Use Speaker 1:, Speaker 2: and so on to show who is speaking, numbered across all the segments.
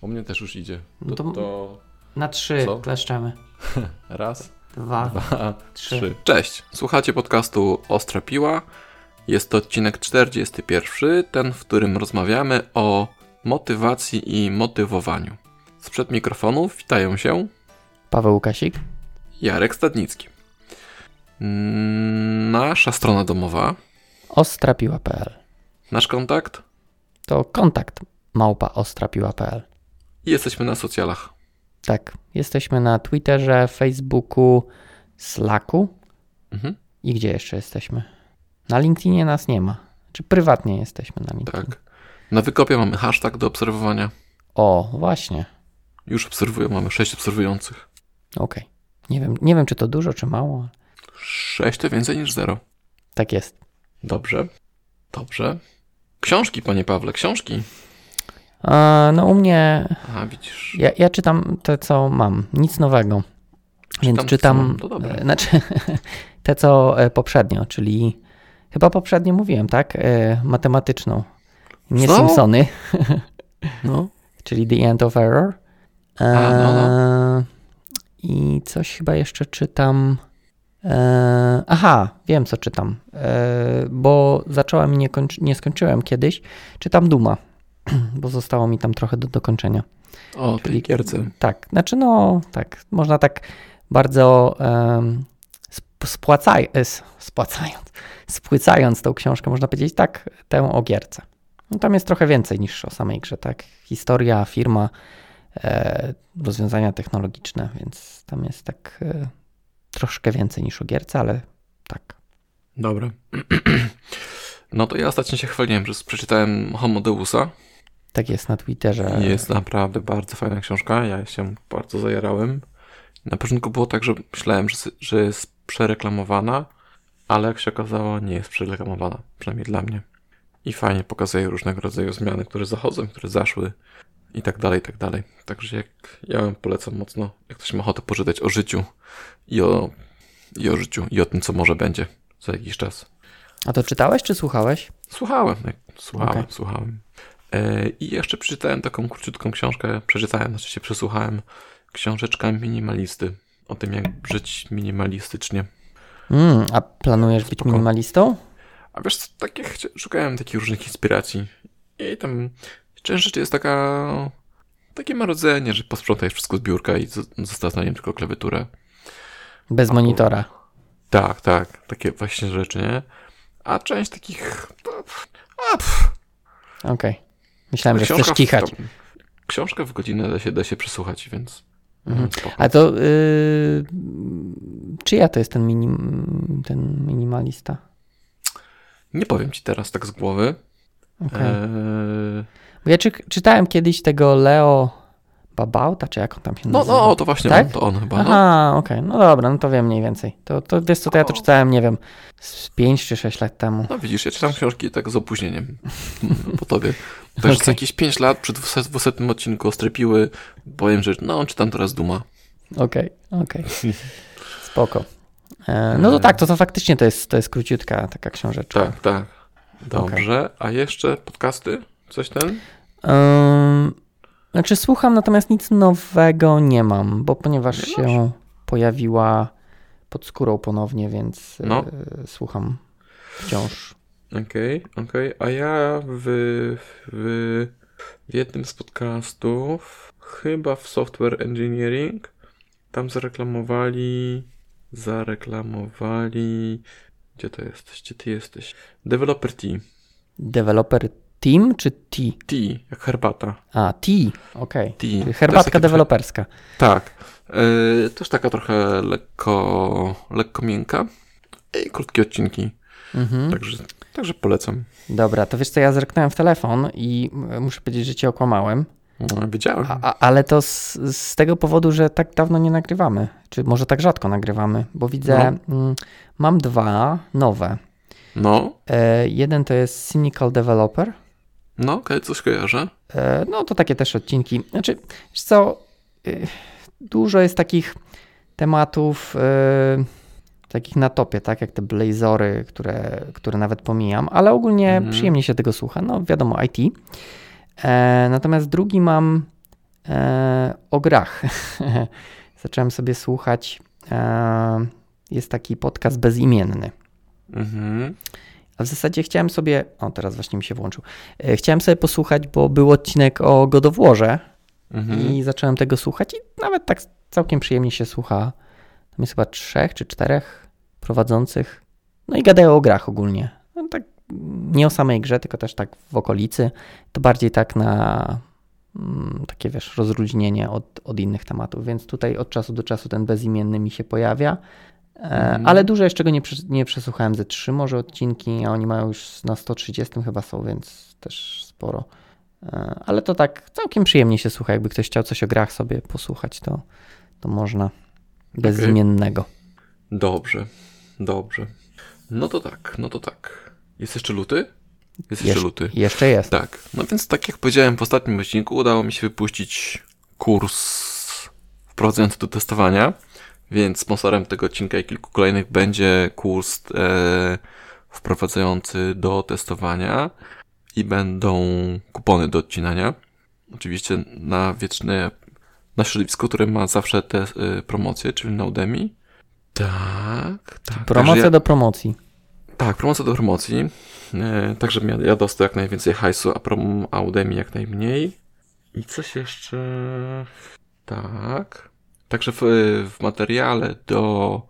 Speaker 1: U mnie też już idzie.
Speaker 2: No
Speaker 1: To,
Speaker 2: to-
Speaker 1: to
Speaker 2: Na trzy
Speaker 1: Co?
Speaker 2: kleszczemy.
Speaker 1: raz,
Speaker 2: Dwa,
Speaker 1: dwa,
Speaker 2: trzy.
Speaker 1: trzy. Cześć, słuchacie podcastu Ostra Piła. Jest to odcinek 41, ten, w którym rozmawiamy o motywacji i motywowaniu. Sprzed mikrofonów witają się
Speaker 2: Paweł Łukasik.
Speaker 1: Jarek Stadnicki. Nasza strona domowa,
Speaker 2: Ostrapiła.pl
Speaker 1: nasz kontakt
Speaker 2: To kontakt małpa ostrapiła.pl
Speaker 1: jesteśmy na socjalach.
Speaker 2: Tak, jesteśmy na Twitterze, Facebooku, Slacku
Speaker 1: Mhm,
Speaker 2: i gdzie jeszcze jesteśmy? Na LinkedInie nas nie ma. Czy prywatnie jesteśmy na LinkedInie?
Speaker 1: tak. Na wykopie mamy hashtag do obserwowania.
Speaker 2: O, właśnie.
Speaker 1: Już obserwują, mamy 6 obserwujących.
Speaker 2: Okej. Nie wiem, nie wiem, czy to dużo, czy mało.
Speaker 1: 6 to więcej niż 0.
Speaker 2: Tak jest.
Speaker 1: Dobrze. Dobrze. Książki, panie Pawle, książki.
Speaker 2: No u mnie,
Speaker 1: Aha, widzisz.
Speaker 2: ja, ja czytam te, co mam. Nic nowego. Więc
Speaker 1: Czytam, co
Speaker 2: czytam,
Speaker 1: to dobre.
Speaker 2: e, znaczy te, co e, poprzednio, czyli chyba poprzednio mówiłem, tak? E, matematyczną. Nie
Speaker 1: Co?
Speaker 2: Simpsony,
Speaker 1: No.
Speaker 2: czyli The End of Error.
Speaker 1: A, no,
Speaker 2: I coś chyba jeszcze czytam. Aha, wiem co czytam, bo zacząłem i nie, nie skończyłem kiedyś. Czytam Duma, bo zostało mi tam trochę do dokończenia.
Speaker 1: O, tej gierce.
Speaker 2: Tak, znaczy no, tak, można tak bardzo um, spłacaj, es, spłacając, spłycając tą książkę, można powiedzieć tak, tę o gierce. No, tam jest trochę więcej niż o samej grze, tak? Historia, firma, e, rozwiązania technologiczne, więc tam jest tak e, troszkę więcej niż o gierce, ale tak.
Speaker 1: Dobra. No to ja ostatnio się chwaliłem, że przeczytałem Homo Deusa.
Speaker 2: Tak jest na Twitterze.
Speaker 1: Jest naprawdę bardzo fajna książka. Ja się bardzo zajarałem. Na początku było tak, że myślałem, że, że jest przereklamowana, ale jak się okazało, nie jest przereklamowana. Przynajmniej dla mnie. I fajnie pokazuje różnego rodzaju zmiany, które zachodzą, które zaszły i tak dalej, i tak dalej. Także jak ja wam polecam mocno, jak ktoś ma ochotę poczytać o życiu i o, i o życiu i o tym, co może będzie za jakiś czas.
Speaker 2: A to czytałeś czy słuchałeś?
Speaker 1: Słuchałem, słuchałem,
Speaker 2: Okej.
Speaker 1: słuchałem. E, I jeszcze przeczytałem taką króciutką książkę, przeczytałem, znaczy się przesłuchałem, książeczka minimalisty, o tym jak żyć minimalistycznie.
Speaker 2: Mm, a planujesz być
Speaker 1: Spoko.
Speaker 2: minimalistą?
Speaker 1: A wiesz, co, tak jak szukałem takich różnych inspiracji i tam część rzeczy jest taka, takie marudzenie, że posprzątaj wszystko z biurka i z- zostaw na nim tylko klawiaturę.
Speaker 2: Bez monitora.
Speaker 1: Tak, tak, takie właśnie rzeczy, nie? A część takich, a, pff,
Speaker 2: Okej. Myślałem, że
Speaker 1: książka
Speaker 2: chcesz
Speaker 1: w-
Speaker 2: kichać.
Speaker 1: tam- Książkę w godzinę da się, da się przesłuchać, więc.
Speaker 2: Mhm.
Speaker 1: spoko.
Speaker 2: A to yy, czyja to jest ten, minim, ten minimalista?
Speaker 1: Nie powiem ci teraz tak z głowy.
Speaker 2: Okay. Bo ja czy, czytałem kiedyś tego Leo Babauta, czy jak on tam się
Speaker 1: no,
Speaker 2: nazywa?
Speaker 1: no, to właśnie
Speaker 2: Tak?
Speaker 1: on, to on chyba. No.
Speaker 2: Aha, okej, no dobra, no to wiem mniej więcej. To, to wiesz co, to ja to
Speaker 1: O.
Speaker 2: czytałem, nie wiem, z 5 czy 6 lat temu.
Speaker 1: no widzisz, ja czytam książki tak z opóźnieniem po tobie. Za
Speaker 2: Okej.
Speaker 1: jakieś 5 lat przy 200, 200 odcinku Ostrepiły powiem, że no, czytam teraz Duma.
Speaker 2: Okej, okej. Spoko. E, no to tak, to, to faktycznie to jest, to jest króciutka taka książeczka.
Speaker 1: Tak, tak. Dobrze. A jeszcze podcasty? Coś ten?
Speaker 2: Ym, znaczy słucham, natomiast nic nowego nie mam, bo ponieważ
Speaker 1: Nie
Speaker 2: się pojawiła pod skórą ponownie, więc
Speaker 1: No.
Speaker 2: e, słucham wciąż.
Speaker 1: Okej, okej. A ja w, w, w jednym z podcastów, chyba w Software Engineering, tam zareklamowali, zareklamowali, gdzie to jesteś, gdzie ty jesteś? Developer Tea.
Speaker 2: Developer Team czy T?
Speaker 1: Tea, jak herbata.
Speaker 2: A, T, okej.
Speaker 1: Jest
Speaker 2: Herbatka deweloperska.
Speaker 1: Tak. Yy, też taka trochę lekko, lekko miękka. I krótkie odcinki.
Speaker 2: Mhm.
Speaker 1: Także, także polecam.
Speaker 2: Dobra, to wiesz co, ja zerknąłem w telefon i m- muszę powiedzieć, że cię okłamałem,
Speaker 1: No, wiedziałem.
Speaker 2: a, a, ale to z, z tego powodu, że tak dawno nie nagrywamy, czy może tak rzadko nagrywamy, bo widzę, mm, mam dwa nowe.
Speaker 1: No,
Speaker 2: E, jeden to jest Cynical Developer,
Speaker 1: no, okej, coś kojarzę.
Speaker 2: e, no to takie też odcinki, znaczy, wiesz co, e, dużo jest takich tematów e, takich na topie, tak jak te blazory, które, które nawet pomijam, ale ogólnie
Speaker 1: Mhm.
Speaker 2: przyjemnie się tego słucha, no wiadomo IT. E, natomiast drugi mam e, o grach. Zacząłem sobie słuchać. E, jest taki podcast bezimienny.
Speaker 1: Mhm.
Speaker 2: A w zasadzie chciałem sobie. O, teraz właśnie mi się włączył. E, chciałem sobie posłuchać, bo był odcinek o God of Warze
Speaker 1: Mhm.
Speaker 2: i zacząłem tego słuchać i nawet tak całkiem przyjemnie się słucha. Tam jest chyba trzech czy czterech prowadzących. No i gadają o grach ogólnie. No, tak nie o samej grze, tylko też tak w okolicy. To bardziej tak na mm, takie, wiesz, rozluźnienie od, od innych tematów. Więc tutaj od czasu do czasu ten bezimienny mi się pojawia.
Speaker 1: Mhm.
Speaker 2: Ale dużo jeszcze go nie, nie przesłuchałem, ze trzy może odcinki, a oni mają już na 130 chyba są, więc też sporo. E, Ale to tak całkiem przyjemnie się słucha. Jakby ktoś chciał coś o grach sobie posłuchać, to, to można. Bezimiennego.
Speaker 1: Dobrze, dobrze. No to tak, no to tak. Jest jeszcze luty? Jest jeszcze
Speaker 2: Jeszcze-
Speaker 1: luty.
Speaker 2: Jeszcze jest.
Speaker 1: Tak, no więc tak jak powiedziałem w ostatnim odcinku, udało mi się wypuścić kurs wprowadzający do testowania, więc sponsorem tego odcinka i kilku kolejnych będzie kurs e, wprowadzający do testowania i będą kupony do odcinania. Oczywiście na wieczne, na środowisko, które ma zawsze te e, promocje, czyli na Udemy. Tak, tak.
Speaker 2: Promocja
Speaker 1: ja-
Speaker 2: do promocji.
Speaker 1: tak, promocja do promocji. E, tak, żebym ja, ja dostał jak najwięcej hajsu, a, prom, a Udemy jak najmniej. I coś jeszcze... Tak. Także w, w materiale do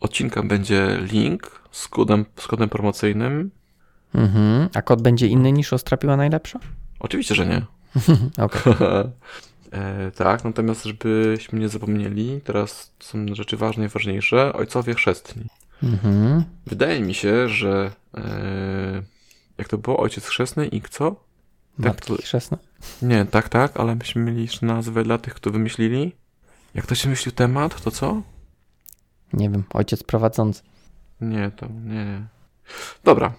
Speaker 1: odcinka będzie link z kodem, z kodem promocyjnym.
Speaker 2: Mhm. A kod będzie inny niż Ostrapiła najlepsza?
Speaker 1: Oczywiście, że nie.
Speaker 2: Okej.
Speaker 1: e, tak, natomiast żebyśmy nie zapomnieli, teraz są rzeczy ważne i ważniejsze. Ojcowie chrzestni.
Speaker 2: Mhm.
Speaker 1: Wydaje mi się, że e, jak to było? Ojciec chrzestny i co? Tak,
Speaker 2: Matki chrzestne.
Speaker 1: Nie, tak, tak, ale myśmy mieli jeszcze nazwę dla tych, kto wymyślili. Jak to się myślił temat, to co?
Speaker 2: Nie wiem, ojciec prowadzący.
Speaker 1: Nie, to nie, nie. Dobra.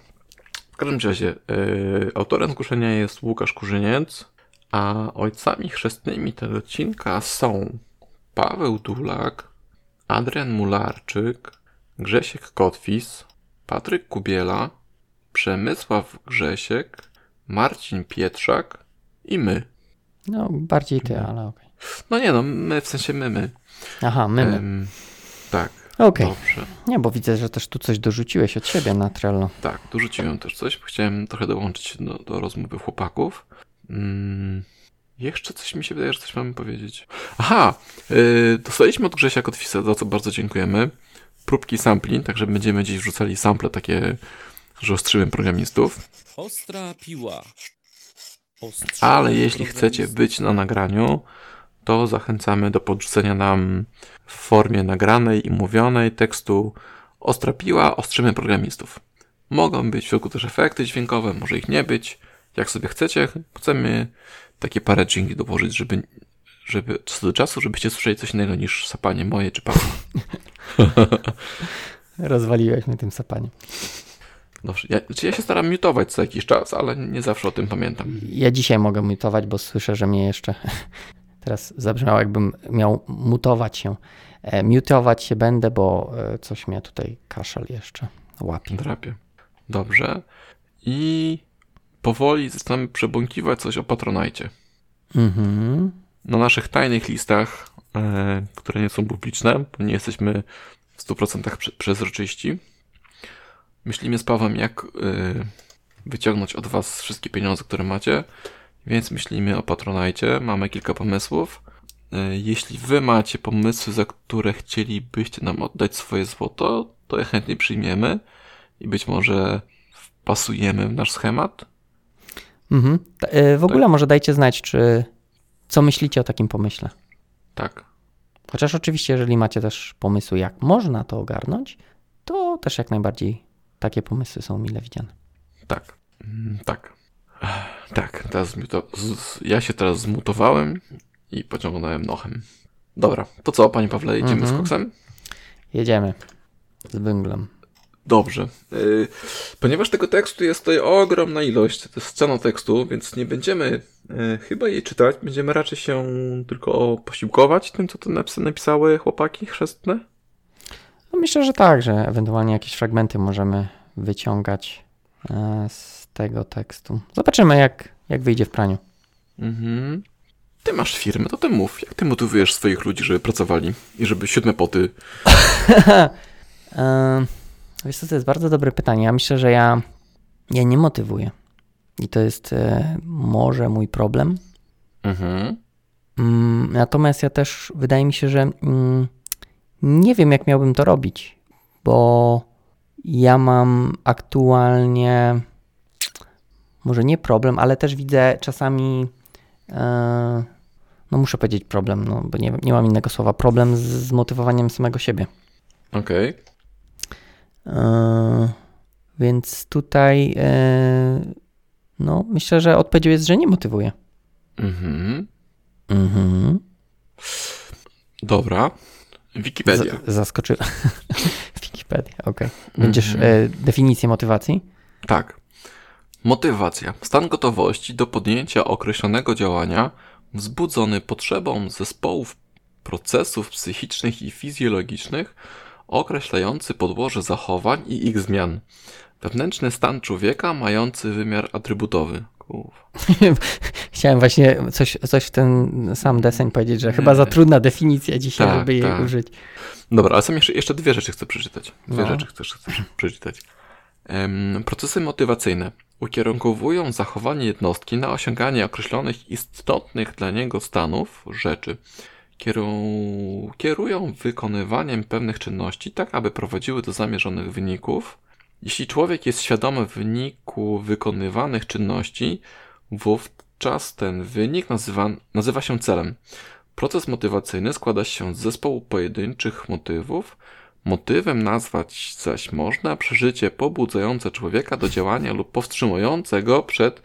Speaker 1: W każdym razie, yy, autorem zgłoszenia jest Łukasz Kurzyniec, a ojcami chrzestnymi tego odcinka są Paweł Dulak, Adrian Mularczyk, Grzesiek Kotwis, Patryk Kubiela, Przemysław Grzesiek, Marcin Pietrzak i my.
Speaker 2: No, bardziej ty, ale okej.
Speaker 1: No nie no, my w sensie my, my.
Speaker 2: Aha, my. my.
Speaker 1: Em, tak,
Speaker 2: Okej.
Speaker 1: dobrze.
Speaker 2: Nie, bo widzę, że też tu coś dorzuciłeś od siebie na Trello.
Speaker 1: Tak, dorzuciłem też coś, bo chciałem trochę dołączyć do, do rozmowy chłopaków. Mm, jeszcze coś mi się wydaje, że coś mamy powiedzieć. Aha, yy, dostaliśmy od Grzesia Kotwisa, za co bardzo dziękujemy. Próbki sampli, także będziemy dziś wrzucali sample takie, że ostrzymy programistów.
Speaker 3: Ostra piła. Ostrzymy
Speaker 1: Ale jeśli chcecie być na nagraniu, to zachęcamy do podrzucenia nam w formie nagranej i mówionej tekstu Ostra piła, ostrzymy programistów. Mogą być w środku też efekty dźwiękowe, może ich nie być, jak sobie chcecie. Chcemy takie parę dźwięki dołożyć, żeby, żeby co do czasu, żebyście słyszeli coś innego niż sapanie moje czy Pawła.
Speaker 2: Rozwaliłeś mnie tym sapaniem.
Speaker 1: Dobrze, ja, znaczy ja się staram mutować co jakiś czas, ale nie zawsze o tym pamiętam.
Speaker 2: Ja dzisiaj mogę mutować, bo słyszę, że mnie jeszcze teraz zabrzmiało, jakbym miał mutować się. E, mutować się będę, bo e, coś mnie tutaj kaszel jeszcze łapie.
Speaker 1: Drapie. Dobrze. I powoli zaczynamy przebąkiwać coś o Patronajcie.
Speaker 2: Mhm.
Speaker 1: Na naszych tajnych listach, e, które nie są publiczne, bo nie jesteśmy w 100% prze- przezroczyści, myślimy z Pawłem, jak wyciągnąć od Was wszystkie pieniądze, które macie, więc myślimy o Patronajcie. Mamy kilka pomysłów. E, Jeśli Wy macie pomysły, za które chcielibyście nam oddać swoje złoto, to je chętnie przyjmiemy i być może wpasujemy w nasz schemat.
Speaker 2: Mhm. E, W ogóle może dajcie znać, czy co myślicie o takim pomyśle.
Speaker 1: Tak.
Speaker 2: Chociaż oczywiście, jeżeli macie też pomysły, jak można to ogarnąć, to też jak najbardziej takie pomysły są mile widziane.
Speaker 1: Tak. Mm, Tak. Tak, teraz ja się teraz zmutowałem i pociągnąłem nochem. Dobra, to co, panie Pawle, jedziemy
Speaker 2: Mhm.
Speaker 1: z koksem?
Speaker 2: Jedziemy z węglem.
Speaker 1: Dobrze. Yy, ponieważ tego tekstu jest tutaj ogromna ilość, to jest scena tekstu, więc nie będziemy yy, chyba jej czytać, będziemy raczej się tylko posiłkować tym, co tu napis- napisały chłopaki chrzestne.
Speaker 2: No myślę, że tak, że ewentualnie jakieś fragmenty możemy wyciągać e, z tego tekstu. Zobaczymy, jak, jak wyjdzie w praniu.
Speaker 1: Mhm. ty masz firmę, to ty mów. Jak ty motywujesz swoich ludzi, żeby pracowali i żeby siódme poty...
Speaker 2: Wiesz co, to jest bardzo dobre pytanie. Ja myślę, że ja, ja nie motywuję. I to jest e, może mój problem.
Speaker 1: Mhm.
Speaker 2: Mm, Natomiast ja też wydaje mi się, że mm, nie wiem, jak miałbym to robić, bo ja mam aktualnie może nie problem, ale też widzę czasami, e, no muszę powiedzieć problem, no bo nie, nie mam innego słowa, problem z, z motywowaniem samego siebie.
Speaker 1: Okej.
Speaker 2: E, więc tutaj e, no myślę, że odpowiedzią jest, że nie motywuje.
Speaker 1: Mhm.
Speaker 2: Mhm.
Speaker 1: Dobra. Wikipedia.
Speaker 2: Z- Zaskoczyłem. Wikipedia, okej. Będziesz
Speaker 1: Mhm.
Speaker 2: e, definicję motywacji?
Speaker 1: Tak. Motywacja. Stan gotowości do podjęcia określonego działania wzbudzony potrzebą zespołów procesów psychicznych i fizjologicznych określający podłoże zachowań i ich zmian. Wewnętrzny stan człowieka mający wymiar atrybutowy.
Speaker 2: Chciałem właśnie coś, coś w ten sam deseń powiedzieć, że chyba za trudna definicja dzisiaj,
Speaker 1: Tak,
Speaker 2: żeby jej
Speaker 1: tak.
Speaker 2: użyć.
Speaker 1: Dobra, ale są jeszcze, jeszcze dwie rzeczy chcę przeczytać. Dwie
Speaker 2: No.
Speaker 1: rzeczy chcę, chcę przeczytać. Procesy motywacyjne ukierunkowują zachowanie jednostki na osiąganie określonych istotnych dla niego stanów, rzeczy. Kieru- kierują wykonywaniem pewnych czynności tak, aby prowadziły do zamierzonych wyników. Jeśli człowiek jest świadomy wyniku wykonywanych czynności, wówczas ten wynik nazywa, nazywa się celem. Proces motywacyjny składa się z zespołu pojedynczych motywów. Motywem nazwać zaś można przeżycie pobudzające człowieka do działania lub powstrzymujące go przed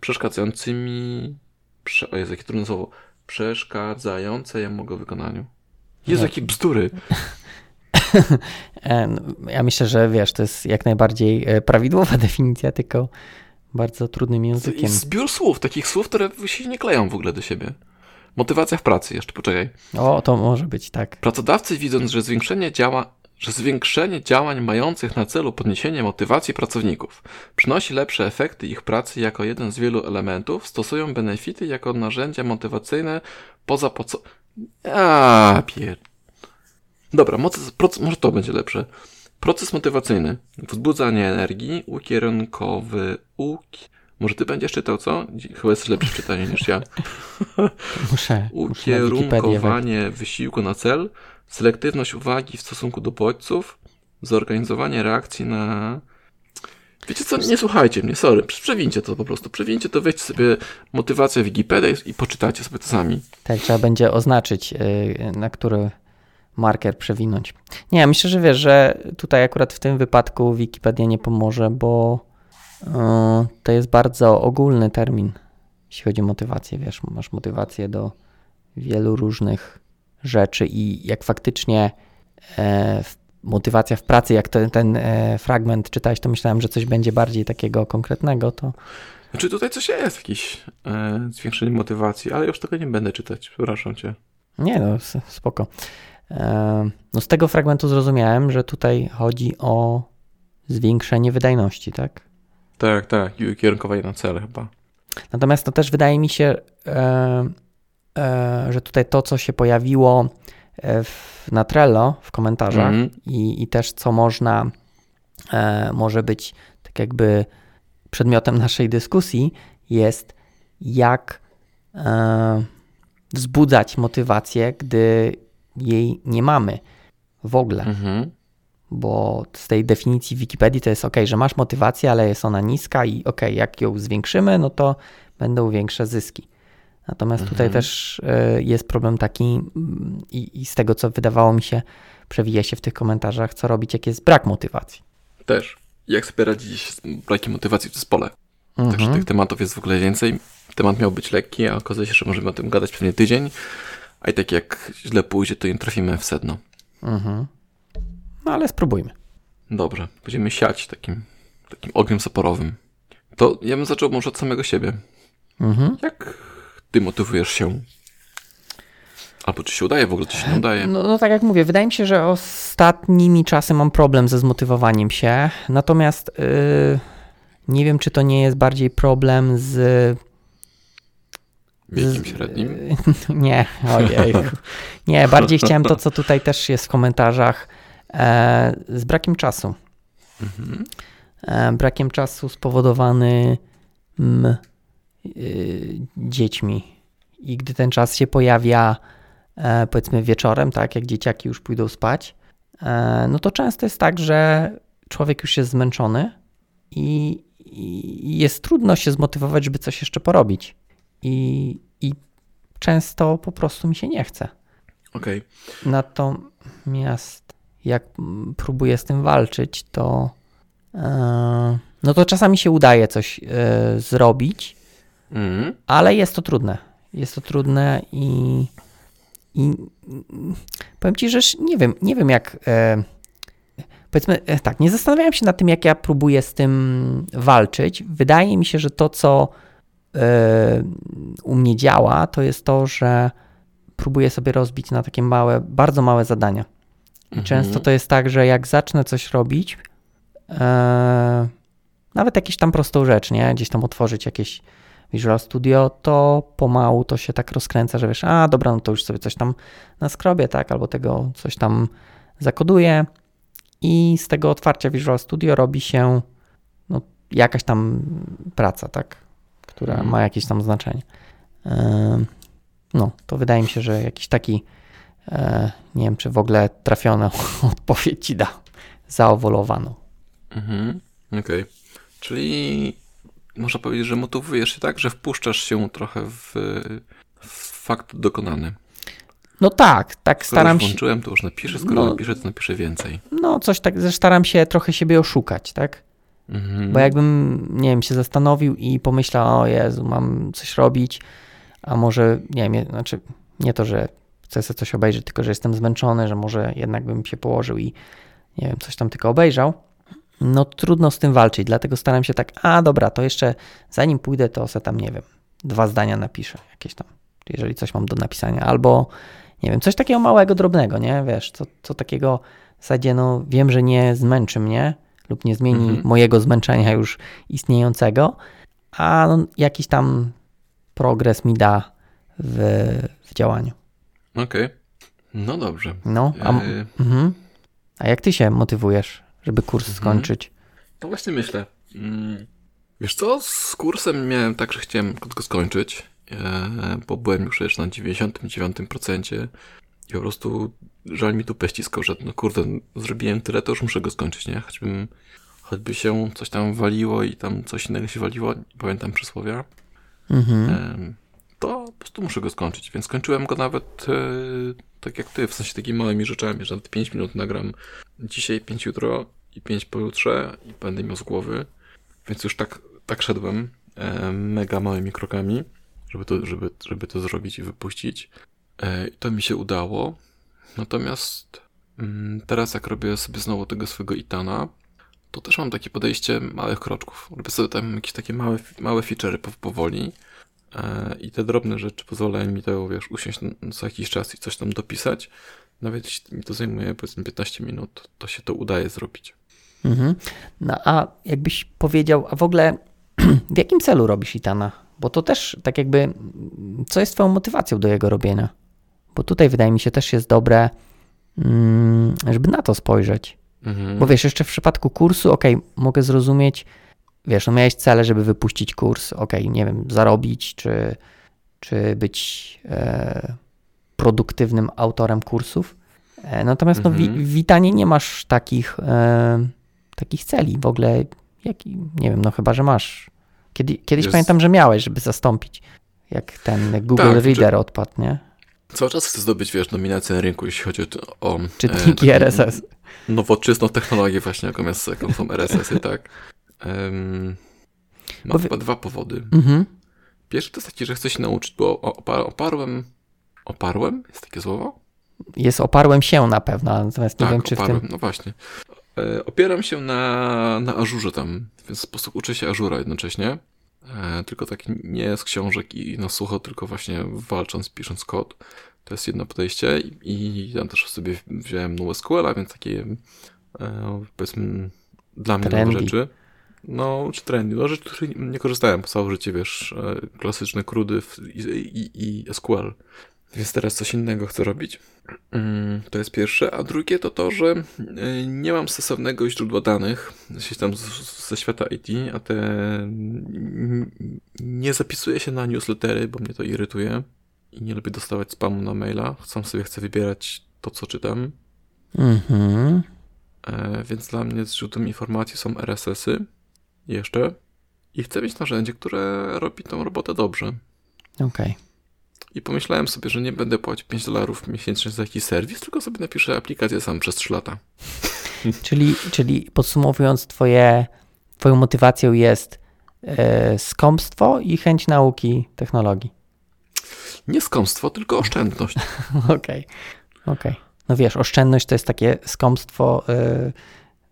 Speaker 1: przeszkadzającymi. Prze, o Jezu, jakie trudne słowo. Przeszkadzające jemu go wykonaniu. Jezu,
Speaker 2: Nie.
Speaker 1: jakie bzdury.
Speaker 2: E, no, Ja myślę, że wiesz, to jest jak najbardziej e, prawidłowa definicja, tylko bardzo trudnym językiem.
Speaker 1: zbiór słów, takich słów, które się nie kleją w ogóle do siebie. Motywacja w pracy, jeszcze poczekaj.
Speaker 2: O, to może być tak.
Speaker 1: Pracodawcy widząc, że zwiększenie działa, że zwiększenie działań mających na celu podniesienie motywacji pracowników przynosi lepsze efekty ich pracy jako jeden z wielu elementów, stosują benefity jako narzędzia motywacyjne poza po co... A pier... Dobra, moc, proces, może to będzie lepsze. Proces motywacyjny. Wzbudzanie energii, ukierunkowy... Uki... Może ty będziesz czytał, co? Chyba jesteś lepszy w czytaniu niż ja.
Speaker 2: Muszę, muszę na.
Speaker 1: Ukierunkowanie wysiłku na cel, selektywność uwagi w stosunku do bodźców, zorganizowanie reakcji na. Wiecie co, nie słuchajcie mnie, sorry, przewincie to po prostu, przewincie to, weźcie sobie motywację w Wikipedię i poczytajcie sobie to sami.
Speaker 2: Tak, trzeba będzie oznaczyć, y, na który marker przewinąć. Nie, myślę, że wiesz, że tutaj akurat w tym wypadku Wikipedia nie pomoże, bo y, to jest bardzo ogólny termin, jeśli chodzi o motywację. Wiesz, masz motywację do wielu różnych rzeczy i jak faktycznie e, motywacja w pracy, jak ten, ten e, fragment czytałeś, to myślałem, że coś będzie bardziej takiego konkretnego, to
Speaker 1: Znaczy tutaj coś jest, jakieś e, zwiększenie motywacji, ale już tego nie będę czytać, przepraszam cię.
Speaker 2: Nie, no spoko. E, No z tego fragmentu zrozumiałem, że tutaj chodzi o zwiększenie wydajności, tak?
Speaker 1: Tak, tak, i ukierunkowanie na cele chyba.
Speaker 2: Natomiast to też wydaje mi się, e, że tutaj to, co się pojawiło e, w, na Trello w komentarzach
Speaker 1: Mhm.
Speaker 2: i, i też co można, e, może być tak jakby przedmiotem naszej dyskusji, jest jak e, wzbudzać motywację, gdy jej nie mamy w ogóle.
Speaker 1: Mhm.
Speaker 2: Bo z tej definicji Wikipedii to jest ok, że masz motywację, ale jest ona niska i ok, jak ją zwiększymy, no to będą większe zyski. Natomiast tutaj
Speaker 1: Mhm.
Speaker 2: też y, jest problem taki mm, i, i z tego, co wydawało mi się, przewija się w tych komentarzach, co robić, jak jest brak motywacji.
Speaker 1: Też. Jak sobie radzić z brakiem motywacji w zespole? Także
Speaker 2: Mhm.
Speaker 1: tych tematów jest w ogóle więcej. Temat miał być lekki, a okazuje się, że możemy o tym gadać pewnie tydzień. A i tak jak źle pójdzie, to nie trafimy w sedno.
Speaker 2: Mhm. No ale spróbujmy.
Speaker 1: Dobrze, będziemy siać takim, takim ogniem zaporowym. To ja bym zaczął może od samego siebie.
Speaker 2: Mhm.
Speaker 1: Jak ty motywujesz się? Albo czy się udaje w ogóle, czy się nie udaje?
Speaker 2: No, no tak jak mówię, wydaje mi się, że ostatnimi czasy mam problem ze zmotywowaniem się. Natomiast yy, nie wiem, czy to nie jest bardziej problem z
Speaker 1: Wiekiem średnim?
Speaker 2: Nie, ojej. Nie, bardziej chciałem to, co tutaj też jest w komentarzach, e, z brakiem czasu.
Speaker 1: Mhm.
Speaker 2: E, brakiem czasu spowodowany m, y, dziećmi. I gdy ten czas się pojawia, e, powiedzmy wieczorem, tak, jak dzieciaki już pójdą spać, e, no to często jest tak, że człowiek już jest zmęczony i, i jest trudno się zmotywować, żeby coś jeszcze porobić. I, I często po prostu mi się nie chce.
Speaker 1: Okej.
Speaker 2: Natomiast jak próbuję z tym walczyć, to e, no to czasami się udaje coś zrobić,
Speaker 1: Mhm.
Speaker 2: ale jest to trudne. Jest to trudne i, i mm, powiem ci, że nie wiem, nie wiem jak e, powiedzmy e, tak, nie zastanawiałem się nad tym, jak ja próbuję z tym walczyć. Wydaje mi się, że to, co e, u mnie działa, to jest to, że próbuję sobie rozbić na takie małe, bardzo małe zadania. I
Speaker 1: Mhm.
Speaker 2: często to jest tak, że jak zacznę coś robić, e, nawet jakieś tam prostą rzecz, nie? Gdzieś tam otworzyć jakieś Visual Studio, to pomału to się tak rozkręca, że wiesz, a dobra, no to już sobie coś tam naskrobię, tak? Albo tego coś tam zakoduję i z tego otwarcia Visual Studio robi się no, jakaś tam praca, tak? Która
Speaker 1: Mhm.
Speaker 2: ma jakieś tam znaczenie. No, to wydaje mi się, że jakiś taki, e, nie wiem, czy w ogóle trafioną odpowiedź ci da, zaowolowaną.
Speaker 1: Mhm. Okej. Czyli można powiedzieć, że motywujesz się tak, że wpuszczasz się trochę w, w fakt dokonany.
Speaker 2: No tak, tak
Speaker 1: Skoro
Speaker 2: staram się,
Speaker 1: włączyłem, to już napiszę, skoro
Speaker 2: No.
Speaker 1: napiszę, to napiszę więcej.
Speaker 2: no coś tak, że staram się trochę siebie oszukać, tak?
Speaker 1: Mhm.
Speaker 2: Bo jakbym, nie wiem, się zastanowił i pomyślał, o Jezu, mam coś robić, a może, nie wiem, znaczy nie to, że chcę sobie coś obejrzeć, tylko że jestem zmęczony, że może jednak bym się położył i nie wiem, coś tam tylko obejrzał, no trudno z tym walczyć, dlatego staram się tak, a dobra, to jeszcze zanim pójdę, to se tam, nie wiem, dwa zdania napiszę, jakieś tam, jeżeli coś mam do napisania, albo nie wiem, coś takiego małego, drobnego, nie, wiesz, co, co takiego w zasadzie, no wiem, że nie zmęczy mnie lub nie zmieni
Speaker 1: Mhm.
Speaker 2: mojego zmęczenia już istniejącego, a no, jakiś tam progres mi da w, w działaniu.
Speaker 1: Okej. No dobrze.
Speaker 2: No, a,
Speaker 1: E,
Speaker 2: mhm. a jak ty się motywujesz, żeby kurs
Speaker 1: Mhm.
Speaker 2: skończyć?
Speaker 1: To właśnie myślę. Mm, Wiesz co, z kursem miałem tak, że chciałem go skończyć, e, bo byłem już przecież na 99% i po prostu żal mi tu peściskał, że no kurde, zrobiłem tyle, to już muszę go skończyć, nie? Choćbym, choćby się coś tam waliło i tam coś innego się waliło, pamiętam przysłowia,
Speaker 2: Mhm.
Speaker 1: To po prostu muszę go skończyć, więc skończyłem go nawet e, tak jak ty, w sensie takimi małymi rzeczami, że nawet 5 minut nagram dzisiaj, 5 jutro i 5 pojutrze i będę miał z głowy, więc już tak, tak szedłem e, mega małymi krokami, żeby to, żeby, żeby to zrobić i wypuścić. I to mi się udało. Natomiast mm, teraz jak robię sobie znowu tego swojego Itana, to też mam takie podejście małych kroczków. Robię sobie tam jakieś takie małe, małe feature'y po- powoli i te drobne rzeczy pozwalają mi to, wiesz, usiąść co jakiś czas i coś tam dopisać. Nawet jeśli mi to zajmuje powiedzmy 15 minut, to się to udaje zrobić.
Speaker 2: Mhm. No a jakbyś powiedział, a w ogóle w jakim celu robisz Itana? Bo to też tak jakby, co jest twoją motywacją do jego robienia? Bo tutaj wydaje mi się też jest dobre, mm, żeby na to spojrzeć.
Speaker 1: Mhm.
Speaker 2: Bo wiesz, jeszcze w przypadku kursu, okej, mogę zrozumieć, wiesz, no miałeś cele, żeby wypuścić kurs, okej, nie wiem, zarobić, czy, czy być e, produktywnym autorem kursów. E, natomiast no,
Speaker 1: Mhm.
Speaker 2: wi- w Witanie nie masz takich, e, takich celi w ogóle, jak, nie wiem, no chyba, że masz. Kiedy, kiedyś
Speaker 1: Jest-
Speaker 2: pamiętam, że miałeś, żeby zastąpić, jak ten Google
Speaker 1: Tak, czy-
Speaker 2: Reader odpadł, nie?
Speaker 1: Cały czas chcę zdobyć, wiesz, nominację na rynku, jeśli chodzi o,
Speaker 2: Czytniki
Speaker 1: e,
Speaker 2: RSS.
Speaker 1: Nowoczesną technologię właśnie, jaką, jest, jaką są RSS-y, tak. Um, mam
Speaker 2: wy-
Speaker 1: chyba dwa powody.
Speaker 2: Mhm.
Speaker 1: Pierwszy to jest taki, że chcę się nauczyć, bo opar, oparłem, oparłem, jest takie słowo?
Speaker 2: Jest oparłem się na pewno, natomiast nie
Speaker 1: tak,
Speaker 2: wiem, czy w
Speaker 1: oparłem,
Speaker 2: tym...
Speaker 1: no właśnie. E, opieram się na, na ażurze tam, więc w sposób uczę się ażura jednocześnie. E, tylko tak nie z książek i na sucho, tylko właśnie walcząc, pisząc kod. To jest jedno podejście i, i ja też sobie wziąłem NoSQL-a, więc takie e, powiedzmy dla mnie nowe rzeczy. No, czy trendy, no rzeczy, których nie korzystałem po całe życie, wiesz, e, klasyczne krudy i, i, i SQL. Więc teraz coś innego chcę robić. Mm, to jest pierwsze. A drugie to to, że e, nie mam stosownego źródła danych gdzieś tam ze świata IT, a te nie zapisuję się na newslettery, bo mnie to irytuje i nie lubię dostawać spamu na maila. Sam sobie chcę wybierać to, co czytam. Mhm. E, więc dla mnie źródłem informacji są RSS-y jeszcze i chcę mieć narzędzie, które robi tą robotę dobrze.
Speaker 2: Okej. Okay.
Speaker 1: I pomyślałem sobie, że nie będę płacić 5 dolarów miesięcznie za jakiś serwis, tylko sobie napiszę aplikację sam przez 3 lata.
Speaker 2: czyli, czyli podsumowując, twoje, twoją motywacją jest e, skąpstwo i chęć nauki technologii.
Speaker 1: Nie skąpstwo, tylko oszczędność.
Speaker 2: Okej, okej. Okay. Okay. No wiesz, oszczędność to jest takie skąpstwo e,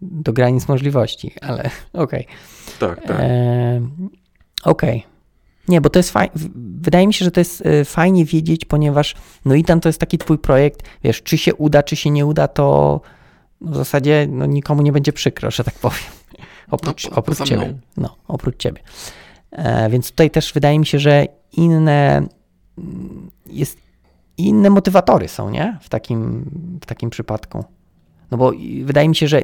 Speaker 2: do granic możliwości, ale okej.
Speaker 1: Okay. Tak, tak. E,
Speaker 2: okej. Okay. Nie, bo to jest fajne. Wydaje mi się, że to jest e, fajnie wiedzieć, ponieważ no i tam to jest taki twój projekt, wiesz, czy się uda, czy się nie uda, to w zasadzie no, nikomu nie będzie przykro, że tak powiem. Oprócz, no, oprócz ciebie. No, oprócz ciebie. E, więc tutaj też wydaje mi się, że inne mm, jest inne motywatory są, nie? W takim, w takim przypadku. No bo wydaje mi się, że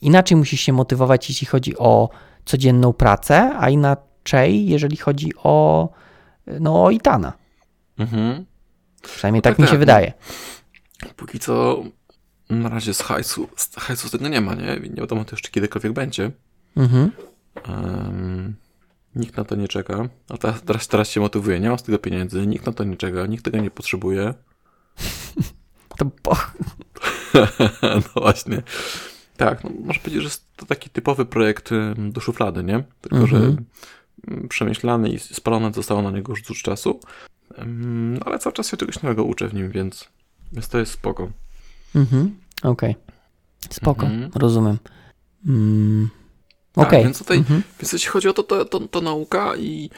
Speaker 2: inaczej musisz się motywować, jeśli chodzi o codzienną pracę, a inaczej, jeżeli chodzi o, no, o Itana. Mhm. Przynajmniej no tak, tak, mi się tak. wydaje.
Speaker 1: Póki co na razie z hajsu, z hajsu tego nie ma, nie? Nie wiadomo to jeszcze kiedykolwiek będzie. Mhm. Um, nikt na to nie czeka. A teraz, teraz, teraz się motywuje. Nie ma z tego pieniędzy, nikt na to nie czeka, nikt tego nie potrzebuje.
Speaker 2: to po...
Speaker 1: no właśnie. Tak, no, można powiedzieć, że jest to taki typowy projekt do szuflady, nie? Tylko, mm -hmm. że mhm. przemyślany i spalone zostało na niego już dużo czasu. No, ale cały czas się czegoś nowego uczę w nim, więc, więc to jest spoko.
Speaker 2: Mhm, okej. Okay. Spoko, mhm. rozumiem.
Speaker 1: Mm. Tak, okay. więc tutaj, mhm. więc jeśli chodzi o to, to, to, to nauka i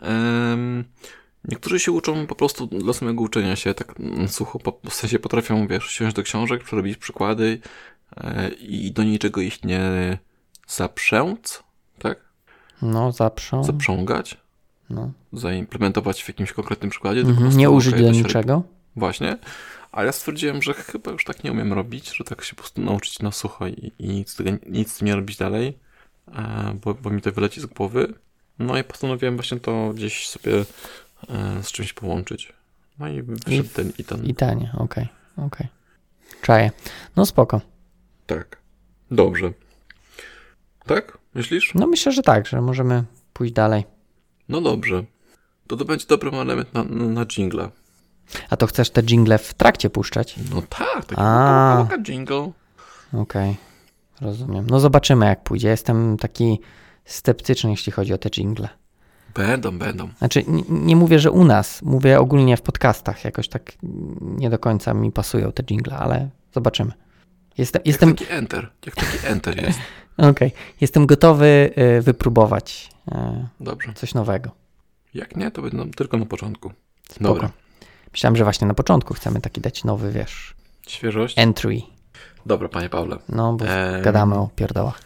Speaker 1: um, niektórzy się uczą po prostu dla samego uczenia się, tak sucho, po, w sensie potrafią, wiesz, siąść do książek, przerobić przykłady, i do niczego ich nie zaprzęc, tak?
Speaker 2: No, zaprząg.
Speaker 1: Zaprzągać. No. Zaimplementować w jakimś konkretnym przykładzie. Mhm,
Speaker 2: nie użyć do niczego.
Speaker 1: Właśnie. A ja stwierdziłem, że chyba już tak nie umiem robić, że tak się po prostu nauczyć na sucho i, i nic, tego, nic nie robić dalej, e, bo, bo mi to wyleci z głowy. No i postanowiłem właśnie to gdzieś sobie e, z czymś połączyć. No i wyszedł I, ten i ten.
Speaker 2: I tanie, okej, okay, okej. Okay. Czaję. No spoko.
Speaker 1: Tak. Dobrze. Tak? Myślisz?
Speaker 2: No myślę, że tak, że możemy pójść dalej.
Speaker 1: No dobrze. To to będzie dobry element na, na jingle.
Speaker 2: A to chcesz te jingle w trakcie puszczać?
Speaker 1: No tak, taki A. jingle.
Speaker 2: Okej, okay. rozumiem. No zobaczymy jak pójdzie. Jestem taki sceptyczny, jeśli chodzi o te jingle.
Speaker 1: Będą, będą.
Speaker 2: Znaczy, nie, nie, mówię, że u nas, mówię ogólnie w podcastach. Jakoś tak nie do końca mi pasują te jingle, ale zobaczymy.
Speaker 1: Jestem, jak jestem... taki enter, jak taki enter jest.
Speaker 2: Okej, okay. jestem gotowy y, wypróbować y, Dobrze. coś nowego.
Speaker 1: Jak nie, to będę tylko na początku.
Speaker 2: Spoko. Dobra. Myślałem, że właśnie na początku chcemy taki dać nowy, wiesz...
Speaker 1: Świeżość?
Speaker 2: Entry.
Speaker 1: Dobra, panie Pawle.
Speaker 2: No, bo ehm, gadamy o pierdołach.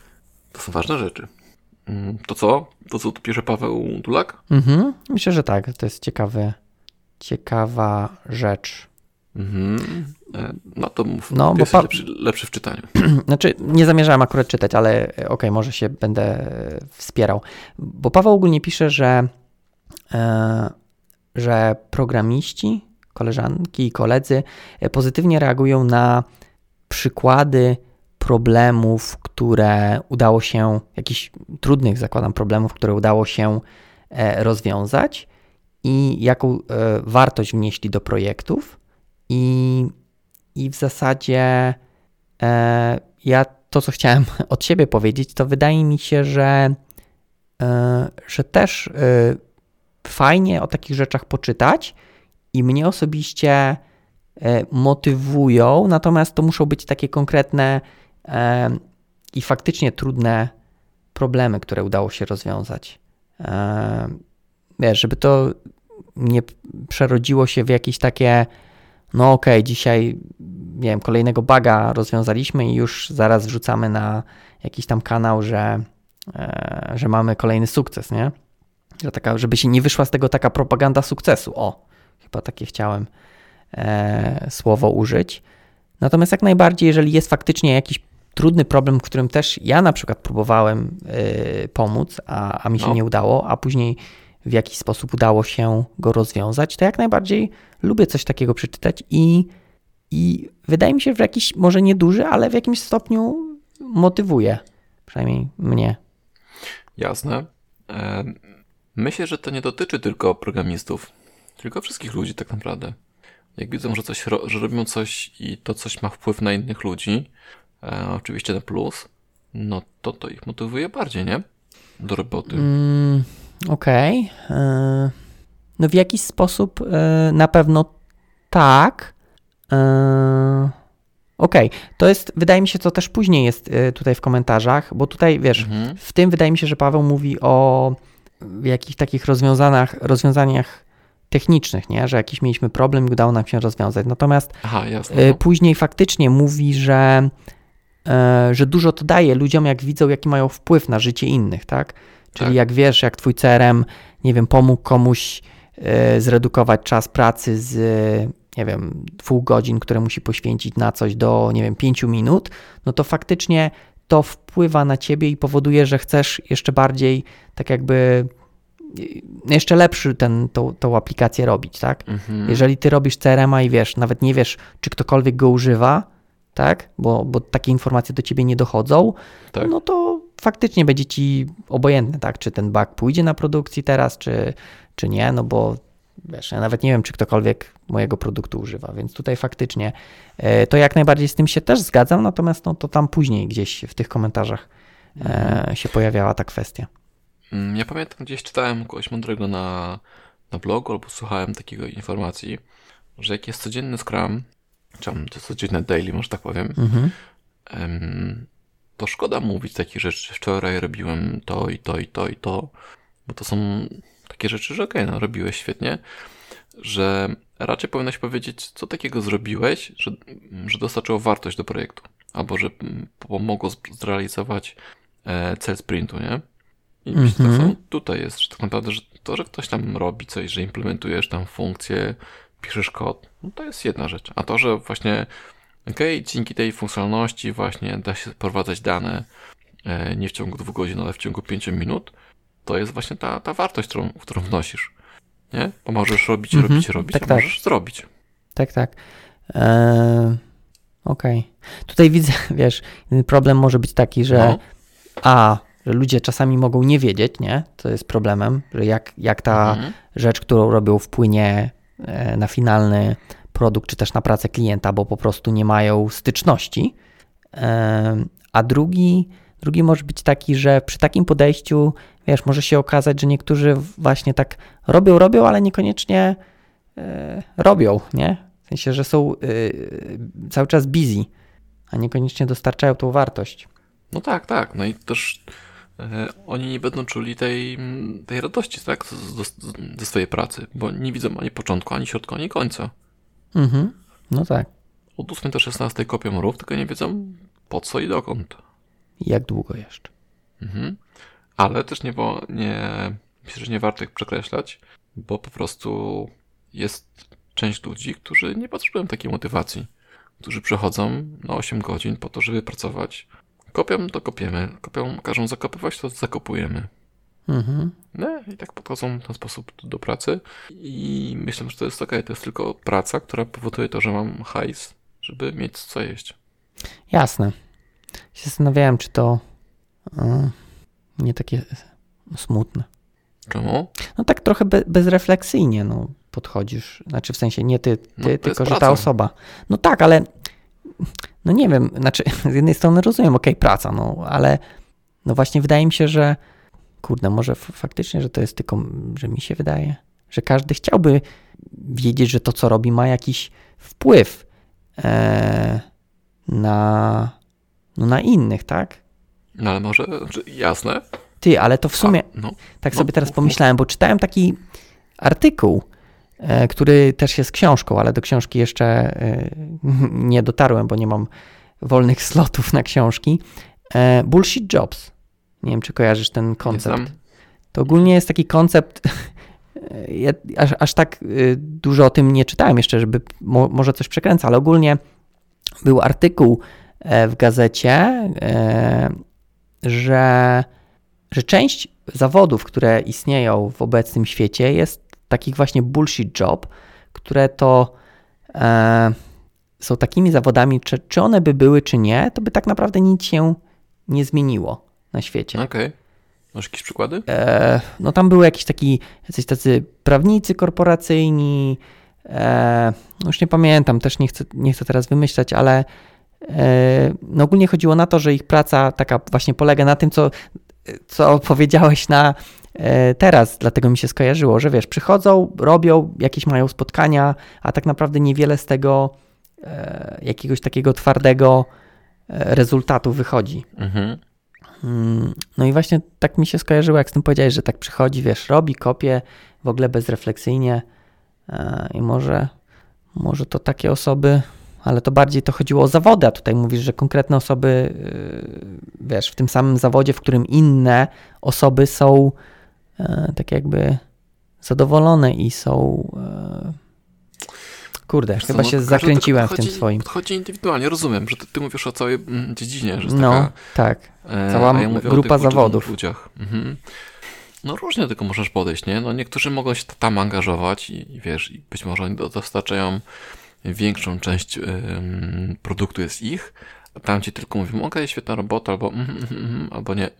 Speaker 1: To są ważne rzeczy. Mm, to co? To co tu pisze Paweł Dulak?
Speaker 2: Mhm, myślę, że tak. To jest ciekawy, ciekawa rzecz.
Speaker 1: Mhm. E, no to mów, no, bo pa... lepszy, lepszy, w czytaniu.
Speaker 2: Znaczy, nie zamierzałem akurat czytać, ale e, okej, okay, może się będę e, wspierał. Bo Paweł ogólnie pisze, że, że programiści, koleżanki i koledzy pozytywnie reagują na przykłady problemów, które udało się, jakichś trudnych, zakładam, problemów, które udało się rozwiązać i jaką wartość wnieśli do projektów i, i w zasadzie e, ja to, co chciałem od siebie powiedzieć, to wydaje mi się, że, e, że też e, fajnie o takich rzeczach poczytać i mnie osobiście e, motywują, natomiast to muszą być takie konkretne e, i faktycznie trudne problemy, które udało się rozwiązać. E, żeby to nie przerodziło się w jakieś takie no okej, okay, dzisiaj nie wiem, kolejnego baga rozwiązaliśmy i już zaraz wrzucamy na jakiś tam kanał, że e, że mamy kolejny sukces, nie? Że taka, żeby się nie wyszła z tego taka propaganda sukcesu. O, chyba takie chciałem e, słowo użyć. Natomiast jak najbardziej, jeżeli jest faktycznie jakiś trudny problem, w którym też ja na przykład próbowałem y, pomóc, a, a mi się
Speaker 1: No.
Speaker 2: nie udało, a później w jakiś sposób udało się go rozwiązać, to jak najbardziej lubię coś takiego przeczytać i, i wydaje mi się, że w jakiś, może nieduży, ale w jakimś stopniu motywuje. Przynajmniej mnie.
Speaker 1: Jasne. E, Myślę, że to nie dotyczy tylko programistów, tylko wszystkich ludzi tak naprawdę. Jak widzą, że, coś, że robią coś i to coś ma wpływ na innych ludzi, e, oczywiście na plus, no to to ich motywuje bardziej, nie? Do roboty.
Speaker 2: Mm, Okej. e, No w jakiś sposób e, na pewno tak. E, Okej, to jest, wydaje mi się, co też później jest e, tutaj w komentarzach, bo tutaj wiesz,
Speaker 1: Mhm.
Speaker 2: w tym wydaje mi się, że Paweł mówi o jakichś takich rozwiązaniach, rozwiązaniach technicznych, nie? że jakiś mieliśmy problem i udało nam się rozwiązać. Natomiast
Speaker 1: Aha, jasne. No.
Speaker 2: później faktycznie mówi, że, że dużo to daje ludziom, jak widzą, jaki mają wpływ na życie innych, tak? Czyli
Speaker 1: Tak.
Speaker 2: jak wiesz, jak twój CRM, nie wiem, pomógł komuś zredukować czas pracy z, nie wiem, dwóch godzin, które musi poświęcić na coś do, nie wiem, pięciu minut, no to faktycznie to wpływa na ciebie i powoduje, że chcesz jeszcze bardziej, tak jakby, e, jeszcze lepszy ten, tą, tą aplikację robić, tak?
Speaker 1: Mhm.
Speaker 2: Jeżeli ty robisz CRM-a i wiesz, nawet nie wiesz, czy ktokolwiek go używa, tak? Bo, bo takie informacje do ciebie nie dochodzą,
Speaker 1: Tak.
Speaker 2: no to faktycznie będzie ci obojętne, tak? Czy ten bug pójdzie na produkcji teraz, czy, czy nie, no bo wiesz, ja nawet nie wiem, czy ktokolwiek mojego produktu używa, więc tutaj faktycznie e, to jak najbardziej z tym się też zgadzam, natomiast no to tam później gdzieś w tych komentarzach e, się pojawiała ta kwestia.
Speaker 1: Mm, Ja pamiętam, gdzieś czytałem kogoś mądrego na, na blogu albo słuchałem takiego informacji, że jak jest codzienny Scrum, czy codzienne daily, może tak powiem,
Speaker 2: Mhm.
Speaker 1: to szkoda mówić takich rzeczy, wczoraj robiłem to i to i to i to, bo to są takie rzeczy, że okej, no robiłeś świetnie, że raczej powinieneś powiedzieć, co takiego zrobiłeś, że, że dostarczyło wartość do projektu, albo że mm, pomogło zrealizować e, cel sprintu, nie? I myślę, że tak
Speaker 2: Mhm.
Speaker 1: samo tutaj jest, że tak naprawdę, że to, że ktoś tam robi coś, że implementujesz tam funkcję, piszesz kod, no to jest jedna rzecz. A to, że właśnie okej, dzięki tej funkcjonalności właśnie da się prowadzać dane e, nie w ciągu dwóch godzin, ale w ciągu pięciu minut, to jest właśnie ta, ta wartość, którą, którą wnosisz. Nie? Bo możesz robić,
Speaker 2: Mhm,
Speaker 1: robić, robić,
Speaker 2: tak,
Speaker 1: a
Speaker 2: tak.
Speaker 1: możesz zrobić.
Speaker 2: Tak, tak. Eee, Okej. Tutaj widzę, wiesz, problem może być taki, że
Speaker 1: No.
Speaker 2: a, że ludzie czasami mogą nie wiedzieć, nie? To jest problemem, że jak, jak ta
Speaker 1: Mhm.
Speaker 2: rzecz, którą robią, wpłynie e, na finalny produkt, czy też na pracę klienta, bo po prostu nie mają styczności. Em, A drugi, drugi może być taki, że przy takim podejściu, wiesz, może się okazać, że niektórzy właśnie tak robią, robią, ale niekoniecznie e, robią, nie? W sensie, że są e, cały czas busy, a niekoniecznie dostarczają tą wartość.
Speaker 1: No tak, tak. No i też e, oni nie będą czuli tej, tej radości, tak? Ze swojej pracy, bo nie widzą ani początku, ani środka, ani końca.
Speaker 2: Mhm. No tak.
Speaker 1: Od 8 do 16 kopią rów, tylko nie wiedzą po co i dokąd.
Speaker 2: Jak długo jeszcze?
Speaker 1: Mhm. Ale też nie, bo nie, myślę, że nie warto ich przekreślać, bo po prostu jest część ludzi, którzy nie potrzebują takiej motywacji, którzy przychodzą na 8 godzin po to, żeby pracować. Kopią, to kopiemy. Kopią, każą zakopywać, to zakopujemy.
Speaker 2: Mhm.
Speaker 1: No i tak podchodzą w ten sposób do, do pracy i myślę, że to jest ok. To jest tylko praca, która powoduje to, że mam hajs, żeby mieć co jeść.
Speaker 2: Jasne. Się zastanawiałem, czy to e, nie takie smutne.
Speaker 1: Czemu?
Speaker 2: No tak trochę be, bezrefleksyjnie no, podchodzisz. Znaczy w sensie nie ty, ty
Speaker 1: No, to jest
Speaker 2: tylko że ta osoba. No tak, ale no nie wiem, znaczy z jednej strony rozumiem, okej, praca, no ale no właśnie wydaje mi się, że kurde, może faktycznie, że to jest tylko, że mi się wydaje, że każdy chciałby wiedzieć, że to, co robi, ma jakiś wpływ e, na, no, na innych, tak?
Speaker 1: No ale może, jasne.
Speaker 2: Ty, ale to w sumie,
Speaker 1: A, no,
Speaker 2: tak
Speaker 1: No,
Speaker 2: sobie teraz pomyślałem, bo czytałem taki artykuł, e, który też jest książką, ale do książki jeszcze e, nie dotarłem, bo nie mam wolnych slotów na książki. E, Bullshit Jobs. Nie wiem, czy kojarzysz ten koncept. To ogólnie jest taki koncept. Ja aż, aż tak dużo o tym nie czytałem jeszcze, żeby mo, może coś przekręcę, ale ogólnie był artykuł w gazecie, e, że, że część zawodów, które istnieją w obecnym świecie, jest takich właśnie bullshit job, które to e, są takimi zawodami, czy, czy one by były, czy nie, to by tak naprawdę nic się nie zmieniło na świecie.
Speaker 1: Okej. Masz jakieś przykłady?
Speaker 2: E, no tam były jakieś taki, jacyś tacy prawnicy korporacyjni, e, no już nie pamiętam, też nie chcę, nie chcę teraz wymyślać, ale e, no ogólnie chodziło na to, że ich praca taka właśnie polega na tym, co, co powiedziałeś na e, teraz, dlatego mi się skojarzyło, że wiesz, przychodzą, robią, jakieś mają spotkania, a tak naprawdę niewiele z tego e, jakiegoś takiego twardego e, rezultatu wychodzi.
Speaker 1: Mhm.
Speaker 2: Mm, No i właśnie tak mi się skojarzyło, jak z tym powiedziałeś, że tak przychodzi, wiesz, robi, kopie, w ogóle bezrefleksyjnie i może, może to takie osoby, ale to bardziej to chodziło o zawody, a tutaj mówisz, że konkretne osoby, y, wiesz, w tym samym zawodzie, w którym inne osoby są e, tak jakby zadowolone i są e, kurde,
Speaker 1: Wiesz co,
Speaker 2: chyba
Speaker 1: no,
Speaker 2: się zakręciłem w tym swoim.
Speaker 1: Podchodzi indywidualnie, rozumiem, że ty, ty mówisz o całej mm, dziedzinie, że jest
Speaker 2: No,
Speaker 1: taka...
Speaker 2: tak.
Speaker 1: e,
Speaker 2: cała
Speaker 1: a ja
Speaker 2: grupa zawodów.
Speaker 1: ludziach. Mhm. No różnie tego możesz podejść, nie? No niektórzy mogą się tam angażować i, i wiesz, i być może oni do- dostarczają większą część produktu jest ich, a tam ci tylko mówią, okej, świetna robota, albo mhm, mhm, mhm, albo nie.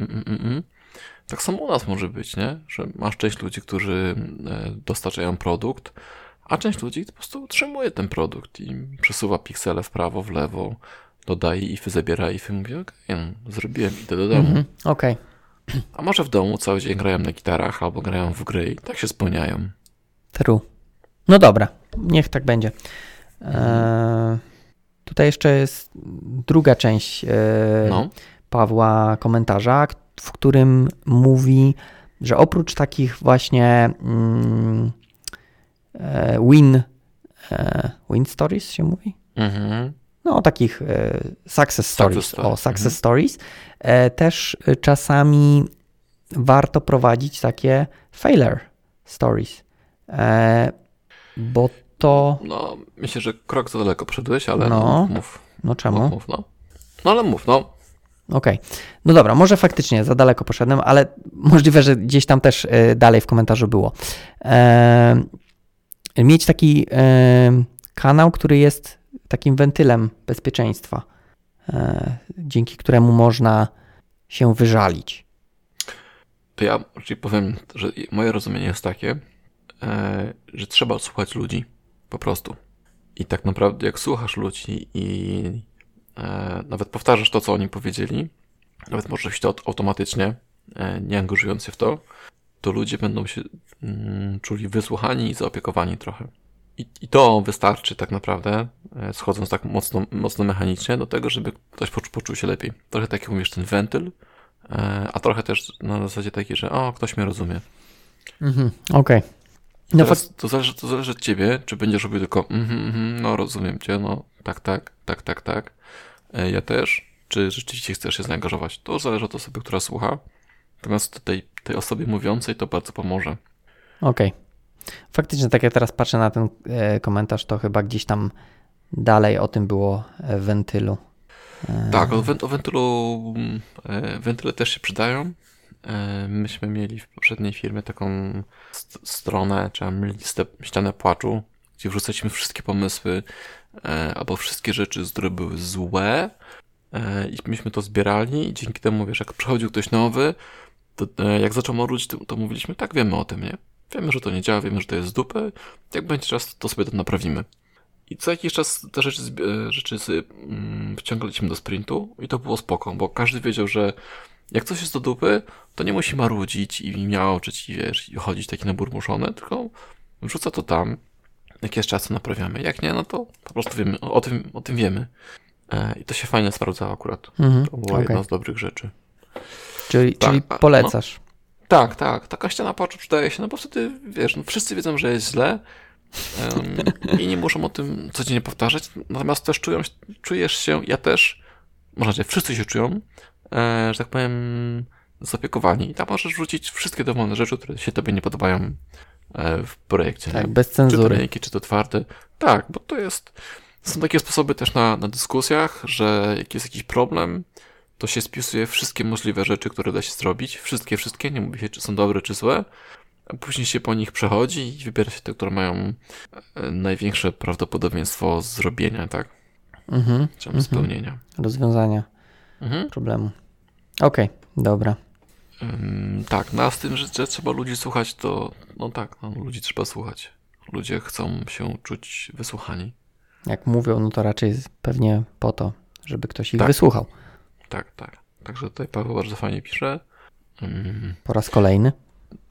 Speaker 1: Tak samo u nas może być, nie? Że masz część ludzi, którzy e, dostarczają produkt, a część ludzi po prostu utrzymuje ten produkt i przesuwa piksele w prawo, w lewo, dodaje ify, zabiera ify, mówi, okej, no, zrobiłem, idę do domu.
Speaker 2: Mhm, Okej.
Speaker 1: A może w domu cały dzień grają na gitarach albo grają w gry i tak się spełniają.
Speaker 2: True. No dobra, niech tak będzie. Eee, tutaj jeszcze jest druga część e,
Speaker 1: No.
Speaker 2: Pawła komentarza, w którym mówi, że oprócz takich właśnie mm, e, win, e, win stories się mówi?
Speaker 1: Mhm.
Speaker 2: No, takich e, success stories.
Speaker 1: story.
Speaker 2: O, success
Speaker 1: Mhm.
Speaker 2: stories. E, też e, czasami warto prowadzić takie failure stories, e, bo to,
Speaker 1: No, myślę, że krok za daleko przyszedłeś, ale
Speaker 2: No.
Speaker 1: mów,
Speaker 2: no czemu?
Speaker 1: mów, no. No ale mów, no.
Speaker 2: Okej. No dobra, może faktycznie za daleko poszedłem, ale możliwe, że gdzieś tam też e, dalej w komentarzu było. E, mieć taki e, kanał, który jest takim wentylem bezpieczeństwa, e, dzięki któremu można się wyżalić.
Speaker 1: To ja raczej powiem, że moje rozumienie jest takie, e, że trzeba słuchać ludzi. Po prostu. I tak naprawdę, jak słuchasz ludzi i e, nawet powtarzasz to, co oni powiedzieli, nawet może robić to automatycznie, e, nie angażując się w to, to ludzie będą się mm, czuli wysłuchani i zaopiekowani trochę. I, I to wystarczy tak naprawdę, e, schodząc tak mocno, mocno mechanicznie, do tego, żeby ktoś poczu, poczuł się lepiej. Trochę tak jak mówisz, ten wentyl, e, a trochę też na zasadzie takiej, że o, ktoś mnie rozumie.
Speaker 2: Mhm, Okej. No
Speaker 1: Teraz to, zależy, to zależy od ciebie, czy będziesz robił tylko mhm, mhm, no rozumiem cię, no tak, tak, tak, tak, tak. E, ja też. Czy rzeczywiście chcesz się zaangażować? To zależy od osoby, która słucha. Natomiast tej, tej osobie mówiącej to bardzo pomoże.
Speaker 2: Okej. Faktycznie, tak jak teraz patrzę na ten e, komentarz, to chyba gdzieś tam dalej o tym było e, wentylu.
Speaker 1: Tak, o, went, o wentylu, mm, wentyle też się przydają. E, myśmy mieli w poprzedniej firmie taką st- stronę, czy listę, ścianę płaczu, gdzie wrzucaliśmy wszystkie pomysły e, albo wszystkie rzeczy, które były złe e, i myśmy to zbierali i dzięki temu, wiesz, jak przychodził ktoś nowy, to jak zaczął marudzić, to, to mówiliśmy, tak, wiemy o tym, nie? Wiemy, że to nie działa, wiemy, że to jest dupę, jak będzie czas, to sobie to naprawimy. I co jakiś czas te rzeczy, rzeczy mm, wciągaliśmy do sprintu i to było spoko, bo każdy wiedział, że jak coś jest do dupy, to nie musi marudzić i miałczyć i wiesz, i chodzić taki naburmuszony, tylko wrzuca to tam, jak jest czas, to naprawiamy. Jak nie, no to po prostu wiemy, o, tym, o tym wiemy. E, I to się fajnie sprawdzało akurat.
Speaker 2: mhm,
Speaker 1: To była
Speaker 2: okej.
Speaker 1: jedna z dobrych rzeczy.
Speaker 2: Czyli,
Speaker 1: tak,
Speaker 2: czyli
Speaker 1: a-
Speaker 2: polecasz.
Speaker 1: Tak, tak. Taka ściana płaczu przydaje się, no bo wtedy, wiesz, no wszyscy wiedzą, że jest źle em, i nie muszą o tym codziennie powtarzać, natomiast też czują, czujesz się, ja też, można powiedzieć, wszyscy się czują, że tak powiem, zaopiekowani i tam możesz wrzucić wszystkie dowolne rzeczy, które się tobie nie podobają e, w projekcie.
Speaker 2: Tak,
Speaker 1: nie?
Speaker 2: bez
Speaker 1: Czy to
Speaker 2: cenzury.
Speaker 1: linki, czy to twarde. Tak, bo to jest. Są takie sposoby też na, na dyskusjach, że jak jest jakiś problem, to się spisuje wszystkie możliwe rzeczy, które da się zrobić. Wszystkie, wszystkie, nie mówi się, czy są dobre, czy złe. A później się po nich przechodzi i wybiera się te, które mają e, największe prawdopodobieństwo zrobienia, tak?
Speaker 2: Mhm.
Speaker 1: Czy
Speaker 2: Mhm.
Speaker 1: spełnienia.
Speaker 2: Rozwiązania
Speaker 1: Mhm.
Speaker 2: problemu. Okej, dobra.
Speaker 1: Ym, tak, no a z tym, że, trzeba ludzi słuchać, to no tak, no, ludzi trzeba słuchać. Ludzie chcą się czuć wysłuchani.
Speaker 2: Jak mówią, no to raczej pewnie po to, żeby ktoś ich
Speaker 1: Tak.
Speaker 2: wysłuchał.
Speaker 1: Tak, tak. Także tutaj Paweł bardzo fajnie pisze. Ym,
Speaker 2: Po raz kolejny.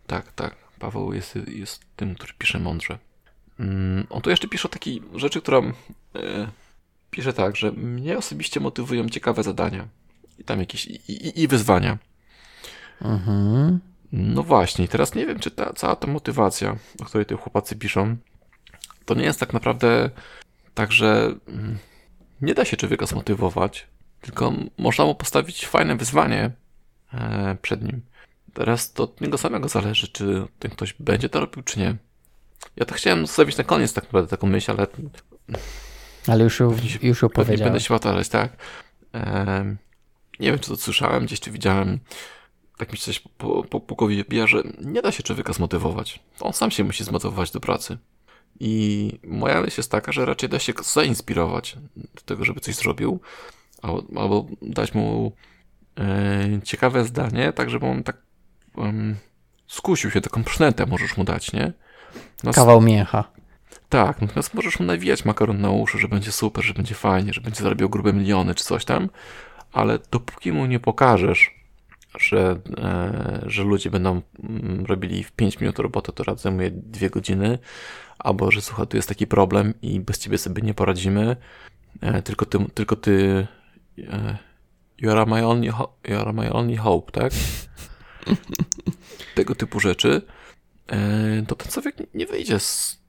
Speaker 1: tak, tak. Paweł jest, jest tym, który pisze mądrze. Ym, on tu jeszcze pisze o takiej rzeczy, która e, pisze tak, że mnie osobiście motywują ciekawe zadania. I tam jakieś i, i, i wyzwania.
Speaker 2: Mhm.
Speaker 1: No właśnie, teraz nie wiem, czy ta cała ta motywacja, o której te chłopacy piszą, to nie jest tak naprawdę tak, że mm, nie da się człowieka zmotywować, tylko można mu postawić fajne wyzwanie e, przed nim. Teraz to od niego samego zależy, czy ten ktoś będzie to robił, czy nie. Ja to chciałem zostawić na koniec tak naprawdę taką myśl, ale
Speaker 2: Ale już ją, już ją powiedziałem.
Speaker 1: będę się powtarzać, tak. Nie wiem, czy to słyszałem, gdzieś tu widziałem, tak mi się coś po, po, po głowie bija, że nie da się człowieka zmotywować. On sam się musi zmotywować do pracy. I moja myśl jest taka, że raczej da się zainspirować do tego, żeby coś zrobił, albo, albo dać mu e, ciekawe zdanie, tak żeby on tak skusił się, taką przynętę możesz mu dać, nie? No,
Speaker 2: Kawał mięcha.
Speaker 1: tak, natomiast możesz mu nawijać makaron na uszy, że będzie super, że będzie fajnie, że będzie zarabiał grube miliony czy coś tam, ale dopóki mu nie pokażesz, że, e, że ludzie będą mm, robili w 5 minut robotę, to rad zajmuje 2 godziny, albo że słuchaj, tu jest taki problem i bez ciebie sobie nie poradzimy, e, tylko ty, tylko ty e, you are my only, you are my only hope, tak? Tego typu rzeczy, to ten człowiek nie wyjdzie z,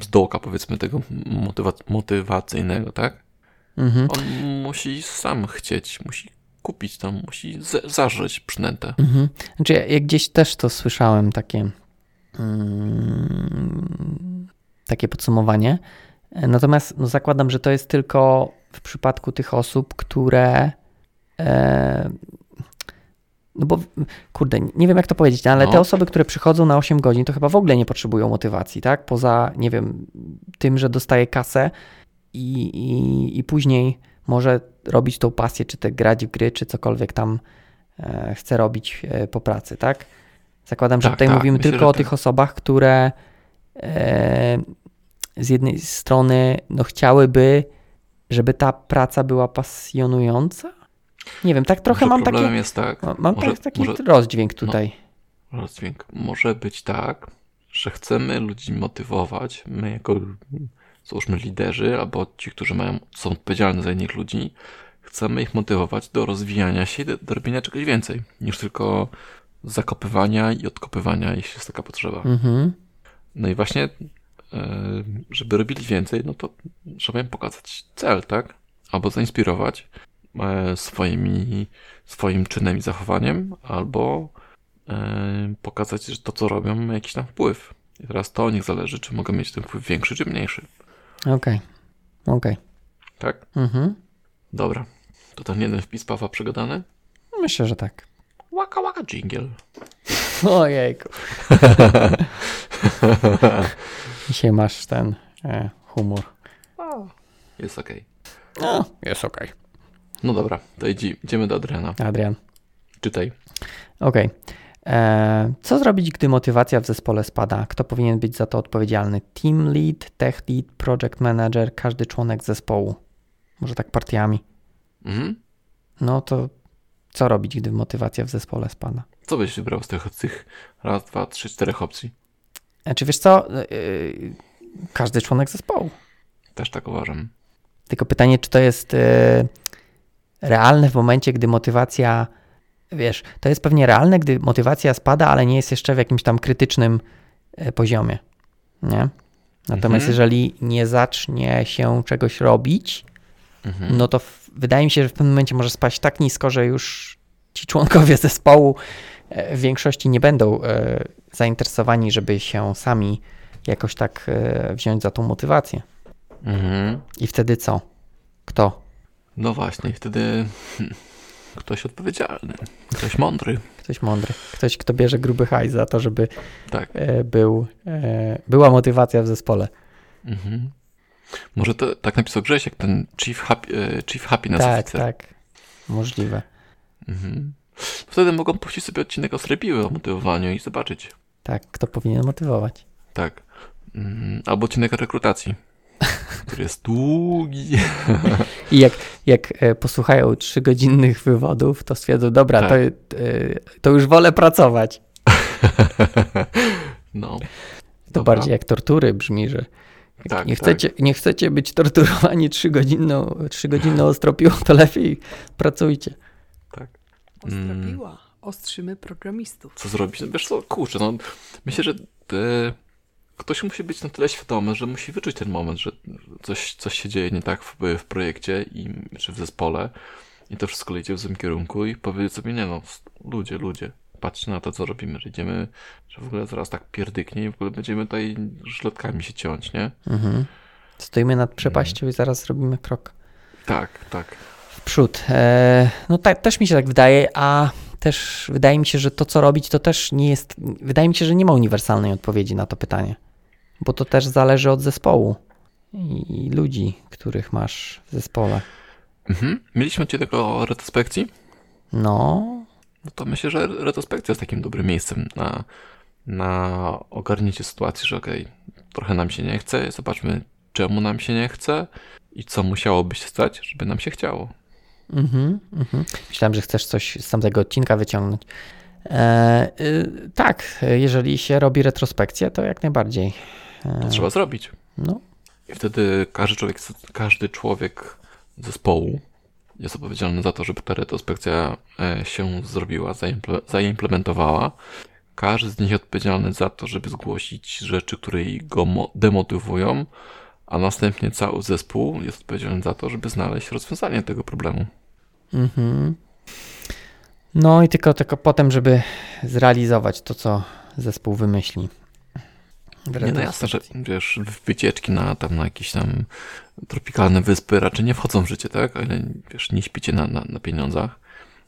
Speaker 1: z dołka, powiedzmy, tego motywa- motywacyjnego, tak?
Speaker 2: Mhm.
Speaker 1: On musi sam chcieć, musi kupić tam, musi zażyć przynętę.
Speaker 2: Mhm. Znaczy, ja, ja gdzieś też to słyszałem, takie, mm, takie podsumowanie. Natomiast no, zakładam, że to jest tylko w przypadku tych osób, które. E, no bo, kurde, nie wiem jak to powiedzieć, no, ale
Speaker 1: No.
Speaker 2: te osoby, które przychodzą na 8 godzin, to chyba w ogóle nie potrzebują motywacji, tak? Poza, nie wiem, tym, że dostaje kasę i, i, i później może robić tą pasję, czy te grać w gry, czy cokolwiek tam e, chce robić e, po pracy, tak? Zakładam, że
Speaker 1: Tak,
Speaker 2: tutaj
Speaker 1: tak,
Speaker 2: mówimy
Speaker 1: myślę,
Speaker 2: tylko o
Speaker 1: tak.
Speaker 2: tych osobach, które e, z jednej strony no, chciałyby, żeby ta praca była pasjonująca. Nie wiem, tak trochę
Speaker 1: Może
Speaker 2: mam takie,
Speaker 1: jest tak,
Speaker 2: ma- mam
Speaker 1: może,
Speaker 2: tak, taki
Speaker 1: może
Speaker 2: rozdźwięk tutaj.
Speaker 1: rozdźwięk. Może być tak, że chcemy ludzi motywować, my jako załóżmy liderzy, albo ci, którzy mają, są odpowiedzialni za innych ludzi, chcemy ich motywować do rozwijania się i do, do robienia czegoś więcej, niż tylko zakopywania i odkopywania, jeśli jest taka potrzeba.
Speaker 2: Mhm.
Speaker 1: No i właśnie, e, żeby robili więcej, no to trzeba im pokazać cel, tak? Albo zainspirować e, swoimi, swoim czynem i zachowaniem, albo e, pokazać, że to, co robią, ma jakiś tam wpływ. I teraz to od nich zależy, czy mogą mieć ten wpływ większy, czy mniejszy.
Speaker 2: Okej, okej.
Speaker 1: Tak?
Speaker 2: Mhm.
Speaker 1: Dobra. To ten jeden wpis Pawła przygadany?
Speaker 2: Myślę, że tak.
Speaker 1: Waka waka jingle.
Speaker 2: Ojejku. Dzisiaj masz ten e, humor.
Speaker 1: Jest okej.
Speaker 2: No, jest okej.
Speaker 1: No dobra, to idzi, idziemy do Adriana.
Speaker 2: Adrian.
Speaker 1: Czytaj.
Speaker 2: Okej. E, Co zrobić, gdy motywacja w zespole spada? Kto powinien być za to odpowiedzialny? Team lead, tech lead, project manager, każdy członek zespołu. Może tak partiami.
Speaker 1: Mhm.
Speaker 2: No to co robić, gdy motywacja w zespole spada?
Speaker 1: Co byś wybrał z tych, z tych raz, dwa, trzy, czterech opcji?
Speaker 2: E, Czy wiesz co? E, e, Każdy członek zespołu.
Speaker 1: Też tak uważam.
Speaker 2: Tylko pytanie, czy to jest e, realne w momencie, gdy motywacja, wiesz, to jest pewnie realne, gdy motywacja spada, ale nie jest jeszcze w jakimś tam krytycznym e, poziomie. Nie? Natomiast
Speaker 1: Mhm.
Speaker 2: jeżeli nie zacznie się czegoś robić,
Speaker 1: Mhm.
Speaker 2: no to w, wydaje mi się, że w pewnym momencie może spaść tak nisko, że już ci członkowie zespołu e, w większości nie będą e, zainteresowani, żeby się sami jakoś tak e, wziąć za tą motywację.
Speaker 1: Mhm.
Speaker 2: I wtedy co? Kto?
Speaker 1: No właśnie, wtedy hmm, ktoś odpowiedzialny, ktoś mądry.
Speaker 2: Ktoś mądry. Ktoś, kto bierze gruby hajs za to, żeby
Speaker 1: Tak.
Speaker 2: e, był, e, była motywacja w zespole.
Speaker 1: Mhm. Może to tak napisał Grzesiek, ten Chief, happy, e, chief Happiness
Speaker 2: Tak,
Speaker 1: Officer.
Speaker 2: tak. Możliwe.
Speaker 1: Mhm. Wtedy mogą puścić sobie odcinek o Srebiły o motywowaniu i zobaczyć.
Speaker 2: Tak, kto powinien motywować.
Speaker 1: Tak. Mhm. Albo odcinek o rekrutacji, który jest długi.
Speaker 2: I jak, jak e, posłuchają trzygodzinnych wywodów, to stwierdzą, dobra,
Speaker 1: Tak.
Speaker 2: to, e, to już wolę pracować.
Speaker 1: No.
Speaker 2: To
Speaker 1: Dobra.
Speaker 2: bardziej jak tortury brzmi, że
Speaker 1: Tak,
Speaker 2: nie,
Speaker 1: tak.
Speaker 2: chcecie, nie chcecie być torturowani trzygodzinną, trzygodzinną ostropiłą, to lepiej pracujcie.
Speaker 1: Tak.
Speaker 4: Ostra
Speaker 1: Mm.
Speaker 4: Ostrzymy programistów.
Speaker 1: Co zrobić? No wiesz co, kurczę, no myślę, że ktoś musi być na tyle świadomy, że musi wyczuć ten moment, że coś, coś się dzieje nie tak w, w projekcie i, czy w zespole i to wszystko idzie w złym kierunku i powiedzieć sobie, nie no, ludzie, ludzie, patrzcie na to, co robimy, że idziemy, że w ogóle zaraz tak pierdyknie i w ogóle będziemy tutaj żletkami się ciąć, nie?
Speaker 2: Mhm. Stoimy nad przepaścią i zaraz robimy krok
Speaker 1: Tak, tak.
Speaker 2: w przód. E, no tak, też mi się tak wydaje, a też wydaje mi się, że to, co robić, to też nie jest. Wydaje mi się, że nie ma uniwersalnej odpowiedzi na to pytanie, bo to też zależy od zespołu i, ludzi, których masz w zespole.
Speaker 1: Mhm. Mieliśmy odcinek o retrospekcji,
Speaker 2: No,
Speaker 1: No to myślę, że retrospekcja jest takim dobrym miejscem na, na ogarnięcie sytuacji, że okej, trochę nam się nie chce, zobaczmy czemu nam się nie chce i co musiałoby się stać, żeby nam się chciało.
Speaker 2: Mhm, mhm. Myślałem, że chcesz coś z tamtego odcinka wyciągnąć. E, y, tak, jeżeli się robi retrospekcję, to jak najbardziej. E,
Speaker 1: To trzeba zrobić.
Speaker 2: No,
Speaker 1: I wtedy każdy człowiek, każdy człowiek zespołu jest odpowiedzialny za to, żeby ta retrospekcja e, się zrobiła, zaimple- zaimplementowała. Każdy z nich jest odpowiedzialny za to, żeby zgłosić rzeczy, które go mo- demotywują, a następnie cały zespół jest odpowiedzialny za to, żeby znaleźć rozwiązanie tego problemu.
Speaker 2: mhm. no i tylko, tylko potem, żeby zrealizować to, co zespół wymyśli.
Speaker 1: Nie no jasne, że wiesz, wycieczki na tam na jakieś tam tropikalne wyspy raczej nie wchodzą w życie, tak? Ale wiesz, nie śpicie na, na, na pieniądzach.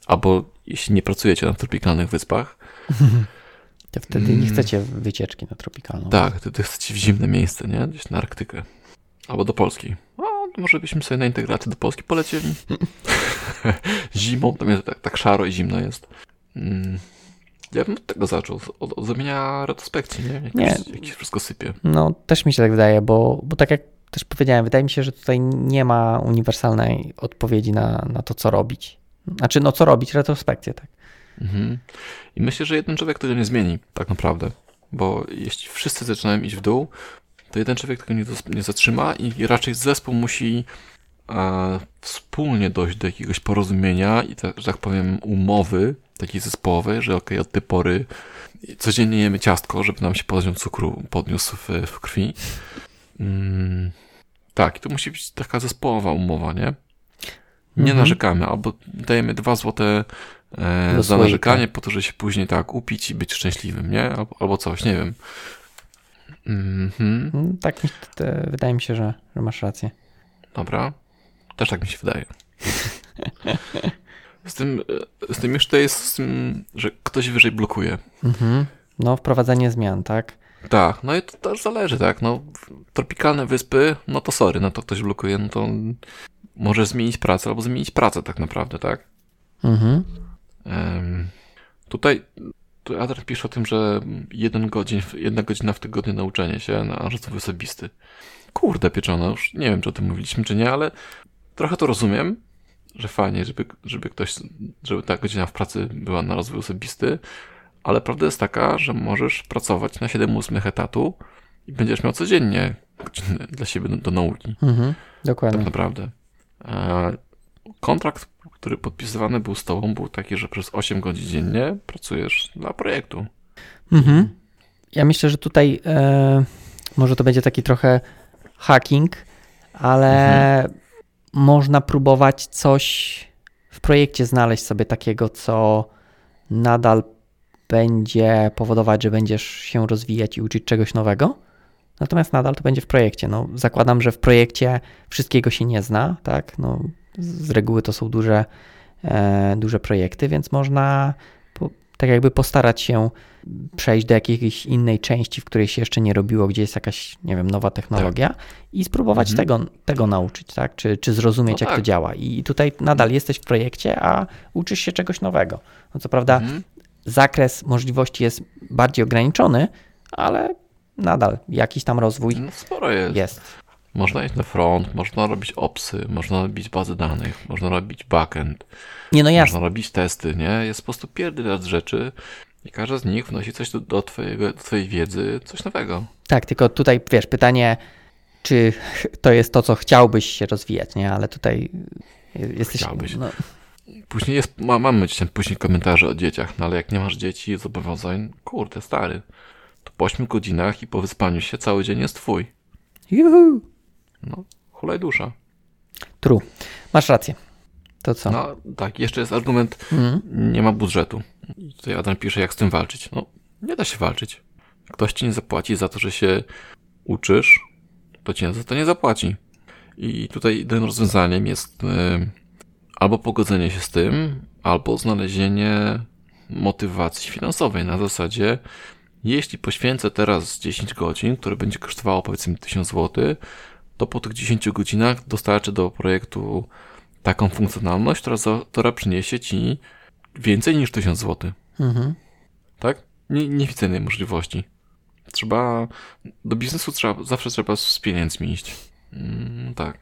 Speaker 1: Albo jeśli nie pracujecie na tropikalnych wyspach,
Speaker 2: To wtedy nie
Speaker 1: Mm.
Speaker 2: chcecie wycieczki na tropikalną.
Speaker 1: tak, ty chcecie w zimne miejsce, nie? Gdzieś na Arktykę. Albo do Polski. O, to może byśmy sobie na integrację do Polski polecieli. Zimą, tam jest tak, tak szaro i zimno jest. Mm. Ja bym od tego zaczął, od, od zrobienia retrospekcji, nie? Jak,
Speaker 2: Nie.
Speaker 1: jak się wszystko sypie.
Speaker 2: No, też mi się tak wydaje, bo, bo tak jak też powiedziałem, wydaje mi się, że tutaj nie ma uniwersalnej odpowiedzi na, na to, co robić. Znaczy, no co robić, retrospekcję, tak.
Speaker 1: Mhm. I myślę, że jeden człowiek tego nie zmieni, tak naprawdę. Bo jeśli wszyscy zaczynają iść w dół, to jeden człowiek tego nie, nie zatrzyma i raczej zespół musi e, wspólnie dojść do jakiegoś porozumienia i, tak, że tak powiem, umowy takiej zespołowej, że okej, od tej pory codziennie jemy ciastko, żeby nam się poziom cukru podniósł w, w krwi. Mm, tak, i to musi być taka zespołowa umowa, nie? Nie
Speaker 2: Mhm.
Speaker 1: narzekamy, albo dajemy dwa złote e, za narzekanie po to, że się później tak upić i być szczęśliwym, nie? Albo, albo coś, nie wiem. Mhm,
Speaker 2: Mm, Tak, mi- te, wydaje mi się, że, że masz rację.
Speaker 1: dobra. Też tak mi się wydaje. Z tym, e, z tym jeszcze jest, tym, że ktoś wyżej blokuje.
Speaker 2: Mhm. No, wprowadzenie zmian, tak?
Speaker 1: Tak, no i to też zależy, tak, no tropikalne wyspy, no to sorry, no to ktoś blokuje, no to możesz zmienić pracę albo zmienić pracę tak naprawdę, tak?
Speaker 2: Mhm.
Speaker 1: Em, tutaj tu Adrian pisze o tym, że jeden godzin, jedna godzina w tygodniu nauczenie się na rozwój osobisty. Kurde pieczone, już nie wiem, czy o tym mówiliśmy, czy nie, ale trochę to rozumiem, że fajnie, żeby, żeby ktoś, żeby ta godzina w pracy była na rozwój osobisty, ale prawda jest taka, że możesz pracować na 7-8 etatu i będziesz miał codziennie dla siebie do, do nauki
Speaker 2: Mhm.
Speaker 1: tak
Speaker 2: Dokładnie.
Speaker 1: naprawdę. E, kontrakt, który podpisywany był z tobą, był taki, że przez 8 godzin dziennie pracujesz dla projektu.
Speaker 2: Mhm. Ja myślę, że tutaj e, może to będzie taki trochę hacking, ale można próbować coś w projekcie znaleźć sobie takiego, co nadal będzie powodować, że będziesz się rozwijać i uczyć czegoś nowego. Natomiast nadal to będzie w projekcie. No, zakładam, że w projekcie wszystkiego się nie zna, tak? No, z reguły to są duże, e, duże projekty, więc można po, tak jakby postarać się przejść do jakiejś innej części, w której się jeszcze nie robiło, gdzie jest jakaś, nie wiem, nowa technologia i spróbować
Speaker 1: Mhm.
Speaker 2: tego, tego nauczyć, tak? Czy, czy zrozumieć,
Speaker 1: No
Speaker 2: jak to
Speaker 1: tak.
Speaker 2: działa. I tutaj nadal jesteś w projekcie, a uczysz się czegoś nowego. No co prawda
Speaker 1: Mhm.
Speaker 2: zakres możliwości jest bardziej ograniczony, ale nadal jakiś tam rozwój
Speaker 1: No, sporo jest.
Speaker 2: jest.
Speaker 1: Można iść na front, można robić opsy, można robić bazy danych, można robić backend,
Speaker 2: Nie, no
Speaker 1: można
Speaker 2: jasne.
Speaker 1: robić testy, nie? Jest po prostu pierdylat rzeczy i każda z nich wnosi coś do, do, twojego, do twojej wiedzy, coś nowego.
Speaker 2: Tak, tylko tutaj wiesz, pytanie, czy to jest to, co chciałbyś się rozwijać, nie? Ale tutaj jesteś.
Speaker 1: Chciałbyś.
Speaker 2: No,
Speaker 1: Później jest, ma, mamy gdzieś tam później komentarze o dzieciach, no ale jak nie masz dzieci i zobowiązań, kurde, stary, to po 8 godzinach i po wyspaniu się cały dzień jest twój.
Speaker 2: juhu.
Speaker 1: No, hulaj dusza.
Speaker 2: True. Masz rację. To co?
Speaker 1: No tak, jeszcze jest argument,
Speaker 2: Mhm.
Speaker 1: nie ma budżetu. I tutaj Adam pisze, jak z tym walczyć. No, nie da się walczyć. Ktoś ci nie zapłaci za to, że się uczysz, to ci za to nie zapłaci. I tutaj jedynym rozwiązaniem jest y, albo pogodzenie się z tym, albo znalezienie motywacji finansowej na zasadzie, jeśli poświęcę teraz 10 godzin, które będzie kosztowało powiedzmy 1000 zł, to po tych 10 godzinach dostarczę do projektu taką funkcjonalność, która, która przyniesie ci więcej niż 1000 zł.
Speaker 2: Mhm.
Speaker 1: Tak? Nie, nie widzę innej możliwości. Trzeba, do biznesu trzeba, zawsze trzeba z pieniędzmi iść. Mm, tak.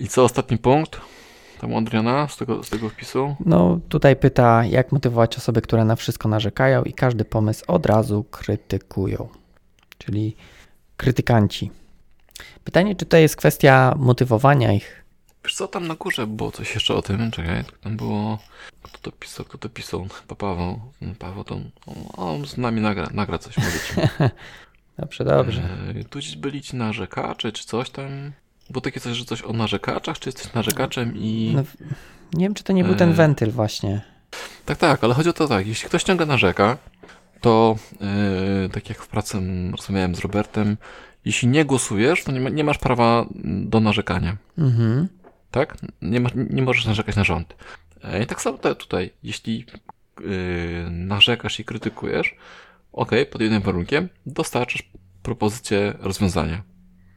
Speaker 1: I co ostatni punkt? Tam Adriana z tego, z tego wpisu?
Speaker 2: No, tutaj pyta, jak motywować osoby, które na wszystko narzekają i każdy pomysł od razu krytykują. Czyli krytykanci. Pytanie, czy to jest kwestia motywowania ich?
Speaker 1: Wiesz co, tam na górze było coś jeszcze o tym, czekaj, tam było, kto to pisał, kto to pisał, chyba Paweł, Paweł to, on, z nami nagra, nagra coś, może ci.
Speaker 2: Dobrze, dobrze.
Speaker 1: E, tu byli ci narzekacze, czy coś tam, bo takie coś, że coś o narzekaczach, czy jesteś narzekaczem i...
Speaker 2: No, nie wiem, czy to nie był ten
Speaker 1: E,
Speaker 2: wentyl właśnie.
Speaker 1: Tak, tak, ale chodzi o to tak, jeśli ktoś ciągle narzeka, to yy, tak jak w pracy rozmawiałem z Robertem, jeśli nie głosujesz, to nie, ma, nie masz prawa do narzekania,
Speaker 2: Mhm.
Speaker 1: Tak? Nie, masz, nie możesz narzekać na rząd. E, I tak samo tutaj, jeśli yy, narzekasz i krytykujesz, ok, pod jednym warunkiem, dostarczysz propozycję rozwiązania.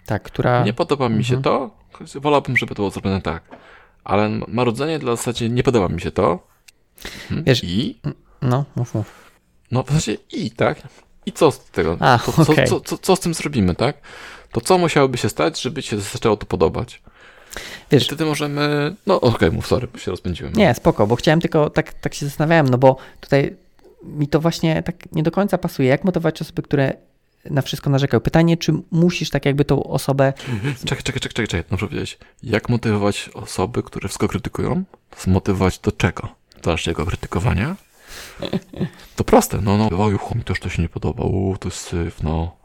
Speaker 2: Tak, która.
Speaker 1: Nie podoba mi się
Speaker 2: Mhm.
Speaker 1: to, wolałbym, żeby to było zrobione tak. Ale marudzenie dla zasadzie nie podoba mi się to. Hmm,
Speaker 2: Wiesz-
Speaker 1: I
Speaker 2: No, mów, mów.
Speaker 1: No w sensie i, tak? I co z tego?
Speaker 2: A,
Speaker 1: co,
Speaker 2: okej.
Speaker 1: co, co, co z tym zrobimy, tak? To co musiałoby się stać, żeby ci się zaczęło to podobać?
Speaker 2: Wiesz,
Speaker 1: Wtedy możemy... No okej, mów, sorry, się rozpędziłem.
Speaker 2: Nie, spoko, bo chciałem tylko, tak, tak się zastanawiałem, no bo tutaj mi to właśnie tak nie do końca pasuje. Jak motywować osoby, które na wszystko narzekają? Pytanie, czy musisz tak jakby tą osobę...
Speaker 1: Czekaj, czekaj, czekaj, czekaj, no powiedzieć. Jak motywować osoby, które wszystko krytykują? Zmotywować do czego? Do dalszego krytykowania? To proste, no, no. Oj, mi też to się nie podoba, uuu, to jest syf, no.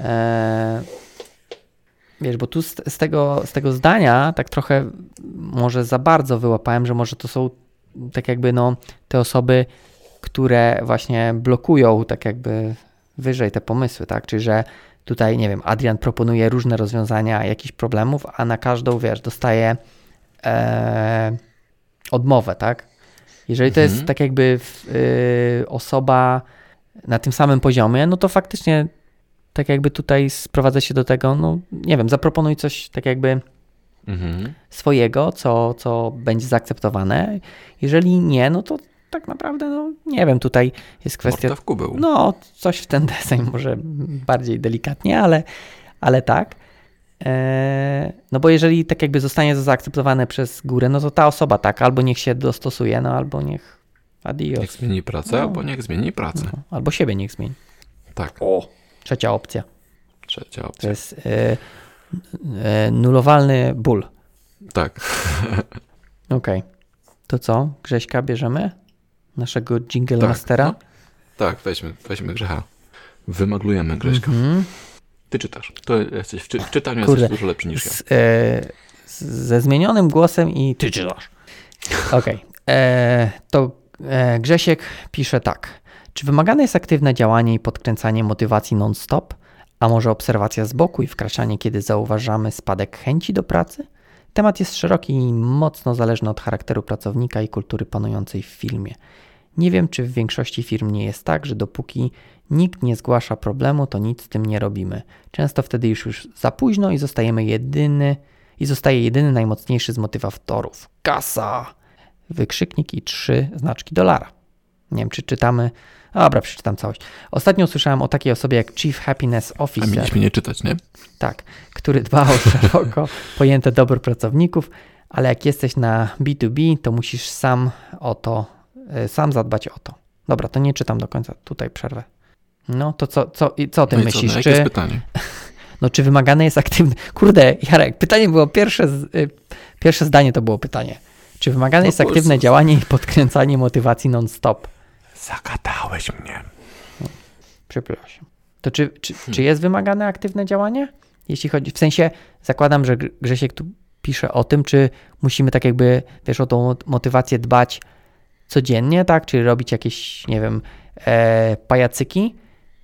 Speaker 2: E, wiesz, bo tu z, z, tego, z tego zdania tak trochę może za bardzo wyłapałem, że może to są tak jakby no te osoby, które właśnie blokują tak jakby wyżej te pomysły, tak? Czyli, że tutaj, nie wiem, Adrian proponuje różne rozwiązania jakichś problemów, a na każdą, wiesz, dostaje e, odmowę, tak? Jeżeli to jest
Speaker 1: Mhm.
Speaker 2: tak jakby w, y, osoba na tym samym poziomie, no to faktycznie tak jakby tutaj sprowadza się do tego, no nie wiem, zaproponuj coś tak jakby
Speaker 1: Mhm.
Speaker 2: swojego, co, co będzie zaakceptowane. Jeżeli nie, no to tak naprawdę, no nie wiem, tutaj jest kwestia,
Speaker 1: Morda w kubeł.
Speaker 2: no coś w ten deseń, może bardziej delikatnie, ale, ale tak. Eee, no bo jeżeli tak jakby zostanie to zaakceptowane przez górę, no to ta osoba tak, albo niech się dostosuje, no albo niech adios,
Speaker 1: Niech zmieni pracę,
Speaker 2: No.
Speaker 1: albo niech zmieni pracę.
Speaker 2: no, albo siebie niech zmieni.
Speaker 1: Tak,
Speaker 2: Trzecia opcja.
Speaker 1: trzecia
Speaker 2: To
Speaker 1: opcja.
Speaker 2: jest e, e, nulowalny ból.
Speaker 1: Tak.
Speaker 2: Okej. To co? Grześka bierzemy? Naszego jingle
Speaker 1: Tak,
Speaker 2: mastera?
Speaker 1: no. Tak, weźmy, weźmy Grzecha. Wymaglujemy Grześka.
Speaker 2: Mhm.
Speaker 1: Ty czytasz. To jesteś w, czy, w czytaniu
Speaker 2: Kurde.
Speaker 1: jesteś dużo lepszy niż ja.
Speaker 2: Z, e, ze zmienionym głosem i ty czytasz. Okej. E, To e, Grzesiek pisze tak. Czy wymagane jest aktywne działanie i podkręcanie motywacji non-stop? A może obserwacja z boku i wkraczanie, kiedy zauważamy spadek chęci do pracy? Temat jest szeroki i mocno zależny od charakteru pracownika i kultury panującej w firmie. Nie wiem, czy w większości firm nie jest tak, że dopóki nikt nie zgłasza problemu, to nic z tym nie robimy. Często wtedy już już za późno i zostajemy jedyny i zostaje jedyny najmocniejszy z motywatorów. Kasa! Wykrzyknik i trzy znaczki dolara. Nie wiem, czy czytamy. Dobra, przeczytam całość. Ostatnio usłyszałem o takiej osobie jak Chief Happiness
Speaker 1: A
Speaker 2: Officer.
Speaker 1: mieliśmy nie czytać, nie?
Speaker 2: Tak, który dba o szeroko pojęte dobro pracowników, ale jak jesteś na B2B, to musisz sam o to, y, sam zadbać o to. Dobra, to nie czytam do końca, tutaj przerwę. No to co, co, i co o tym
Speaker 1: no i co,
Speaker 2: myślisz?
Speaker 1: no, jakie jest
Speaker 2: czy,
Speaker 1: pytanie?
Speaker 2: no, czy wymagane jest aktywne... Kurde, Jarek, pytanie było pierwsze, y, pierwsze zdanie to było pytanie. Czy wymagane
Speaker 1: No
Speaker 2: jest aktywne działanie i podkręcanie motywacji non-stop?
Speaker 1: Zagadałeś mnie.
Speaker 2: Przepraszam. To czy, czy,
Speaker 1: Hmm.
Speaker 2: czy jest wymagane aktywne działanie? Jeśli chodzi, w sensie zakładam, że Gr- Grzesiek tu pisze o tym, czy musimy tak jakby, wiesz, o tą mot- motywację dbać codziennie, tak? Czy robić jakieś, nie wiem, e, pajacyki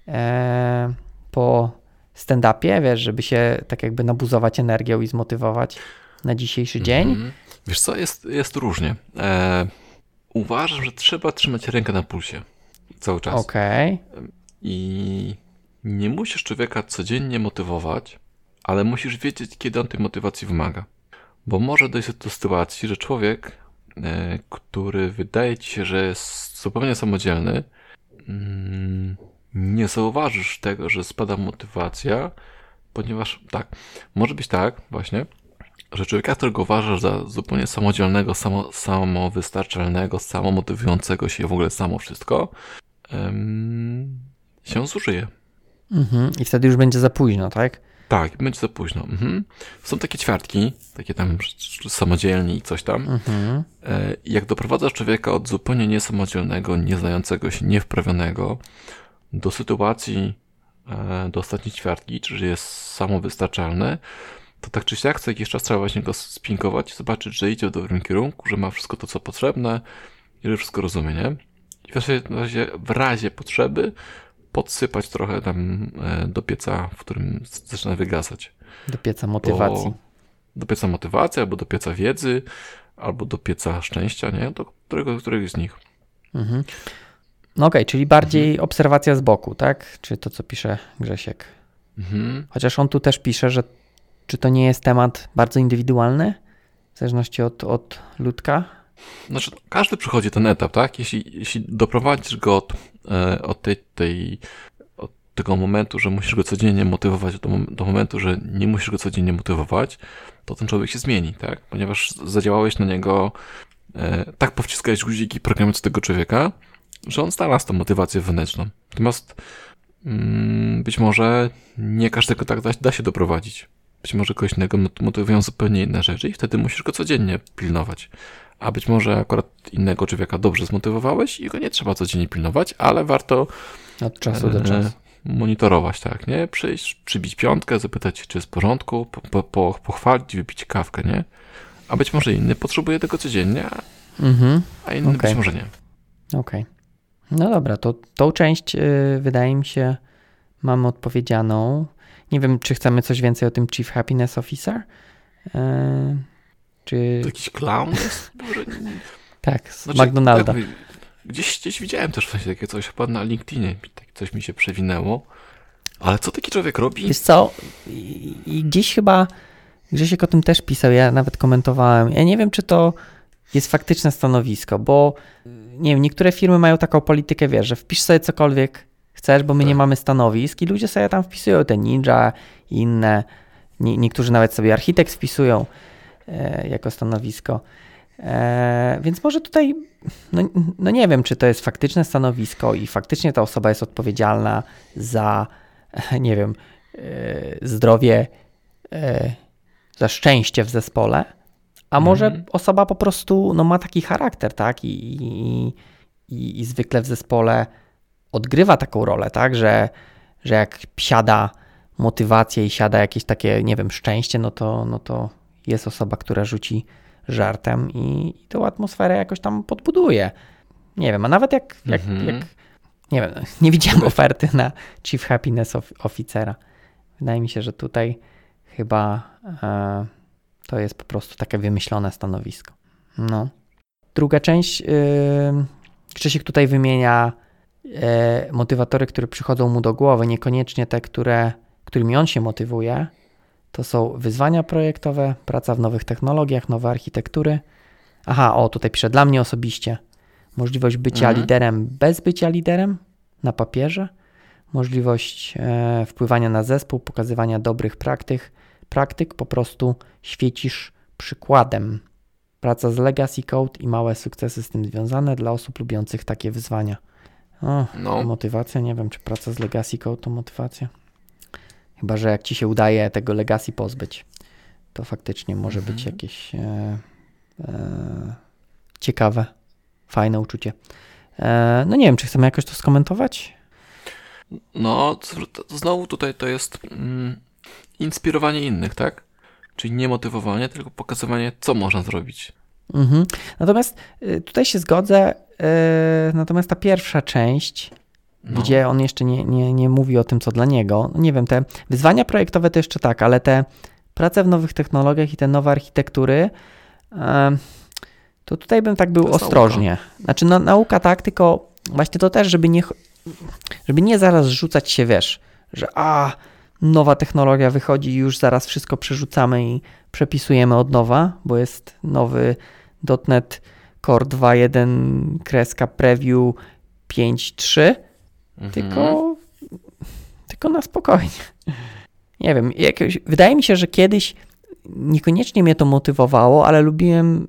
Speaker 2: e, po stand-upie, wiesz, żeby się tak jakby nabuzować energią i zmotywować na dzisiejszy dzień?
Speaker 1: Mhm. Wiesz co, jest, jest różnie. E, uważam, że trzeba trzymać rękę na pulsie cały czas.
Speaker 2: Okej.
Speaker 1: I nie musisz człowieka codziennie motywować, ale musisz wiedzieć, kiedy on tej motywacji wymaga. Bo może dojść do sytuacji, że człowiek, e, który wydaje ci się, że jest zupełnie samodzielny, mm, nie zauważysz tego, że spada motywacja, ponieważ tak, może być tak właśnie, że człowieka, którego uważasz za zupełnie samodzielnego, samo, samowystarczalnego, samomotywującego się w ogóle samo wszystko, em, się zużyje.
Speaker 2: Mhm. I wtedy już będzie za późno, tak?
Speaker 1: Tak, będzie za późno. Mhm. Są takie ćwiartki, takie tam samodzielni i coś tam.
Speaker 2: Mhm.
Speaker 1: E, Jak doprowadzasz człowieka od zupełnie niesamodzielnego, nieznającego się, niewprawionego do sytuacji, e, do ostatniej ćwiartki, czyli że jest samowystarczalny, to tak czy siak co jakiś czas trzeba właśnie go spinkować, zobaczyć, że idzie w dobrym kierunku, że ma wszystko to, co potrzebne i że wszystko rozumie, nie? I w razie, w razie, potrzeby podsypać trochę tam e, do pieca, w którym zaczyna wygasać.
Speaker 2: Do pieca motywacji.
Speaker 1: Do, do pieca motywacji, albo do pieca wiedzy, albo do pieca szczęścia, nie? Do którego, któregoś z nich.
Speaker 2: Mhm. No okej, czyli bardziej
Speaker 1: Mhm.
Speaker 2: obserwacja z boku, tak? Czy to, co pisze Grzesiek?
Speaker 1: Mhm.
Speaker 2: Chociaż on tu też pisze, że czy to nie jest temat bardzo indywidualny, w zależności od, od ludka?
Speaker 1: Znaczy, każdy przechodzi ten etap, tak? Jeśli, jeśli doprowadzisz go od, e, od, tej, tej, tego momentu, że musisz go codziennie motywować, do, do momentu, że nie musisz go codziennie motywować, to ten człowiek się zmieni, tak? Ponieważ zadziałałeś na niego, e, tak powciskałeś guziki programując tego człowieka, że on znalazł tą motywację wewnętrzną. Natomiast mm, być może nie każdego tak da, da się doprowadzić. Być może kogoś innego mot- motywują zupełnie inne rzeczy i wtedy musisz go codziennie pilnować. A być może akurat innego człowieka dobrze zmotywowałeś i go nie trzeba codziennie pilnować, ale warto
Speaker 2: Od czasu do
Speaker 1: e,
Speaker 2: czasu.
Speaker 1: monitorować, tak, nie? Przyjść, przybić piątkę, zapytać, czy jest w porządku, po, po, po, pochwalić, wypić kawkę, nie? A być może inny potrzebuje tego codziennie, a-
Speaker 2: Mhm.
Speaker 1: a inny
Speaker 2: Okej.
Speaker 1: być może nie.
Speaker 2: Okej. No dobra, to tą część y, wydaje mi się mamy odpowiedzianą. Nie wiem, czy chcemy coś więcej o tym Chief Happiness Officer? Y, czy...
Speaker 1: To jakiś clown jest?
Speaker 2: Tak, z
Speaker 1: Znaczy,
Speaker 2: McDonalda.
Speaker 1: tak, gdzieś, gdzieś widziałem też właśnie takie coś, chyba na LinkedInie tak coś mi się przewinęło. Ale co taki człowiek robi?
Speaker 2: Wiesz co, i, i gdzieś chyba Grzesiek o tym też pisał, ja nawet komentowałem. Ja nie wiem, czy to jest faktyczne stanowisko, bo nie wiem, niektóre firmy mają taką politykę, wiesz, że wpisz sobie cokolwiek chcesz, bo my nie
Speaker 1: Tak.
Speaker 2: mamy stanowisk i ludzie sobie tam wpisują te ninja i inne. Nie, niektórzy nawet sobie architekt wpisują e, jako stanowisko. E, więc może tutaj, no, no nie wiem, czy to jest faktyczne stanowisko i faktycznie ta osoba jest odpowiedzialna za, nie wiem, e, zdrowie, e, za szczęście w zespole, a może
Speaker 1: Mhm.
Speaker 2: osoba po prostu no, ma taki charakter, tak? I, i, i, I zwykle w zespole odgrywa taką rolę, tak? Że, że jak siada motywacja i siada jakieś takie, nie wiem, szczęście, no to, no to jest osoba, która rzuci żartem i, i tą atmosferę jakoś tam podbuduje. Nie wiem, a nawet jak, jak,
Speaker 1: Mhm.
Speaker 2: jak nie wiem, nie widziałem oferty na Chief Happiness of- Officera. Wydaje mi się, że tutaj chyba e, to jest po prostu takie wymyślone stanowisko. No. Druga część, yy, Krzysiek tutaj wymienia motywatory, które przychodzą mu do głowy, niekoniecznie te, które, którymi on się motywuje. To są wyzwania projektowe, praca w nowych technologiach, nowe architektury. Aha, o, tutaj pisze, dla mnie osobiście możliwość bycia
Speaker 1: Mhm.
Speaker 2: liderem bez bycia liderem na papierze, możliwość e, wpływania na zespół, pokazywania dobrych praktyk, praktyk, po prostu świecisz przykładem. Praca z legacy code i małe sukcesy z tym związane dla osób lubiących takie wyzwania. O,
Speaker 1: No,
Speaker 2: motywacja, nie wiem, czy praca z legacy code to motywacja. Chyba, że jak ci się udaje tego legacy pozbyć, to faktycznie może
Speaker 1: Mhm.
Speaker 2: być jakieś e, e, ciekawe, fajne uczucie. E, no nie wiem, czy chcemy jakoś to skomentować?
Speaker 1: no znowu tutaj to jest mm, inspirowanie innych, tak? Czyli nie motywowanie, tylko pokazywanie, co można zrobić.
Speaker 2: Mhm. Natomiast y, tutaj się zgodzę, natomiast ta pierwsza część,
Speaker 1: No.
Speaker 2: gdzie on jeszcze nie, nie, nie mówi o tym, co dla niego. No nie wiem, te wyzwania projektowe to jeszcze tak, ale te prace w nowych technologiach i te nowe architektury, em, to tutaj bym tak był ostrożnie. Znaczy, no, nauka tak, tylko właśnie to też, żeby nie, żeby nie zaraz rzucać się, wiesz, że a, nowa technologia wychodzi i już zaraz wszystko przerzucamy i przepisujemy od nowa, bo jest nowy .NET Core 2.1 kreska preview 5.3,
Speaker 1: Mhm.
Speaker 2: tylko, tylko na spokojnie. Nie wiem, jakoś, wydaje mi się, że kiedyś niekoniecznie mnie to motywowało, ale lubiłem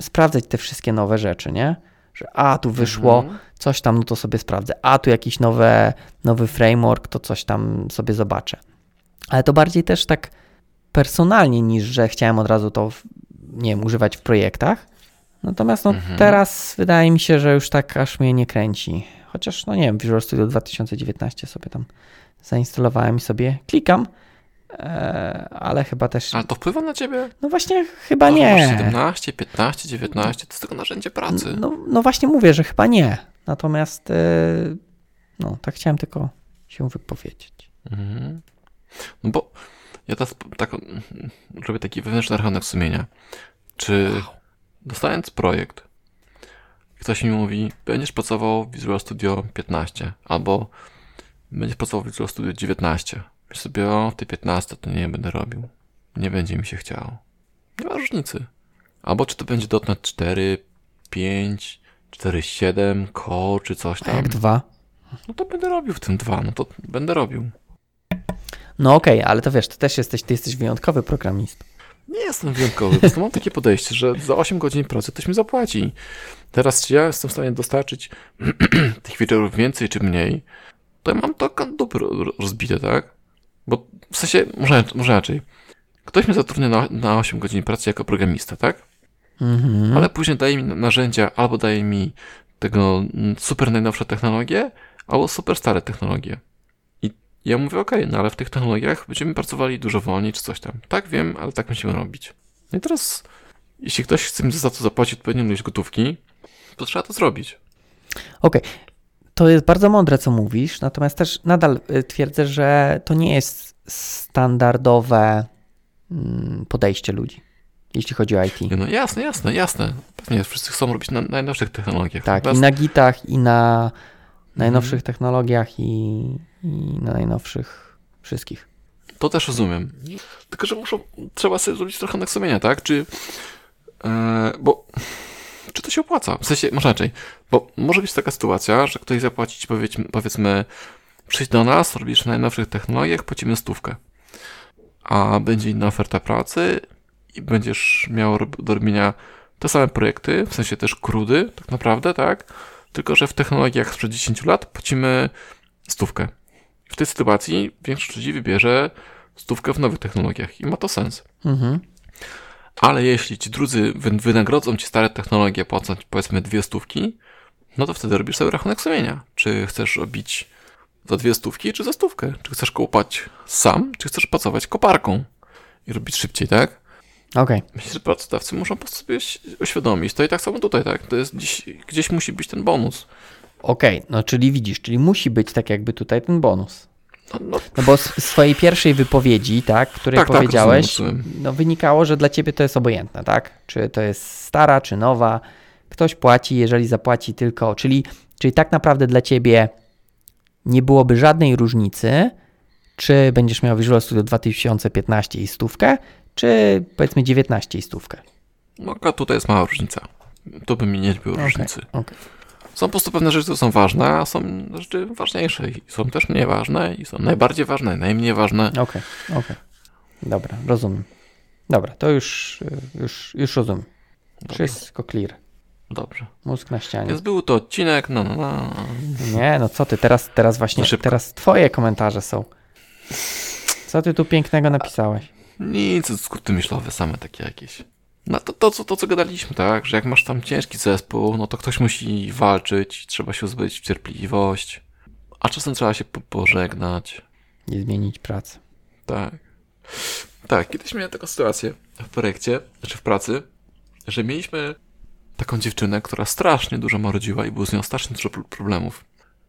Speaker 2: sprawdzać te wszystkie nowe rzeczy, nie? Że a, tu wyszło
Speaker 1: Mhm.
Speaker 2: coś tam, no to sobie sprawdzę. A, tu jakiś nowe, nowy framework, to coś tam sobie zobaczę. Ale to bardziej też tak personalnie, niż że chciałem od razu to, nie wiem, używać w projektach. Natomiast no,
Speaker 1: Mhm.
Speaker 2: teraz wydaje mi się, że już tak aż mnie nie kręci. Chociaż, no nie wiem, Visual Studio 2019 sobie tam zainstalowałem i sobie klikam, e, ale chyba też,
Speaker 1: Ale to wpływa na ciebie?
Speaker 2: no właśnie chyba
Speaker 1: To,
Speaker 2: nie.
Speaker 1: 17, 15, 19, to jest tylko narzędzie pracy.
Speaker 2: No, no właśnie mówię, że chyba nie. Natomiast e, no, tak chciałem tylko się wypowiedzieć.
Speaker 1: Mhm. No bo ja teraz tak robię taki wewnętrzny rachunek sumienia. Czy dostając projekt, ktoś mi mówi, będziesz pracował w Visual Studio 15 albo będziesz pracował w Visual Studio 19. Myślę sobie, o, ty 15 to nie będę robił. Nie będzie mi się chciało. Nie ma różnicy. Albo czy to będzie .NET 4, 5, 4.7, Core czy coś
Speaker 2: A
Speaker 1: tam.
Speaker 2: jak dwa?
Speaker 1: No to będę robił w tym dwa, no to będę robił.
Speaker 2: No okej, ale to wiesz, ty też jesteś, ty jesteś wyjątkowy programistą.
Speaker 1: Nie jestem wyjątkowy, po prostu mam takie podejście, że za 8 godzin pracy ktoś mi zapłaci. Teraz czy ja jestem w stanie dostarczyć tych feature'ów więcej czy mniej, to ja mam to dupy ro- rozbite, tak? Bo w sensie, może, może raczej, ktoś mnie zatrudnia na, na 8 godzin pracy jako programista, tak?
Speaker 2: Mhm.
Speaker 1: Ale później daje mi narzędzia, albo daje mi tego super najnowsze technologie, albo super stare technologie. Ja mówię, okej, no ale w tych technologiach będziemy pracowali dużo wolniej, czy coś tam. Tak, wiem, ale tak musimy robić. No i teraz, jeśli ktoś chce mi za to zapłacić odpowiednią ilość gotówki, to trzeba to zrobić.
Speaker 2: To jest bardzo mądre, co mówisz, natomiast też nadal y, twierdzę, że to nie jest standardowe mm, podejście ludzi, jeśli chodzi o IT.
Speaker 1: No jasne, jasne, jasne. Pewnie wszyscy chcą robić na najnowszych technologiach.
Speaker 2: Tak, i na gitach, i na
Speaker 1: Mhm.
Speaker 2: najnowszych technologiach, i, i na najnowszych wszystkich.
Speaker 1: To też rozumiem. Tylko, że muszą, trzeba sobie zrobić trochę na sumienia, tak? Czy, e, bo, czy to się opłaca? W sensie, może raczej, bo może być taka sytuacja, że ktoś zapłaci ci, powiedzmy, powiedzmy przyjdź do nas, robisz na najnowszych technologiach, płacimy stówkę. A będzie inna oferta pracy i będziesz miał do robienia te same projekty, w sensie też krudy, tak naprawdę, tak? Tylko, że w technologiach sprzed 10 lat płacimy stówkę. W tej sytuacji większość ludzi wybierze stówkę w nowych technologiach i ma to sens.
Speaker 2: Mhm.
Speaker 1: Ale jeśli ci drudzy wy- wynagrodzą ci stare technologie płacąc powiedzmy dwie stówki, no to wtedy robisz sobie rachunek sumienia. Czy chcesz robić za dwie stówki, czy za stówkę? Czy chcesz kopać sam, czy chcesz pracować koparką i robić szybciej, tak?
Speaker 2: Okej,
Speaker 1: Myślę, że pracodawcy muszą po prostu sobie uświadomić. To i tak samo tutaj, tak? To jest gdzieś, gdzieś musi być ten bonus.
Speaker 2: Okej, no czyli widzisz, czyli musi być tak jakby tutaj ten bonus.
Speaker 1: No, no,
Speaker 2: No bo z swojej pierwszej wypowiedzi, tak, której
Speaker 1: Tak, tak,
Speaker 2: powiedziałeś,
Speaker 1: rozumiem.
Speaker 2: no wynikało, że dla ciebie to jest obojętne, tak? Czy to jest stara, czy nowa. Ktoś płaci, jeżeli zapłaci tylko, czyli, czyli tak naprawdę dla ciebie nie byłoby żadnej różnicy, czy będziesz miał Visual Studio 2015 i stówkę, czy powiedzmy 19 i stówkę.
Speaker 1: no tutaj jest mała różnica. Tu by mi nie było
Speaker 2: Okej,
Speaker 1: różnicy.
Speaker 2: okej.
Speaker 1: Są po prostu pewne rzeczy, które są ważne, a są rzeczy ważniejsze. I są też mniej ważne, i są najbardziej ważne, najmniej ważne.
Speaker 2: Okej, okej. Dobra, rozumiem. Dobra, to już, już, już rozumiem.
Speaker 1: Dobrze.
Speaker 2: Wszystko clear.
Speaker 1: Dobrze.
Speaker 2: Mózg na ścianie.
Speaker 1: Więc był to odcinek, no, no, no.
Speaker 2: Nie, no co ty, teraz, teraz właśnie,
Speaker 1: szybko.
Speaker 2: teraz twoje komentarze są. Co ty tu pięknego napisałeś?
Speaker 1: Nic, skróty myślowe same takie jakieś. No to, to, co, to, co gadaliśmy, tak? Że jak masz tam ciężki zespół, no to ktoś musi walczyć, trzeba się uzbroić w cierpliwość, a czasem trzeba się po pożegnać.
Speaker 2: Nie zmienić pracy.
Speaker 1: Tak. Tak, kiedyś miałem taką sytuację w projekcie, znaczy w pracy, że mieliśmy taką dziewczynę, która strasznie dużo marudziła i było z nią strasznie dużo pro- problemów.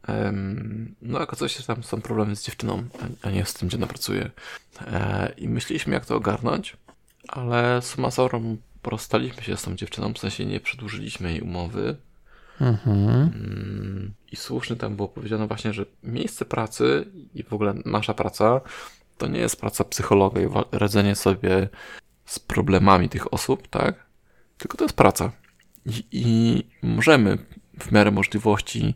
Speaker 1: Em, no, jako coś tam są problemy z dziewczyną, a- a nie z tym, gdzie ona pracuje. E, I myśleliśmy, jak to ogarnąć, ale summa summarum rozstaliśmy się z tą dziewczyną, w sensie nie przedłużyliśmy jej umowy.
Speaker 2: Mhm.
Speaker 1: Mm, I słusznie tam było powiedziane właśnie, że miejsce pracy i w ogóle nasza praca to nie jest praca psychologa i radzenie sobie z problemami tych osób, tak? Tylko to jest praca. I, i możemy w miarę możliwości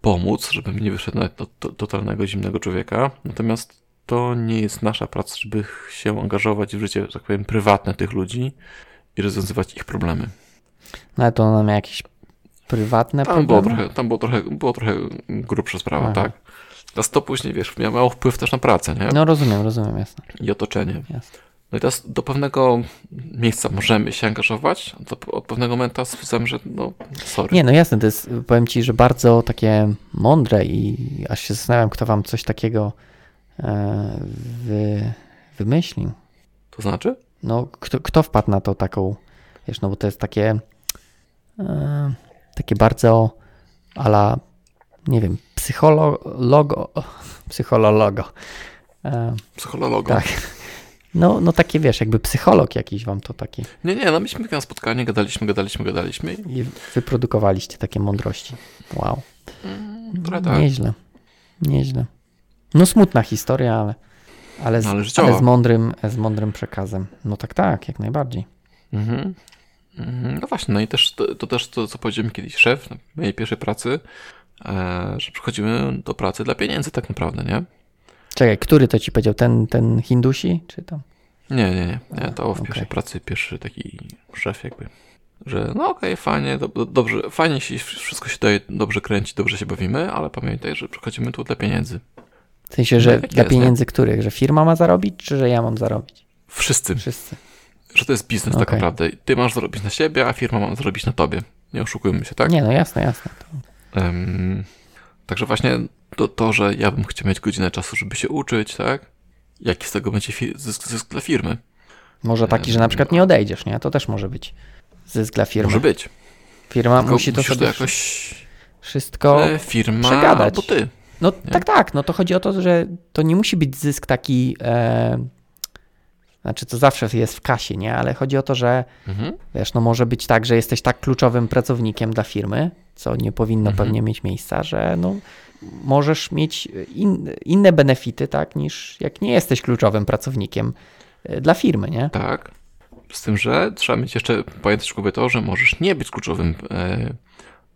Speaker 1: pomóc, żebym nie wyszedł to, to, totalnego zimnego człowieka. Natomiast to nie jest nasza praca, żeby się angażować w życie, że tak powiem, prywatne tych ludzi i rozwiązywać ich problemy.
Speaker 2: No ale to ona miała jakieś prywatne
Speaker 1: Tam było
Speaker 2: problemy?
Speaker 1: trochę, tam było trochę, było trochę grubsza sprawa,
Speaker 2: Aha.
Speaker 1: tak. Teraz to później, wiesz, miało wpływ też na pracę, nie?
Speaker 2: No rozumiem, rozumiem, jasne.
Speaker 1: I otoczenie.
Speaker 2: jasne.
Speaker 1: No i teraz do pewnego miejsca możemy się angażować, to od pewnego momentu stwierdzam, że no, sorry.
Speaker 2: Nie, no jasne, to jest, powiem ci, że bardzo takie mądre i aż się zastanawiam, kto wam coś takiego wy, wymyślił.
Speaker 1: To znaczy?
Speaker 2: No, kto, kto wpadł na to taką, wiesz, no bo to jest takie, e, takie bardzo ala, nie wiem, psychologo, psychologo. E,
Speaker 1: Psychologa.
Speaker 2: tak. No, no takie, wiesz, jakby psycholog jakiś wam to taki
Speaker 1: Nie, nie, no myśmy na spotkanie, gadaliśmy, gadaliśmy, gadaliśmy i
Speaker 2: i wyprodukowaliście takie mądrości. Wow.
Speaker 1: trochę tak.
Speaker 2: Nieźle. Nieźle. No smutna historia, ale, ale, z,
Speaker 1: No, ale
Speaker 2: ale z, mądrym, z mądrym przekazem. No tak, tak, jak najbardziej.
Speaker 1: Mhm. Mhm. No właśnie, no i też to, to też to, co powiedział mi kiedyś szef na mojej pierwszej pracy, e, że przychodzimy do pracy dla pieniędzy tak naprawdę, nie?
Speaker 2: Czekaj, który to ci powiedział? Ten, ten Hindusi, czy tam?
Speaker 1: Nie, nie, nie. nie to w pierwszej pracy pierwszy taki szef jakby, że no okej, fajnie, do, do, dobrze, fajnie się wszystko się daje, dobrze kręci, dobrze się bawimy, ale pamiętaj, że przychodzimy tu dla pieniędzy.
Speaker 2: W sensie, że
Speaker 1: No, tak
Speaker 2: dla
Speaker 1: jest,
Speaker 2: pieniędzy których? Że firma ma zarobić, czy że ja mam zarobić?
Speaker 1: Wszyscy,
Speaker 2: Wszyscy.
Speaker 1: że to jest biznes tak
Speaker 2: Okej.
Speaker 1: naprawdę. Ty masz zarobić na siebie, a firma ma zarobić na tobie. Nie oszukujmy się, tak?
Speaker 2: Nie, no jasne, jasne.
Speaker 1: Em, także właśnie to, to, że ja bym chciał mieć godzinę czasu, żeby się uczyć, tak? Jaki z tego będzie zysk, zysk dla firmy?
Speaker 2: Może taki, że na przykład nie odejdziesz, nie? To też może być zysk dla firmy.
Speaker 1: Może być.
Speaker 2: Firma
Speaker 1: Tylko
Speaker 2: musi to sobie
Speaker 1: to jakoś
Speaker 2: wszystko...
Speaker 1: firma
Speaker 2: przegadać.
Speaker 1: albo ty.
Speaker 2: No tak, tak. No to chodzi o to, że to nie musi być zysk taki. E, znaczy, to zawsze jest w kasie, nie? Ale chodzi o to, że
Speaker 1: Mhm.
Speaker 2: wiesz, no może być tak, że jesteś tak kluczowym pracownikiem dla firmy, co nie powinno
Speaker 1: Mhm.
Speaker 2: pewnie mieć miejsca, że no, możesz mieć in, inne benefity, tak, niż jak nie jesteś kluczowym pracownikiem e, dla firmy, nie?
Speaker 1: Tak. Z tym, że trzeba mieć jeszcze, pamiętać w głowie to, że możesz nie być kluczowym e,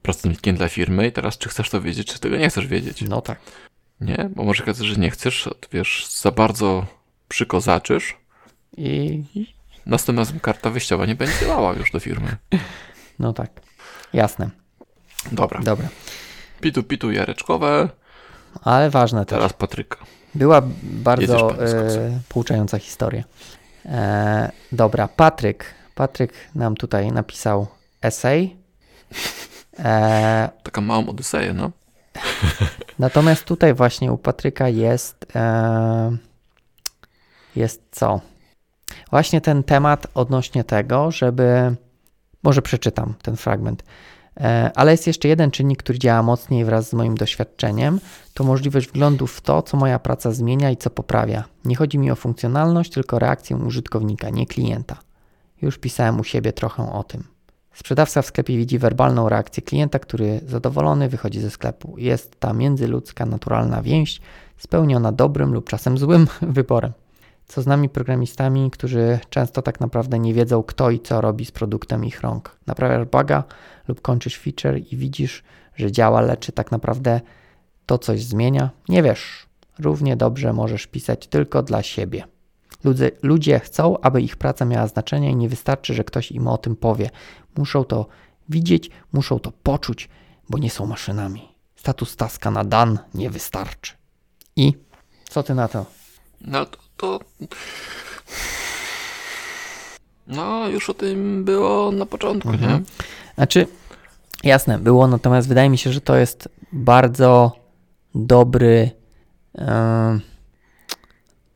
Speaker 1: pracownikiem dla firmy i teraz czy chcesz to wiedzieć, czy tego nie chcesz wiedzieć.
Speaker 2: No tak.
Speaker 1: Nie? Bo może okazać, że nie chcesz, to wiesz, za bardzo przykozaczysz,
Speaker 2: I
Speaker 1: następnym razem karta wyjściowa nie będzie działała już do firmy.
Speaker 2: no tak. Jasne.
Speaker 1: Dobra.
Speaker 2: Dobra.
Speaker 1: Pitu, pitu, jareczkowe.
Speaker 2: Ale ważne też.
Speaker 1: Teraz Patryka.
Speaker 2: Była bardzo e, pouczająca historia. E, dobra, Patryk. Patryk nam tutaj napisał esej. E,
Speaker 1: Taka małą odyseję, no.
Speaker 2: natomiast tutaj właśnie u Patryka jest e, jest co? właśnie ten temat odnośnie tego, żeby. Może przeczytam ten fragment. E, ale jest jeszcze jeden czynnik, który działa mocniej wraz z moim doświadczeniem. To możliwość wglądu w to, co moja praca zmienia i co poprawia. Nie chodzi mi o funkcjonalność, tylko reakcję użytkownika, nie klienta. Już pisałem u siebie trochę o tym. Sprzedawca w sklepie widzi werbalną reakcję klienta, który zadowolony wychodzi ze sklepu. Jest ta międzyludzka, naturalna więź, spełniona dobrym lub czasem złym wyborem. Co z nami programistami, którzy często tak naprawdę nie wiedzą, kto i co robi z produktem ich rąk. Naprawiasz buga lub kończysz feature i widzisz, że działa, lecz tak naprawdę to coś zmienia? Nie wiesz. Równie dobrze możesz pisać tylko dla siebie. Ludzie, ludzie chcą, aby ich praca miała znaczenie i nie wystarczy, że ktoś im o tym powie. Muszą to widzieć, muszą to poczuć, bo nie są maszynami. Status taska na dan nie wystarczy. I co ty na to?
Speaker 1: No to, to. No, już o tym było na początku,
Speaker 2: Mhm.
Speaker 1: nie?
Speaker 2: Znaczy, jasne, było, natomiast wydaje mi się, że to jest bardzo dobry, em,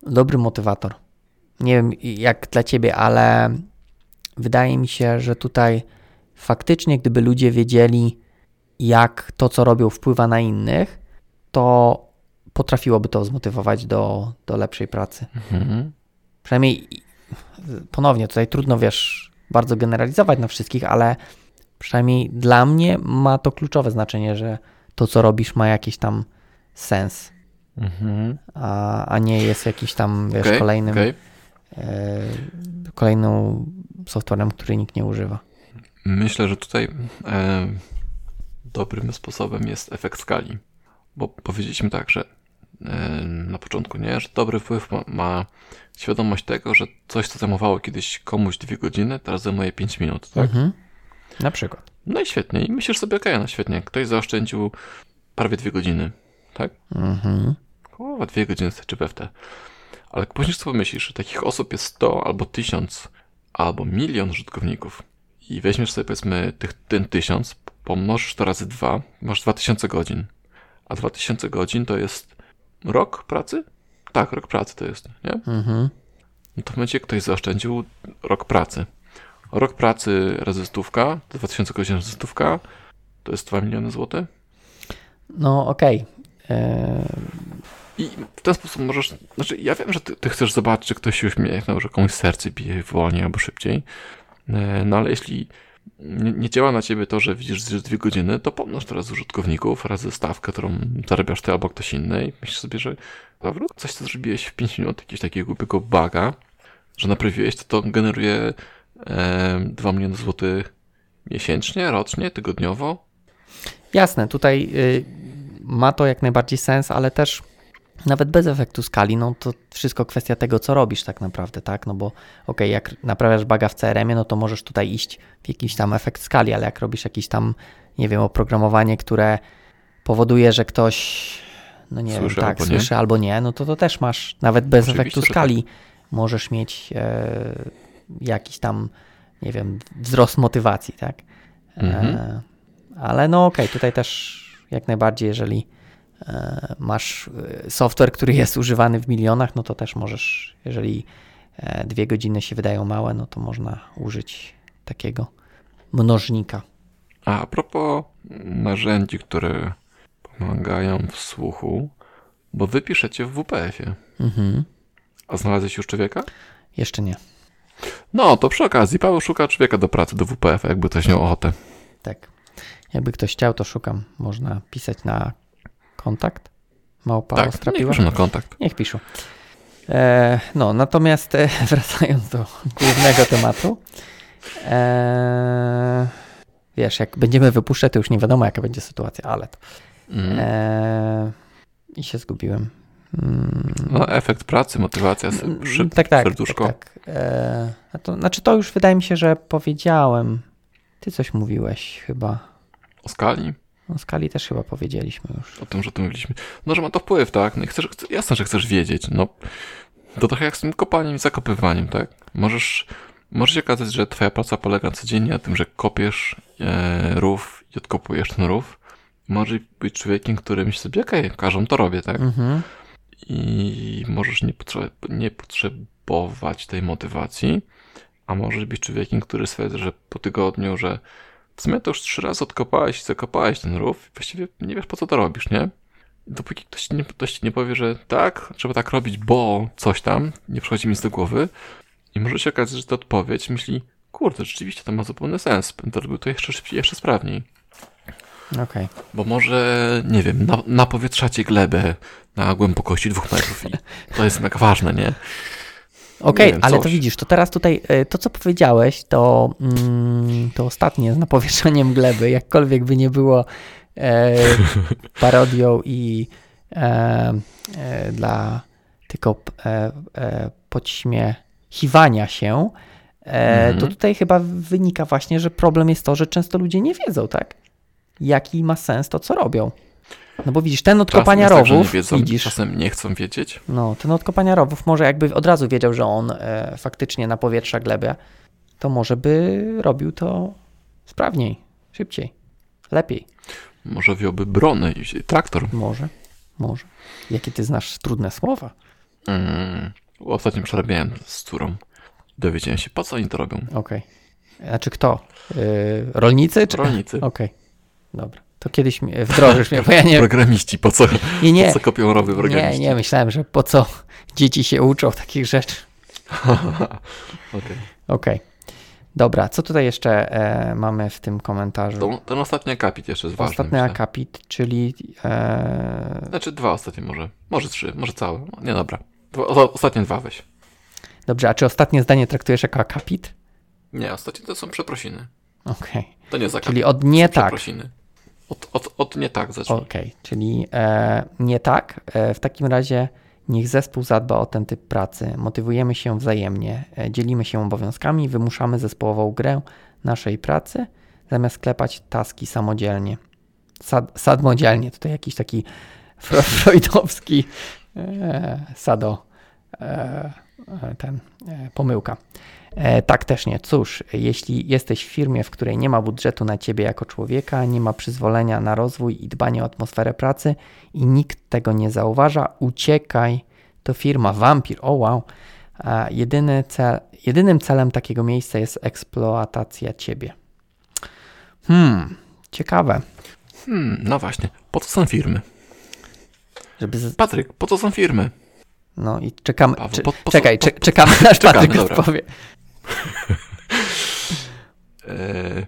Speaker 2: dobry motywator. Nie wiem jak dla ciebie, ale wydaje mi się, że tutaj faktycznie, gdyby ludzie wiedzieli, jak to, co robią, wpływa na innych, to potrafiłoby to zmotywować do, do lepszej pracy.
Speaker 1: Mhm.
Speaker 2: Przynajmniej ponownie tutaj trudno, wiesz, bardzo generalizować na wszystkich, ale przynajmniej dla mnie ma to kluczowe znaczenie, że to, co robisz, ma jakiś tam sens,
Speaker 1: Mhm.
Speaker 2: a, a nie jest jakiś tam, wiesz,
Speaker 1: Okej,
Speaker 2: kolejnym,
Speaker 1: okej.
Speaker 2: E, kolejną softwarem, który nikt nie używa.
Speaker 1: Myślę, że tutaj e, dobrym sposobem jest efekt skali. Bo powiedzieliśmy tak, że e, na początku, nie, że dobry wpływ ma, ma świadomość tego, że coś, co zajmowało kiedyś komuś dwie godziny, teraz zajmuje 5 minut, tak?
Speaker 2: Mhm. Na przykład.
Speaker 1: No i świetnie. I myślisz sobie, okej, no świetnie. Ktoś zaoszczędził prawie dwie godziny, tak?
Speaker 2: Mhm.
Speaker 1: Kurwa, dwie godziny starczy we w te. Ale później sobie myślisz, że takich osób jest 100 albo 1000 albo milion użytkowników i weźmiesz sobie powiedzmy tych, ten 1000, pomnożysz to razy dwa, masz 2000 godzin. A 2000 godzin to jest rok pracy? Tak, rok pracy to jest, nie?
Speaker 2: Mhm.
Speaker 1: No to w momencie ktoś zaoszczędził rok pracy. Rok pracy razy stówka, to 2000 godzin razy stówka, to jest 2 miliony złotych.
Speaker 2: No okej. E,
Speaker 1: I w ten sposób możesz. Znaczy, ja wiem, że ty, ty chcesz zobaczyć, czy ktoś się uśmiechnął, że komuś serce bije wolniej albo szybciej. E, No ale jeśli nie, nie działa na ciebie to, że widzisz że dwie godziny, to pomnoż teraz użytkowników razy stawkę, którą zarabiasz ty albo ktoś inny i myślisz sobie, że dobra, coś, co zrobiłeś w 5 minut, jakiegoś takiego głupiego buga, że naprawiłeś, to to generuje e, 2 miliony złotych miesięcznie, rocznie, tygodniowo.
Speaker 2: Jasne, tutaj y, ma to jak najbardziej sens, ale też nawet bez efektu skali, no to wszystko kwestia tego, co robisz tak naprawdę, tak? No bo okej, jak naprawiasz baga w CRM-ie, no to możesz tutaj iść w jakiś tam efekt skali, ale jak robisz jakiś tam, nie wiem, oprogramowanie, które powoduje, że ktoś, no nie
Speaker 1: Słyszy
Speaker 2: wiem, tak,
Speaker 1: albo nie.
Speaker 2: słyszy albo nie, no to to też masz, nawet bez
Speaker 1: Oczywiście,
Speaker 2: efektu
Speaker 1: tak.
Speaker 2: skali możesz mieć e, jakiś tam, nie wiem, wzrost motywacji, tak?
Speaker 1: Mhm.
Speaker 2: E, ale no okej, tutaj też jak najbardziej, jeżeli masz e, software, który jest używany w milionach, no to też możesz, jeżeli e, dwie godziny się wydają małe, no to można użyć takiego mnożnika.
Speaker 1: A, a propos narzędzi, które pomagają w słuchu, bo wy piszecie w WPF-ie.
Speaker 2: Mhm.
Speaker 1: A znalazłeś już człowieka?
Speaker 2: Jeszcze nie.
Speaker 1: No, to przy okazji, Paweł szuka człowieka do pracy, do WPF, jakby ktoś miał ochotę.
Speaker 2: Tak. Jakby ktoś chciał, to szukam. Można pisać na kontakt. Małpa
Speaker 1: tak,
Speaker 2: Ostra
Speaker 1: niech piszą na kontakt.
Speaker 2: Niech piszą. E, no, natomiast e, wracając do głównego tematu. E, wiesz, jak będziemy wypuszczać, to już nie wiadomo, jaka będzie sytuacja, ale to.
Speaker 1: Mm.
Speaker 2: E, I się zgubiłem. Mm,
Speaker 1: No, efekt pracy, motywacja,
Speaker 2: mm,
Speaker 1: szyb,
Speaker 2: tak, tak,
Speaker 1: serduszko.
Speaker 2: tak, tak. E, to, znaczy, to już wydaje mi się, że powiedziałem. Ty coś mówiłeś chyba.
Speaker 1: O skali,
Speaker 2: O skali też chyba powiedzieliśmy już.
Speaker 1: o tym, że to mówiliśmy. No, że ma to wpływ, tak? No i chcesz, jasne, że chcesz wiedzieć. No, to trochę jak z tym kopaniem i zakopywaniem, tak? Możesz, może się okazać, że twoja praca polega codziennie na tym, że kopiesz e, rów i odkopujesz ten rów. Możesz być człowiekiem, który myśli sobie, okej, każą to robię, tak?
Speaker 2: Mhm.
Speaker 1: I możesz nie, potrzeb, nie potrzebować tej motywacji, a może być człowiekiem, który stwierdza, że po tygodniu, że w sumie to już trzy razy odkopałeś i zakopałeś ten rów właściwie nie wiesz po co to robisz, nie? Dopóki ktoś ci nie, ktoś nie powie, że tak, trzeba tak robić, bo coś tam, nie przychodzi mi nic do głowy i może się okazać, że ta odpowiedź myśli, kurde, rzeczywiście to ma zupełny sens, będę robił to jeszcze szybciej, jeszcze sprawniej.
Speaker 2: Okej.
Speaker 1: Bo może, nie wiem, na, napowietrzacie glebę na głębokości dwóch metrów i to jest mega ważne, nie?
Speaker 2: Okej,
Speaker 1: wiem,
Speaker 2: ale to
Speaker 1: coś.
Speaker 2: widzisz, to teraz tutaj e, to, co powiedziałeś, to, mm, to ostatnie z napowietrzaniem gleby, jakkolwiek by nie było e, parodią i e, e, dla tylko e, e, podśmiechiwania się, e,
Speaker 1: Mhm.
Speaker 2: to tutaj chyba wynika właśnie, że problem jest to, że często ludzie nie wiedzą, tak? Jaki ma sens to, co robią. No bo widzisz, ten od
Speaker 1: Czasem
Speaker 2: kopania
Speaker 1: tak,
Speaker 2: rowów,
Speaker 1: wiedzą,
Speaker 2: widzisz,
Speaker 1: czasem nie chcą wiedzieć.
Speaker 2: no, ten od kopania rowów może jakby od razu wiedział, że on e, faktycznie na powietrza glebę, to może by robił to sprawniej, szybciej, lepiej.
Speaker 1: Może wziąłby brony i traktor.
Speaker 2: Może, może. Jakie ty znasz trudne słowa?
Speaker 1: Mm. Ostatnio przerabiałem z córą. Dowiedziałem się, po co oni to robią.
Speaker 2: Okej. Znaczy kto? E, rolnicy? Czy...
Speaker 1: Rolnicy.
Speaker 2: Okej, dobra. To kiedyś wdrożysz mnie, bo ja nie
Speaker 1: Programiści, po co,
Speaker 2: Nie, nie,
Speaker 1: po co kopią rowy
Speaker 2: nie,
Speaker 1: programiści?
Speaker 2: nie, myślałem, że po co dzieci się uczą takich rzeczy.
Speaker 1: Okej.
Speaker 2: Okej. Dobra, co tutaj jeszcze e, mamy w tym komentarzu?
Speaker 1: To, ten ostatni akapit jeszcze jest ważny.
Speaker 2: Ostatni
Speaker 1: myślę.
Speaker 2: akapit, czyli e,
Speaker 1: Znaczy dwa ostatnie może. Może trzy, może całe. Nie, dobra. Dwa, ostatnie dwa weź.
Speaker 2: Dobrze, a czy ostatnie zdanie traktujesz jako akapit?
Speaker 1: Nie, ostatnie to są przeprosiny.
Speaker 2: Okej.
Speaker 1: To nie jest akapit.
Speaker 2: Czyli od nie tak.
Speaker 1: Przeprosiny. Od, od, od nie tak zacznij.
Speaker 2: Okej, czyli e, nie tak. E, w takim razie niech zespół zadba o ten typ pracy. Motywujemy się wzajemnie, e, dzielimy się obowiązkami, wymuszamy zespołową grę naszej pracy, zamiast klepać taski samodzielnie. Sad, sadmodzielnie, tutaj jakiś taki freudowski e, sado, e, e, ten, pomyłka. E, tak też nie. Cóż, jeśli jesteś w firmie, w której nie ma budżetu na ciebie jako człowieka, nie ma przyzwolenia na rozwój i dbanie o atmosferę pracy i nikt tego nie zauważa, uciekaj. To firma wampir. O wow. A jedyny cel, jedynym celem takiego miejsca jest eksploatacja ciebie. Hmm, ciekawe.
Speaker 1: Hmm, no właśnie. Po co są firmy?
Speaker 2: Żeby z...
Speaker 1: Patryk, po co są firmy?
Speaker 2: No i czekamy.
Speaker 1: Paweł, po- po
Speaker 2: czekaj,
Speaker 1: po-
Speaker 2: cze- czekamy aż Patryk odpowie.
Speaker 1: Eee,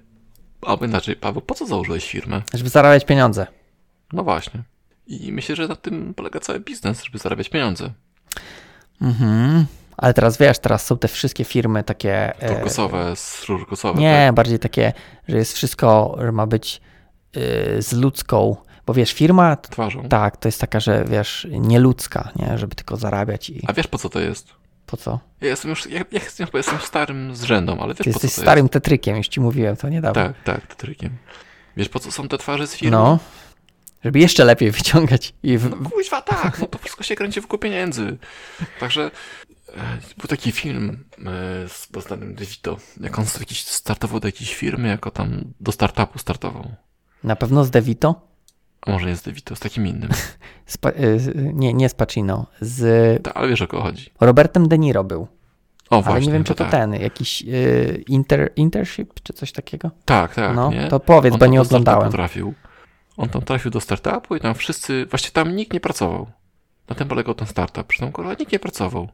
Speaker 1: albo inaczej, Paweł, po co założyłeś firmę?
Speaker 2: Żeby zarabiać pieniądze.
Speaker 1: No właśnie. I myślę, że na tym polega cały biznes, żeby zarabiać pieniądze.
Speaker 2: Mhm. Ale teraz wiesz, teraz są te wszystkie firmy takie. e,
Speaker 1: Turkusowe, szurkusowe.
Speaker 2: Nie, bardziej takie, że jest wszystko, że ma być y, z ludzką. Bo wiesz, firma,
Speaker 1: tak? Twarzą.
Speaker 2: tak, to jest taka, że wiesz, nieludzka, nie? Żeby tylko zarabiać i
Speaker 1: A wiesz po co to jest?
Speaker 2: Po co?
Speaker 1: Ja jestem już, ja, ja jestem, jestem starym zrzędą, ale wiesz
Speaker 2: Ty
Speaker 1: po co
Speaker 2: jesteś
Speaker 1: to
Speaker 2: starym tetrykiem, już ci mówiłem to niedawno.
Speaker 1: jest? Tak, tak, tetrykiem. Wiesz po co są te twarze z firmy?
Speaker 2: No. Żeby jeszcze lepiej wyciągać i w...
Speaker 1: No kuźwa, tak, no to wszystko się kręci wokół pieniędzy. Także e, był taki film e, z poznanym DeVito, jak on jakiś startował do jakiejś firmy, jako tam do startupu startował.
Speaker 2: na pewno z Devito.
Speaker 1: A może nie z DeVito, z takim innym.
Speaker 2: Z, y, z- nie, nie z Pacino. Z
Speaker 1: Ta, ale wiesz o kogo chodzi.
Speaker 2: Robertem De Niro był.
Speaker 1: O właśnie.
Speaker 2: Ale nie wiem, czy
Speaker 1: to tak.
Speaker 2: ten, jakiś y, inter, internship, czy coś takiego.
Speaker 1: Tak, tak,
Speaker 2: no,
Speaker 1: nie?
Speaker 2: to powiedz,
Speaker 1: on
Speaker 2: bo
Speaker 1: tam
Speaker 2: nie oglądałem.
Speaker 1: trafił. On tam trafił do startupu i tam wszyscy, właściwie tam nikt nie pracował. Na tym polegał ten startup, przy tym kurwa nikt nie pracował.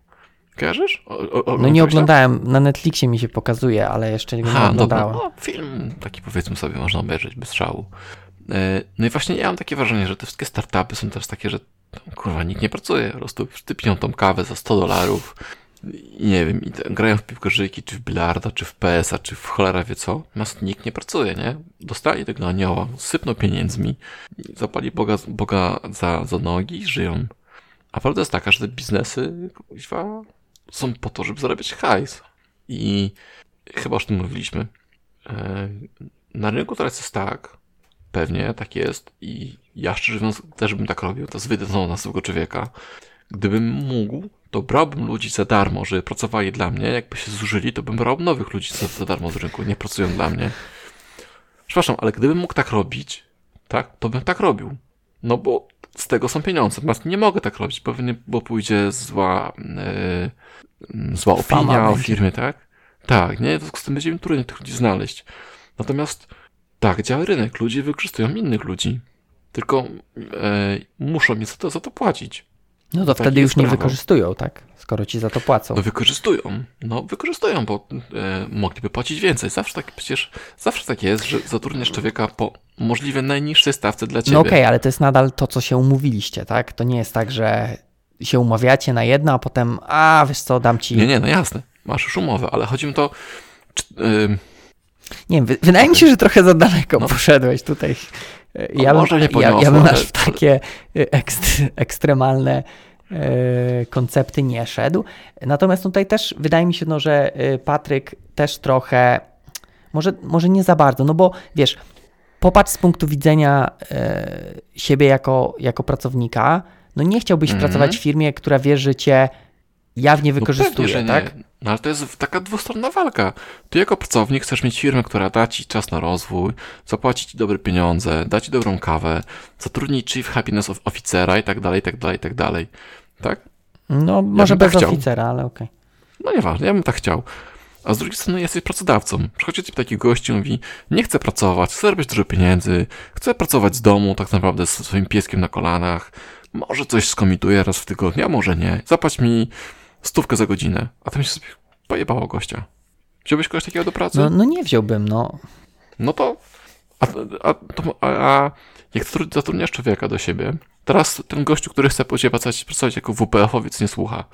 Speaker 1: Kojarzysz? O, o,
Speaker 2: No nie oglądałem, na Netflixie mi się pokazuje, ale jeszcze nie
Speaker 1: Aha, dobra.
Speaker 2: oglądałem.
Speaker 1: No, film taki powiedzmy sobie można obejrzeć bez szału. E, No i właśnie ja mam takie wrażenie, że te wszystkie startupy są też takie, że tam, kurwa nikt nie pracuje. Po prostu piją tą kawę za 100 dolarów i nie wiem, i grają w piłkarzyki, czy w bilarda, czy w PS-a, czy w cholera wie co. Natomiast nikt nie pracuje, nie? Dostali tego anioła, sypną pieniędzmi, zapali Boga, Boga za, za nogi i żyją. A prawda jest taka, że te biznesy są po to, żeby zarabiać hajs. I chyba już o tym mówiliśmy. E, Na rynku teraz jest tak, pewnie tak jest i ja szczerze mówiąc też bym tak robił, to jest na swego człowieka. Gdybym mógł, to brałbym ludzi za darmo, żeby pracowali dla mnie. Jakby się zużyli, to bym brał nowych ludzi za, za darmo z rynku, nie pracują dla mnie. Przepraszam, ale gdybym mógł tak robić, tak, to bym tak robił. No bo z tego są pieniądze. Natomiast nie mogę tak robić, bo, nie, bo pójdzie zła, yy, zła
Speaker 2: Fama
Speaker 1: opinia o firmie, tak? Tak, nie? W związku z tym będzie mi trudniej tych ludzi znaleźć. Natomiast tak, działa rynek. Ludzie wykorzystują innych ludzi. Tylko e, muszą mi za to, za to płacić.
Speaker 2: No to
Speaker 1: Takie
Speaker 2: wtedy już nie
Speaker 1: prawo.
Speaker 2: wykorzystują, tak? Skoro ci za to płacą.
Speaker 1: No wykorzystują. No wykorzystują, bo e, mogliby płacić więcej. Zawsze tak, przecież zawsze tak jest, że zatrudniasz człowieka po możliwie najniższej stawce dla ciebie.
Speaker 2: No okej, ale to jest nadal to, co się umówiliście, tak? To nie jest tak, że się umawiacie na jedno, a potem, a wiesz co, dam ci.
Speaker 1: Nie, nie, no jasne. Masz już umowę, ale chodzi mi to... Czy, ym,
Speaker 2: Nie wiem, wy- wydaje mi się, że trochę za daleko
Speaker 1: No.
Speaker 2: poszedłeś tutaj.
Speaker 1: No
Speaker 2: Ja,
Speaker 1: może nie
Speaker 2: bym, ja, ja
Speaker 1: poniosło,
Speaker 2: bym aż w takie y, ekst, ekstremalne e, koncepty nie szedł. Natomiast tutaj też wydaje mi się, no, że y, Patryk też trochę, może, może nie za bardzo, no bo wiesz, popatrz z punktu widzenia e, siebie jako, jako pracownika, no nie chciałbyś
Speaker 1: Mhm.
Speaker 2: pracować w firmie, która wie, że cię jawnie
Speaker 1: no
Speaker 2: wykorzystuje,
Speaker 1: pewnie, że
Speaker 2: tak?
Speaker 1: Nie. No ale to jest taka dwustronna walka. Ty jako pracownik chcesz mieć firmę, która da ci czas na rozwój, zapłaci ci dobre pieniądze, da ci dobrą kawę, zatrudni chief happiness of- oficera i tak dalej, i tak dalej, i tak dalej. Tak?
Speaker 2: No może
Speaker 1: bym tak
Speaker 2: bez
Speaker 1: chciał.
Speaker 2: oficera, ale okej.
Speaker 1: No nieważne, ja bym tak chciał. A z drugiej strony jesteś pracodawcą. Przychodzi ci taki gość i mówi, nie chcę pracować, chcę robić dużo pieniędzy, chcę pracować z domu tak naprawdę ze swoim pieskiem na kolanach, może coś skomituję raz w tygodniu, a może nie. Zapłać mi stówkę za godzinę. A to mi się sobie pojebało gościa. Wziąłbyś kogoś takiego do pracy?
Speaker 2: No, no nie wziąłbym, no.
Speaker 1: No to, a, a, to, a, a jak zatru- zatrudniasz człowieka do siebie, teraz ten gościu, który chce po ciebie pracować, pracować jako WPF-owiec nie słucha,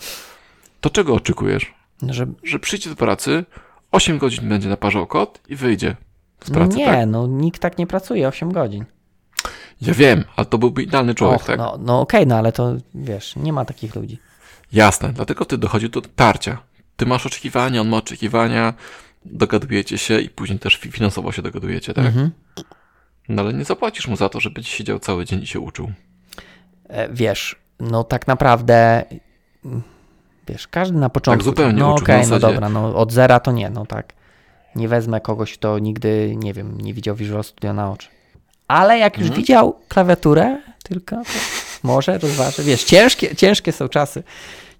Speaker 1: to czego oczekujesz?
Speaker 2: Że,
Speaker 1: Że przyjdzie do pracy, 8 godzin będzie naparzał kot i wyjdzie z pracy,
Speaker 2: nie,
Speaker 1: tak?
Speaker 2: no nikt tak nie pracuje 8 godzin.
Speaker 1: Ja wiem, ale to byłby idealny człowiek,
Speaker 2: Och,
Speaker 1: tak?
Speaker 2: No, no okej, no ale to wiesz, nie ma takich ludzi.
Speaker 1: Jasne, dlatego ty dochodzi do tarcia. Ty masz oczekiwania, on ma oczekiwania, dogadujecie się i później też fi- finansowo się dogadujecie, tak?
Speaker 2: Mhm.
Speaker 1: No ale nie zapłacisz mu za to, żeby ci siedział cały dzień i się uczył.
Speaker 2: E, Wiesz, no tak naprawdę, wiesz, każdy na początku.
Speaker 1: zupełnie
Speaker 2: No okej,
Speaker 1: na
Speaker 2: no dobra, no od zera to nie, no tak. Nie wezmę kogoś, kto nigdy, nie wiem, nie widział Visual Studio na oczy. Ale jak już
Speaker 1: Mhm.
Speaker 2: widział klawiaturę, tylko to może rozważę. Wiesz, ciężkie, ciężkie są czasy.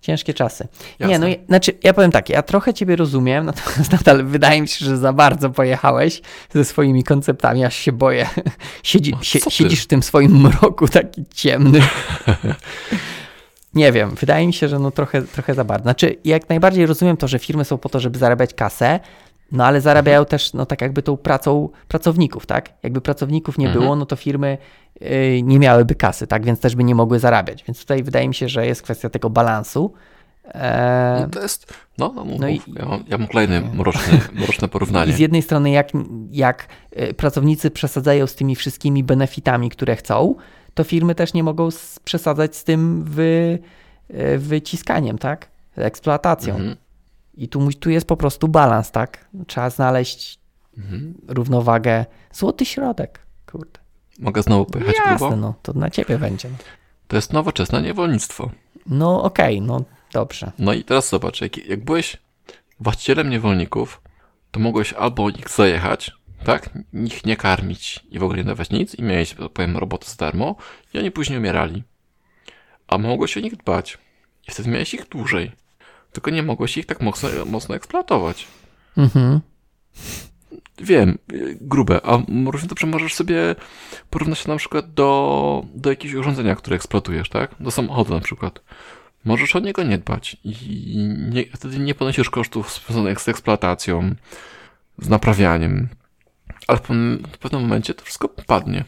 Speaker 2: Ciężkie czasy. Nie,
Speaker 1: Jasne.
Speaker 2: no i- znaczy, ja powiem tak, ja trochę ciebie rozumiem, natomiast nadal wydaje mi się, że za bardzo pojechałeś ze swoimi konceptami, aż się boję. Siedzi,
Speaker 1: No,
Speaker 2: sie, siedzisz w tym swoim mroku taki ciemny. Nie wiem, wydaje mi się, że no trochę, trochę za bardzo. Znaczy, jak najbardziej rozumiem to, że firmy są po to, żeby zarabiać kasę, no ale zarabiają też, no tak jakby tą pracą pracowników, tak? Jakby pracowników nie
Speaker 1: Mhm.
Speaker 2: było, no to firmy y, nie miałyby kasy, tak? Więc też by nie mogły zarabiać. Więc tutaj wydaje mi się, że jest kwestia tego balansu. E,
Speaker 1: No to jest, no, no,
Speaker 2: No i-.
Speaker 1: Ja, mam, ja mam kolejny mroczny, mroczne porównanie.
Speaker 2: I z jednej strony, jak, jak y, pracownicy przesadzają z tymi wszystkimi benefitami, które chcą, to firmy też nie mogą przesadzać z tym wy, wyciskaniem, tak? Eksploatacją.
Speaker 1: Mhm.
Speaker 2: I tu, tu jest po prostu balans, tak? Trzeba znaleźć
Speaker 1: Mhm.
Speaker 2: równowagę, złoty środek. Kurde.
Speaker 1: Mogę znowu pojechać grubo?
Speaker 2: Jasne, no, to na ciebie będzie.
Speaker 1: To jest nowoczesne niewolnictwo.
Speaker 2: No okej, no dobrze.
Speaker 1: No i teraz zobacz, jak, jak byłeś właścicielem niewolników, to mogłeś albo ich zajechać, tak? Ich nie karmić i w ogóle nie dawać nic i miałeś, tak powiem, robotę za darmo i oni później umierali. A mogłeś o nich dbać i wtedy miałeś ich dłużej. Tylko nie mogłeś ich tak mocno, mocno eksploatować.
Speaker 2: Mhm.
Speaker 1: Wiem, y, grube, a równie dobrze możesz sobie porównać to na przykład do, do jakiegoś urządzenia, które eksploatujesz, tak? Do samochodu na przykład. Możesz o niego nie dbać i nie, wtedy nie ponosisz kosztów związanych z eksploatacją, z naprawianiem, ale w pewnym, w pewnym momencie to wszystko padnie,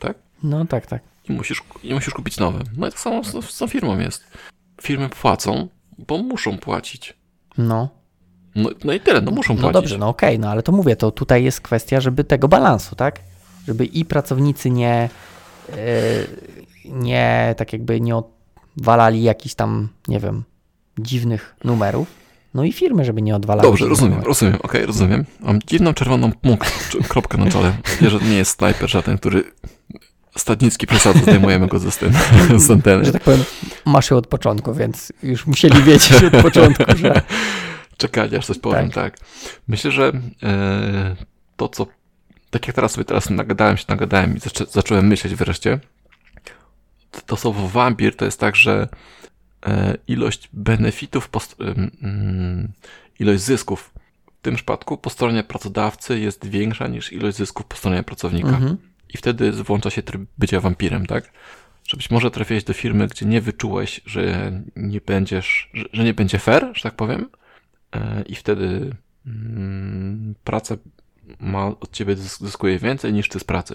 Speaker 1: tak?
Speaker 2: No tak, tak.
Speaker 1: I musisz, I musisz kupić nowe. No i tak samo z, z tą firmą jest. Firmy płacą, bo muszą płacić.
Speaker 2: No.
Speaker 1: No, no i tyle, no muszą
Speaker 2: No
Speaker 1: płacić.
Speaker 2: dobrze, no okej, no ale to mówię, to tutaj jest kwestia, żeby tego balansu, tak? Żeby i pracownicy nie, yy, nie tak jakby nie odwalali jakichś tam, nie wiem, dziwnych numerów, no i firmy, żeby nie odwalały.
Speaker 1: Dobrze, rozumiem,
Speaker 2: numerów.
Speaker 1: rozumiem, okej, rozumiem. Mam dziwną czerwoną kropkę na czole. Wie, że nie jest snajper żaden, który Stadnicki przesadza, zdejmujemy go ze sceny, z anteny.
Speaker 2: Że tak powiem, masz ją od początku, więc już musieli wiedzieć od początku, że
Speaker 1: Czekali, aż coś powiem, tak. Myślę, że e, to, co tak jak teraz sobie teraz nagadałem się, nagadałem i zaczę, zacząłem myśleć wreszcie, to słowo wampir to jest tak, że e, ilość benefitów, po, st- ym, ym, ilość zysków w tym przypadku po stronie pracodawcy jest większa niż ilość zysków po stronie pracownika.
Speaker 2: Mhm.
Speaker 1: I wtedy włącza się tryb bycia wampirem, tak? Że być może trafiłeś do firmy, gdzie nie wyczułeś, że nie będziesz, że, że nie będzie fair, że tak powiem. E, I wtedy mm, praca ma od ciebie zys- zyskuje więcej niż ty z pracy.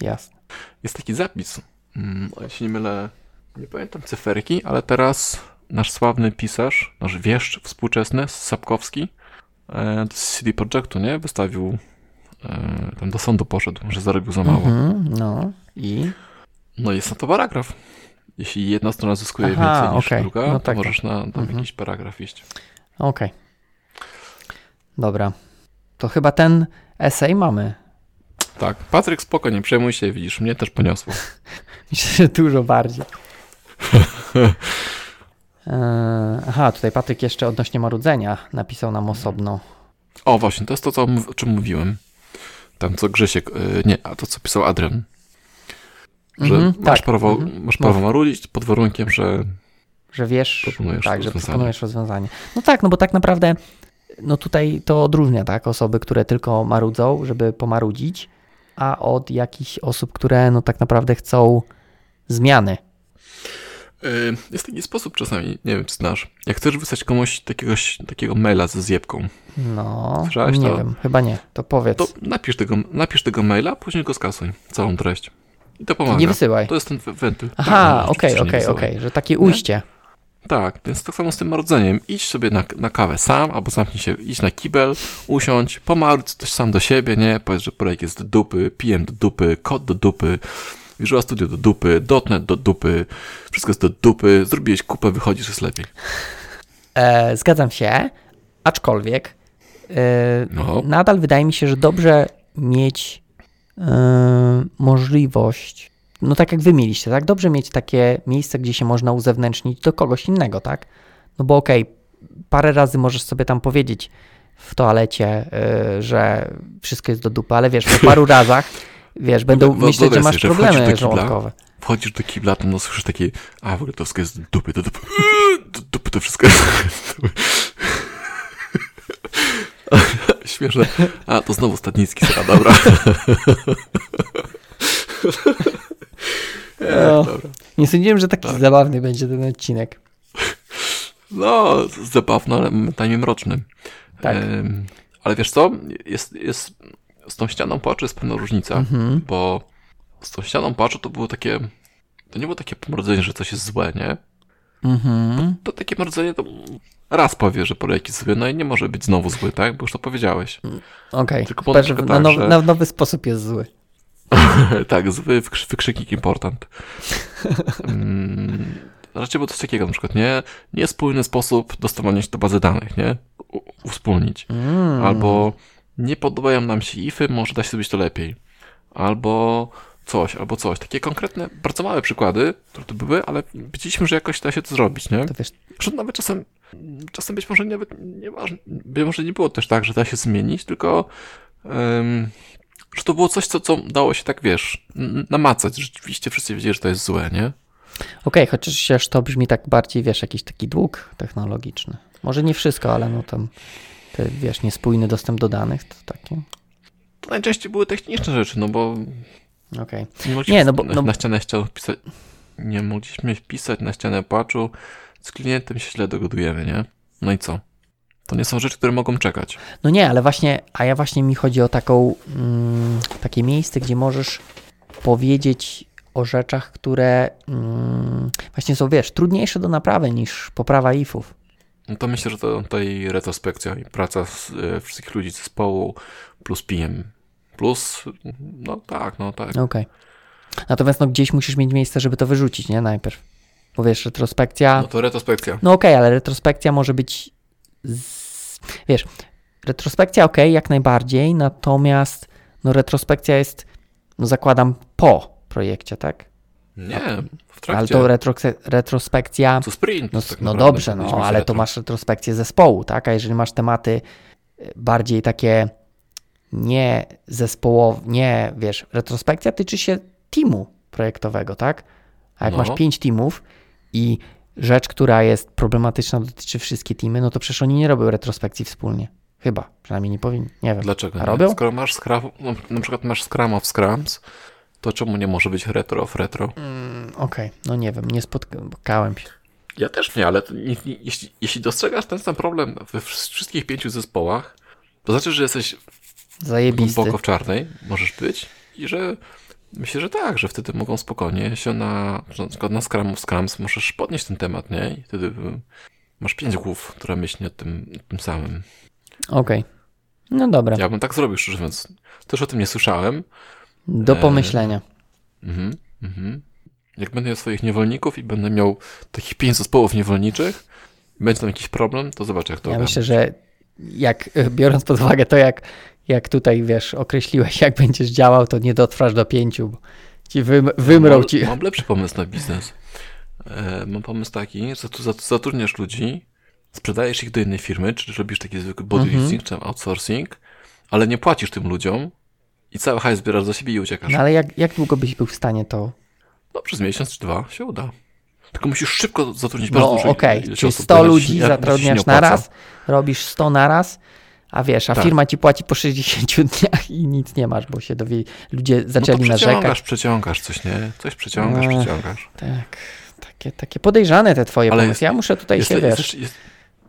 Speaker 2: Jasne.
Speaker 1: Jest taki zapis. Mm, o, ja się nie mylę, nie pamiętam cyferki, ale teraz nasz sławny pisarz, nasz wieszcz współczesny, Sapkowski, e, z CD Projektu, nie? Wystawił, e, tam do sądu poszedł, że zarobił za mało.
Speaker 2: Mhm, no i
Speaker 1: No jest na to paragraf. Jeśli jedna strona zyskuje
Speaker 2: Aha,
Speaker 1: więcej niż
Speaker 2: okej.
Speaker 1: druga,
Speaker 2: No
Speaker 1: to
Speaker 2: tak,
Speaker 1: możesz na tam
Speaker 2: Mhm.
Speaker 1: jakiś paragraf iść.
Speaker 2: okej. Dobra. To chyba ten esej mamy.
Speaker 1: Tak, Patryk, spoko, nie przejmuj się, widzisz, mnie też poniosło.
Speaker 2: Myślę, że dużo bardziej. Eee, Aha, tutaj Patryk jeszcze odnośnie marudzenia napisał nam osobno.
Speaker 1: O, właśnie, to jest to, co, o czym mówiłem. Tam, co Grzesiek, y, nie, a to, co pisał Adrian. Że
Speaker 2: Mhm,
Speaker 1: masz,
Speaker 2: tak,
Speaker 1: prawo,
Speaker 2: mhm.
Speaker 1: masz prawo marudzić pod warunkiem, że
Speaker 2: Że wiesz,
Speaker 1: Proponujesz
Speaker 2: tak, że
Speaker 1: rozwiązanie.
Speaker 2: proponujesz rozwiązanie. No tak, no bo tak naprawdę no tutaj to odróżnia, tak, osoby, które tylko marudzą, żeby pomarudzić, a od jakichś osób, które no tak naprawdę chcą zmiany.
Speaker 1: Y, jest taki sposób czasami, nie wiem, czy znasz. Jak chcesz wysłać komuś takiegoś, takiego maila ze zjebką,
Speaker 2: No,
Speaker 1: Słyszałeś
Speaker 2: nie
Speaker 1: to?
Speaker 2: wiem, chyba nie. To powiedz.
Speaker 1: to napisz tego, napisz tego maila, później go skasuj, całą treść. I to pomaga.
Speaker 2: nie wysyłaj.
Speaker 1: To jest ten we- wentyl.
Speaker 2: Aha,
Speaker 1: Tak,
Speaker 2: okej,
Speaker 1: nie
Speaker 2: okej, okej, że takie ujście.
Speaker 1: Tak, więc tak samo z tym marudzeniem. Idź sobie na, na kawę sam, albo zamknij się, idź na kibel, usiądź, pomarudź coś sam do siebie, nie? Powiedz, że projekt jest do dupy, PM do dupy, kod do dupy, Visual Studio do dupy, .NET do dupy, wszystko jest do dupy, zrobiłeś kupę, wychodzisz, jest lepiej.
Speaker 2: E, zgadzam się, aczkolwiek e,
Speaker 1: No.
Speaker 2: nadal wydaje mi się, że dobrze mieć e, możliwość, no tak jak wy mieliście, tak? Dobrze mieć takie miejsce, gdzie się można uzewnętrznić do kogoś innego, tak? No bo okej, parę razy możesz sobie tam powiedzieć w toalecie, e, że wszystko jest do dupy, ale wiesz, po paru razach, wiesz, będą
Speaker 1: wo-
Speaker 2: myśleć, że masz
Speaker 1: sobie, że do
Speaker 2: problemy
Speaker 1: kibla,
Speaker 2: żołądkowe.
Speaker 1: Wchodzisz do kibla, tam no słyszysz takie, a w ogóle to wszystko jest dupy, do dupy, do dupy, to wszystko jest dupy. Śmieszne. A, to znowu Stadnicki, sra, dobra.
Speaker 2: No.
Speaker 1: dobra.
Speaker 2: Nie sądziłem, że taki
Speaker 1: Tak.
Speaker 2: zabawny będzie ten odcinek.
Speaker 1: No, zabawno, ale momentami mroczny.
Speaker 2: Tak.
Speaker 1: Em, ale wiesz co? Jest, jest, z tą ścianą płaczu jest pewna różnica,
Speaker 2: Mhm.
Speaker 1: bo z tą ścianą płaczu to było takie, to nie było takie pomrodzenie, że coś jest złe, nie?
Speaker 2: Mhm.
Speaker 1: To takie marudzenie to raz powie, że projekt jest zły, no i nie może być znowu zły, tak? Bo już to powiedziałeś.
Speaker 2: Okej,
Speaker 1: Tylko na
Speaker 2: że
Speaker 1: przykład
Speaker 2: na,
Speaker 1: tak,
Speaker 2: nowy,
Speaker 1: że-
Speaker 2: na nowy sposób jest zły.
Speaker 1: tak, zły wykrzy- wykrzyknik important. Mm, raczej było coś takiego na przykład, nie? Niespójny sposób dostawania się do bazy danych, nie? U, uwspólnić.
Speaker 2: Mm.
Speaker 1: Albo nie podobają nam się ify, może da się zrobić to lepiej. Albo coś, albo coś. Takie konkretne, bardzo małe przykłady, które to były, ale widzieliśmy, że jakoś da się to zrobić, nie?
Speaker 2: To wiesz,
Speaker 1: Że nawet czasem, czasem być może nawet nie, waż- być może nie było też tak, że da się zmienić, tylko em, że to było coś, co, co dało się tak, wiesz, namacać. Rzeczywiście wszyscy wiedzieli, że to jest złe, nie?
Speaker 2: Okej, chociaż to brzmi tak bardziej, wiesz, jakiś taki dług technologiczny. Może nie wszystko, ale no tam, te, wiesz, niespójny dostęp do danych to takie.
Speaker 1: To najczęściej były techniczne rzeczy, no bo
Speaker 2: Okej.
Speaker 1: nie mogliśmy
Speaker 2: Nie, no bo-
Speaker 1: na,
Speaker 2: no-
Speaker 1: na ścianę chciał pisać, nie mogliśmy wpisać na ścianę płaczu, z klientem się źle dogadujemy, nie? No i co? To nie są rzeczy, które mogą czekać.
Speaker 2: No nie, ale właśnie, a ja właśnie mi chodzi o taką, mm, takie miejsce, gdzie możesz powiedzieć o rzeczach, które mm, właśnie są, wiesz, trudniejsze do naprawy niż poprawa ifów.
Speaker 1: No to myślę, że to tutaj retrospekcja i praca z, e, wszystkich ludzi z zespołu plus PM. Plus, no tak, no tak.
Speaker 2: Okej. Natomiast no gdzieś musisz mieć miejsce, żeby to wyrzucić, nie? Najpierw. Bo wiesz, retrospekcja...
Speaker 1: No to retrospekcja.
Speaker 2: No okej, ale retrospekcja może być. Z... Wiesz, retrospekcja okej, jak najbardziej, natomiast no retrospekcja jest, no zakładam, po projekcie, tak?
Speaker 1: Nie, w
Speaker 2: Ale
Speaker 1: trakcie.
Speaker 2: to retro... retrospekcja.
Speaker 1: To sprint.
Speaker 2: No,
Speaker 1: tak
Speaker 2: no dobrze, no ale
Speaker 1: retro.
Speaker 2: to masz retrospekcję zespołu, tak? A jeżeli masz tematy y, bardziej takie nie zespołowe, nie wiesz, retrospekcja tyczy się teamu projektowego, tak? A jak
Speaker 1: No.
Speaker 2: masz pięć teamów i rzecz, która jest problematyczna, dotyczy wszystkie teamy, no to przecież oni nie robią retrospekcji wspólnie. Chyba, przynajmniej nie powinni. Nie wiem.
Speaker 1: Dlaczego
Speaker 2: A
Speaker 1: nie?
Speaker 2: robią?
Speaker 1: Skoro masz Scrum, no, na przykład masz Scrum of Scrums, to czemu nie może być retro of retro?
Speaker 2: Mm, Okej, no nie wiem, nie spotkałem się.
Speaker 1: Ja też nie, ale to nie, nie, jeśli, jeśli dostrzegasz ten sam problem we wsz- wszystkich pięciu zespołach, to znaczy, że jesteś
Speaker 2: Zajebisty.
Speaker 1: głęboko w czarnej, możesz być i że myślę, że tak, że wtedy mogą spokojnie się na, na przykład na Scrum of Scrums możesz podnieść ten temat, nie? I wtedy y, masz pięć głów, które myśli o tym, tym samym.
Speaker 2: Okej. No dobra,
Speaker 1: Ja bym tak zrobił, szczerze mówiąc. Też o tym nie słyszałem.
Speaker 2: Do
Speaker 1: e,
Speaker 2: pomyślenia.
Speaker 1: Mhm, mhm. Jak będę miał swoich niewolników i będę miał takich pięć zespołów niewolniczych, będzie tam jakiś problem, to zobacz jak to
Speaker 2: Ja
Speaker 1: ogarnę.
Speaker 2: myślę, że jak e, biorąc pod uwagę to, jak, jak tutaj wiesz, określiłeś, jak będziesz działał, to nie dotrwasz do pięciu, bo ci wym, wymrą
Speaker 1: mam,
Speaker 2: ci.
Speaker 1: Mam lepszy pomysł na biznes. E, mam pomysł taki, że tu zat- zatrudniasz ludzi, sprzedajesz ich do innej firmy, czy robisz taki zwykły body
Speaker 2: Mhm.
Speaker 1: leasing, czy outsourcing, ale nie płacisz tym ludziom i cały hajs zbierasz za siebie i uciekasz.
Speaker 2: No ale jak, jak długo byś był w stanie to?
Speaker 1: No przez miesiąc czy dwa się uda. Tylko musisz szybko zatrudnić
Speaker 2: No
Speaker 1: bardzo dużo
Speaker 2: okej,
Speaker 1: ilość
Speaker 2: czyli
Speaker 1: osób,
Speaker 2: 100
Speaker 1: bo inaczej
Speaker 2: ludzi zatrudniasz na raz, robisz 100 na raz, a wiesz, a
Speaker 1: Tak.
Speaker 2: firma ci płaci po 60 dniach i nic nie masz, bo się dowie, ludzie
Speaker 1: No
Speaker 2: zaczęli
Speaker 1: to
Speaker 2: narzekać.
Speaker 1: przeciągasz, przeciągasz coś, nie? Coś przeciągasz,
Speaker 2: Ech.
Speaker 1: przeciągasz.
Speaker 2: Tak, takie, takie podejrzane te twoje
Speaker 1: Ale
Speaker 2: pomysły. ja muszę tutaj
Speaker 1: Jest,
Speaker 2: się,
Speaker 1: jest,
Speaker 2: wiesz,
Speaker 1: jest,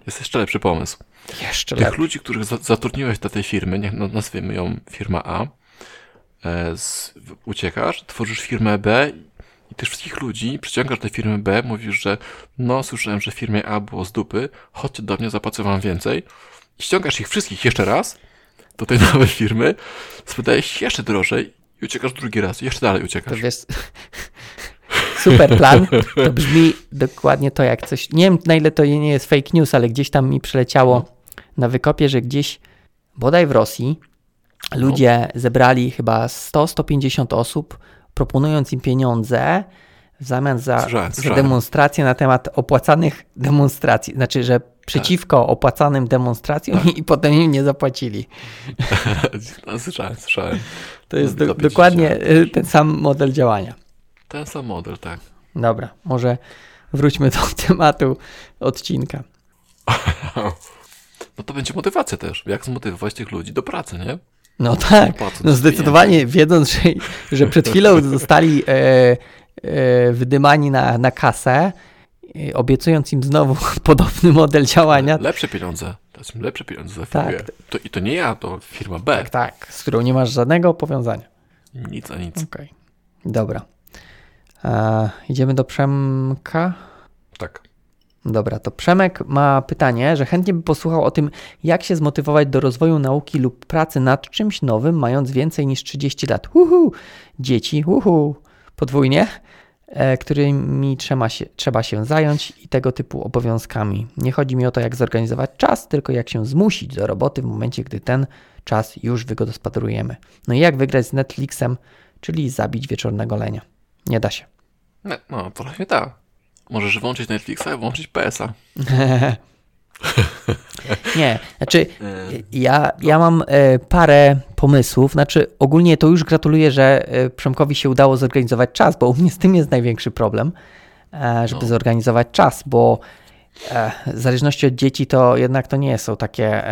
Speaker 1: jest jeszcze lepszy pomysł.
Speaker 2: jeszcze
Speaker 1: Tych
Speaker 2: lepiej.
Speaker 1: ludzi, których za, zatrudniłeś do tej firmy, niech no, nazwijmy ją firma A, e, z, w- uciekasz, tworzysz firmę B i tych wszystkich ludzi przyciągasz do firmy B, mówisz, że no słyszałem, że w firmie A było z dupy, chodźcie do mnie, zapłacę wam więcej. I ściągasz ich wszystkich jeszcze raz do tej nowej firmy, sprzedajesz jeszcze drożej i uciekasz drugi raz, jeszcze dalej
Speaker 2: To
Speaker 1: uciekasz.
Speaker 2: wiesz, super plan. To brzmi dokładnie to jak coś. Nie wiem na ile to nie jest fake news, ale gdzieś tam mi przyleciało na wykopie, że gdzieś bodaj w Rosji ludzie zebrali chyba 100-150 osób, proponując im pieniądze w zamian za,
Speaker 1: Słyszałem,
Speaker 2: za
Speaker 1: słyszałem.
Speaker 2: demonstracje na temat opłacanych demonstracji. Znaczy, że przeciwko opłacanym demonstracjom i potem im nie zapłacili.
Speaker 1: No, słyszałem, słyszałem.
Speaker 2: To jest do, dokładnie y, ten sam model działania.
Speaker 1: Ten sam model, tak.
Speaker 2: Dobra, może wróćmy do tematu odcinka.
Speaker 1: No to będzie motywacja też. Jak zmotywować tych ludzi do pracy, nie?
Speaker 2: No tak, no zdecydowanie wiedząc, że, że przed chwilą zostali e, e, wydymani na, na kasę, e, obiecując im znowu podobny model działania.
Speaker 1: Lepsze pieniądze. Dać im lepsze pieniądze za
Speaker 2: Tak.
Speaker 1: firmę. To, I to nie ja, to firma B.
Speaker 2: Tak, tak, z którą nie masz żadnego powiązania.
Speaker 1: Nic a nic.
Speaker 2: Okej, dobra. E, idziemy do Przemka.
Speaker 1: Tak.
Speaker 2: Dobra, to Przemek ma pytanie, że chętnie by posłuchał o tym, jak się zmotywować do rozwoju nauki lub pracy nad czymś nowym, mając więcej niż 30 lat. Uhu, dzieci, uhu, podwójnie, e, którymi trzeba się, trzeba się zająć i tego typu obowiązkami. Nie chodzi mi o to, jak zorganizować czas, tylko jak się zmusić do roboty w momencie, gdy ten czas już wygospodarujemy. No i jak wygrać z Netflixem, czyli zabić wieczornego lenia. Nie da się.
Speaker 1: No, no trochę tak. Możesz włączyć Netflixa i włączyć PS-a.
Speaker 2: Nie, znaczy
Speaker 1: E,
Speaker 2: ja, ja mam e, parę pomysłów, znaczy ogólnie to już gratuluję, że e, Przemkowi się udało zorganizować czas, bo u mnie z tym jest największy problem, żeby
Speaker 1: No.
Speaker 2: zorganizować czas, bo w zależności od dzieci to jednak to nie są takie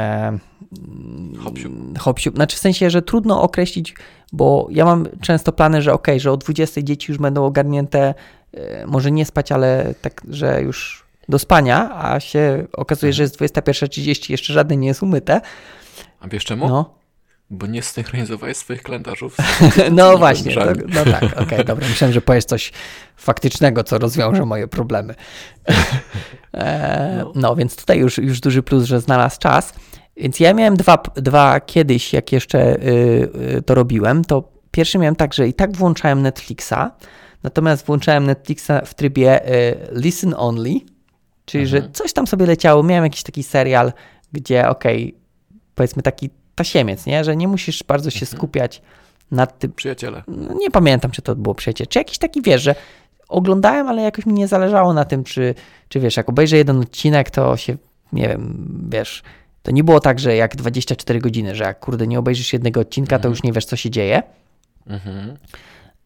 Speaker 1: hop-siup.
Speaker 2: Znaczy w sensie, że trudno określić, bo ja mam często plany, że ok, że o 20 dzieci już będą ogarnięte, może nie spać, ale tak, że już do spania, a się okazuje, że jest 21.30, jeszcze żadne nie jest umyte.
Speaker 1: A wiesz czemu?
Speaker 2: No,
Speaker 1: Bo nie synchronizowałeś swoich kalendarzów.
Speaker 2: no właśnie, to, no tak, okej, dobra, myślałem, że powiesz coś faktycznego, co rozwiąże moje problemy. E, no, więc tutaj już, już duży plus, że znalazł czas. Więc ja miałem dwa, dwa kiedyś, jak jeszcze y, y, to robiłem, to pierwszy miałem tak, że i tak włączałem Netflixa, natomiast włączałem Netflixa w trybie y, listen only, czyli że coś tam sobie leciało, miałem jakiś taki serial, gdzie okej, powiedzmy taki tasiemiec, nie? że nie musisz bardzo się skupiać nad tym,
Speaker 1: Przyjaciele.
Speaker 2: no nie pamiętam, czy to było przecież, czy jakiś taki, wiesz, że oglądałem, ale jakoś mi nie zależało na tym, czy, czy wiesz, jak obejrzę jeden odcinek, to się, nie wiem, wiesz, to nie było tak, że jak 24 godziny, że jak kurde nie obejrzysz jednego odcinka, to już nie wiesz, co się dzieje.
Speaker 1: Mhm.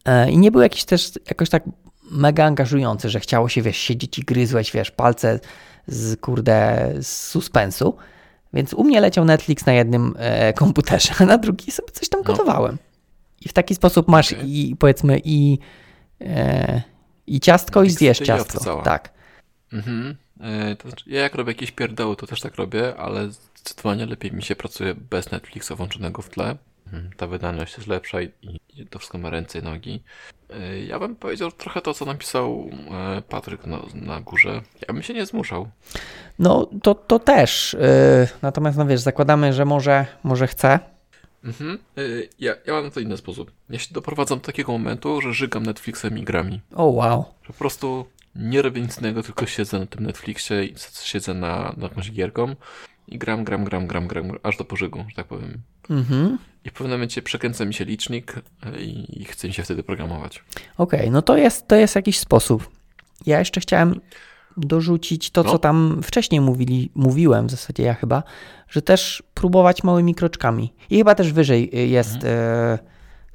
Speaker 2: E, I nie był jakiś też jakoś tak mega angażujący, że chciało się, wiesz, siedzieć i gryzłeś, wiesz, palce z, kurde, z suspensu. Więc u mnie leciał Netflix na jednym e, komputerze, a na drugi sobie coś tam
Speaker 1: No.
Speaker 2: gotowałem. I w taki sposób masz
Speaker 1: Okej.
Speaker 2: i powiedzmy i, e, i ciastko i
Speaker 1: Netflix
Speaker 2: zjesz
Speaker 1: tej
Speaker 2: ciastko. Tak.
Speaker 1: Mhm. E, To znaczy, ja jak robię jakieś pierdoły, to też tak robię, ale zdecydowanie lepiej mi się pracuje bez Netflixa włączonego w tle. Mhm. Ta wydajność jest lepsza i, i to wszystko ma ręce i nogi. E, Ja bym powiedział trochę to, co napisał e, Patryk na, na górze. Ja bym się nie zmuszał.
Speaker 2: No to, to też. e, natomiast no wiesz, zakładamy, że może, może chce.
Speaker 1: Mhm. Ja, ja mam na to inny sposób. Ja się doprowadzam do takiego momentu, że żygam Netflixem i grami.
Speaker 2: O wow.
Speaker 1: Że po prostu nie robię nic innego, tylko siedzę na tym Netflixie i siedzę na, na jakąś gierką i gram, gram, gram, gram, gram, aż do pożygu, że tak powiem.
Speaker 2: Mhm.
Speaker 1: I w pewnym momencie przekręca mi się licznik e, i, i chce mi się wtedy programować.
Speaker 2: Okej, no to jest, to jest jakiś sposób. Ja jeszcze chciałem dorzucić to,
Speaker 1: No.
Speaker 2: co tam wcześniej mówili, mówiłem, w zasadzie ja chyba, że też próbować małymi kroczkami. I chyba też wyżej jest, e,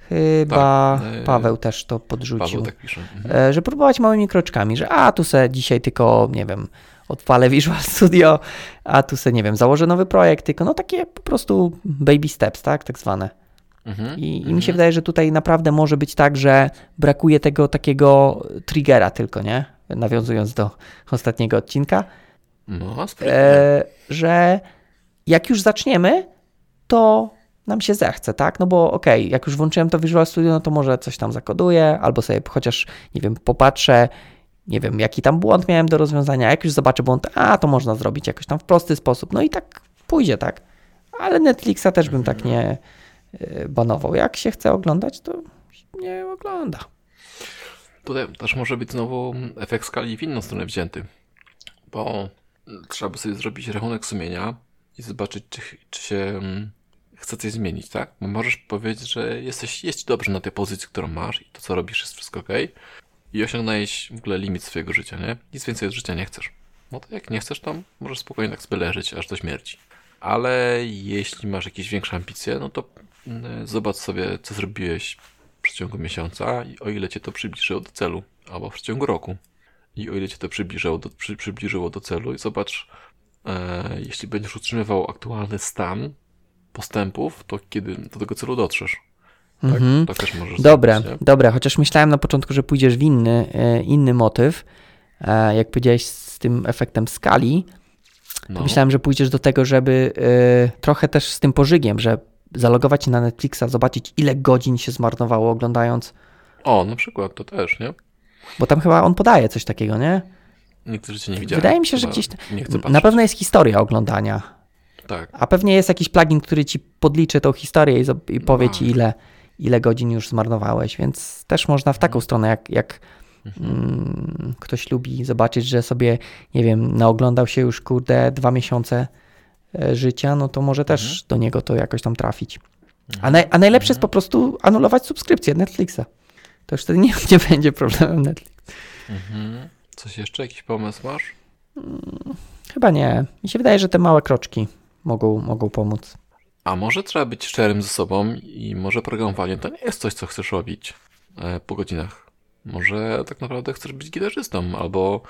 Speaker 2: chyba
Speaker 1: Mhm. Tak, e,
Speaker 2: Paweł też to podrzucił,
Speaker 1: Paweł tak pisze. Mhm.
Speaker 2: e, że próbować małymi kroczkami, że a tu se dzisiaj tylko, nie wiem, odpalę Visual Studio, a tu se, nie wiem, założę nowy projekt, tylko no takie po prostu baby steps, tak, tak zwane.
Speaker 1: Mhm.
Speaker 2: I, I
Speaker 1: mhm.
Speaker 2: mi się wydaje, że tutaj naprawdę może być tak, że brakuje tego takiego triggera tylko, nie? Nawiązując do ostatniego odcinka,
Speaker 1: No,
Speaker 2: e, że jak już zaczniemy, to nam się zechce, tak? No bo okej, jak już włączyłem to Visual Studio, no to może coś tam zakoduję, albo sobie chociaż, nie wiem, popatrzę, nie wiem, jaki tam błąd miałem do rozwiązania. Jak już zobaczę błąd, a to można zrobić jakoś tam w prosty sposób. No i tak pójdzie, tak? Ale Netflixa też bym tak nie e, banował. Jak się chce oglądać, to nie ogląda.
Speaker 1: Tutaj też może być znowu efekt skali w inną stronę wzięty, bo trzeba by sobie zrobić rachunek sumienia i zobaczyć, czy, czy się mm, chce coś zmienić, tak? Bo możesz powiedzieć, że jesteś, jest dobrze na tej pozycji, którą masz i to, co robisz, jest wszystko ok. I osiągnąłeś w ogóle limit swojego życia, nie? Nic więcej od życia nie chcesz. No to jak nie chcesz, to możesz spokojnie tak sobie leżeć, aż do śmierci. Ale jeśli masz jakieś większe ambicje, no to mm, zobacz sobie, co zrobiłeś w przeciągu miesiąca i o ile cię to przybliżyło do celu, albo w przeciągu roku. I o ile cię to przybliżyło do, przy, przybliżyło do celu i zobacz, e, jeśli będziesz utrzymywał aktualny stan postępów, to kiedy do tego celu dotrzesz. Tak,
Speaker 2: Mhm.
Speaker 1: to też możesz
Speaker 2: Dobre,
Speaker 1: zrobić, nie?
Speaker 2: dobre, chociaż myślałem na początku, że pójdziesz w inny, e, inny motyw. E, Jak powiedziałeś z tym efektem skali, to
Speaker 1: No.
Speaker 2: myślałem, że pójdziesz do tego, żeby e, trochę też z tym pożygiem, że zalogować się na Netflixa, zobaczyć ile godzin się zmarnowało oglądając,
Speaker 1: O, na przykład, to też, nie?
Speaker 2: bo tam chyba on podaje coś takiego, nie?
Speaker 1: Nigdy życie nie widziałem.
Speaker 2: Wydaje mi się, że gdzieś
Speaker 1: Nie chcę
Speaker 2: Na pewno jest historia oglądania,
Speaker 1: Tak.
Speaker 2: a pewnie jest jakiś plugin, który ci podliczy tą historię i, i powie ci
Speaker 1: Tak.
Speaker 2: ile, ile godzin już zmarnowałeś, więc też można w taką
Speaker 1: Mhm.
Speaker 2: stronę, jak, jak mm, ktoś lubi zobaczyć, że sobie, nie wiem, naoglądał się już, kurde, dwa miesiące e, życia, no to może też
Speaker 1: Mhm.
Speaker 2: do niego to jakoś tam trafić. A, naj, a najlepsze jest po prostu anulować subskrypcję Netflixa. To już wtedy nie, nie będzie problemem Netflix.
Speaker 1: Mhm. Coś jeszcze? Jakiś pomysł masz?
Speaker 2: Chyba nie. Mi się wydaje, że te małe kroczki mogą, mogą pomóc.
Speaker 1: A może trzeba być szczerym ze sobą i może programowanie to nie jest coś, co chcesz robić e, po godzinach. Może tak naprawdę chcesz być gitarzystą albo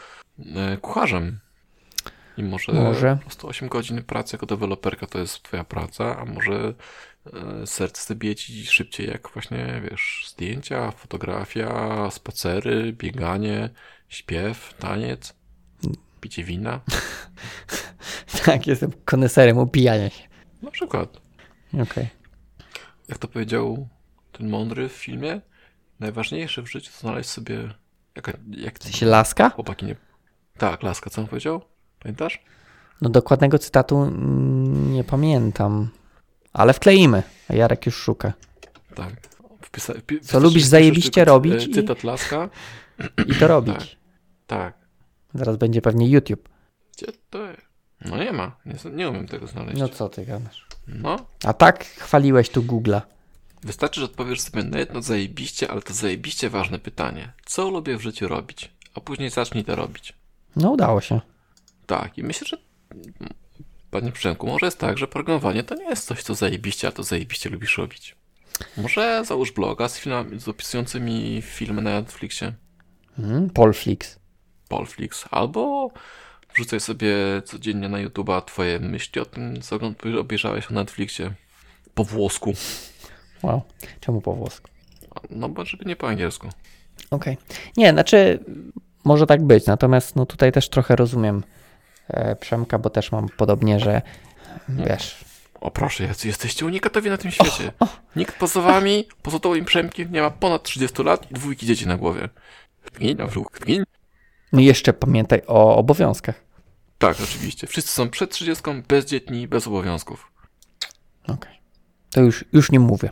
Speaker 1: e, kucharzem. I może,
Speaker 2: Może.
Speaker 1: po prostu 8 godzin pracy jako deweloperka to jest twoja praca, a może e, serce zabije ci szybciej jak właśnie, wiesz, zdjęcia, fotografia, spacery, bieganie, śpiew, taniec, picie wina.
Speaker 2: Tak, jestem koneserem upijania się.
Speaker 1: Na przykład.
Speaker 2: Okej.
Speaker 1: jak to powiedział ten mądry w filmie, najważniejsze w życiu to znaleźć sobie. Jak, jak
Speaker 2: W sensie laska?
Speaker 1: chłopaki nie. Tak, laska, co on powiedział? Pamiętasz?
Speaker 2: No dokładnego cytatu mm, nie pamiętam. Ale wkleimy. A Jarek już szuka.
Speaker 1: Tak. Wpisa, wpi,
Speaker 2: Co lubisz zajebiście
Speaker 1: cy-
Speaker 2: robić
Speaker 1: e,
Speaker 2: i-
Speaker 1: Cytat laska.
Speaker 2: I to robić.
Speaker 1: Tak.
Speaker 2: Zaraz będzie pewnie YouTube.
Speaker 1: Gdzie to jest? No nie ma. Nie, nie umiem tego znaleźć.
Speaker 2: No co ty gadasz?
Speaker 1: No.
Speaker 2: A tak chwaliłeś tu Google'a.
Speaker 1: Wystarczy, że odpowiesz sobie na jedno zajebiście, ale to zajebiście ważne pytanie. Co lubię w życiu robić? A później zacznij to robić.
Speaker 2: No udało się.
Speaker 1: Tak, i myślę, że panie Przemku, może jest tak, że programowanie to nie jest coś, co zajebiście, a to zajebiście lubisz robić. Może załóż bloga z, filmami, z opisującymi filmy na Netflixie.
Speaker 2: Mm, Polflix.
Speaker 1: Polflix, albo wrzucaj sobie codziennie na YouTube'a twoje myśli o tym, co obejrzałeś na Netflixie po włosku.
Speaker 2: Wow. Czemu po włosku?
Speaker 1: No bo żeby nie po angielsku.
Speaker 2: Okej. Nie, znaczy może tak być, natomiast no tutaj też trochę rozumiem e, Przemka, bo też mam podobnie, że wiesz,
Speaker 1: O proszę, jacy jesteście unikatowi na tym świecie. Nikt poza wami, poza tobą i Przemkiem nie ma ponad 30 lat i dwójki dzieci na głowie. Gin, na brzuch, gin.
Speaker 2: no jeszcze pamiętaj o obowiązkach.
Speaker 1: Tak, oczywiście. Wszyscy są przed 30, bezdzietni, bez obowiązków.
Speaker 2: Okej. To już, już nie mówię.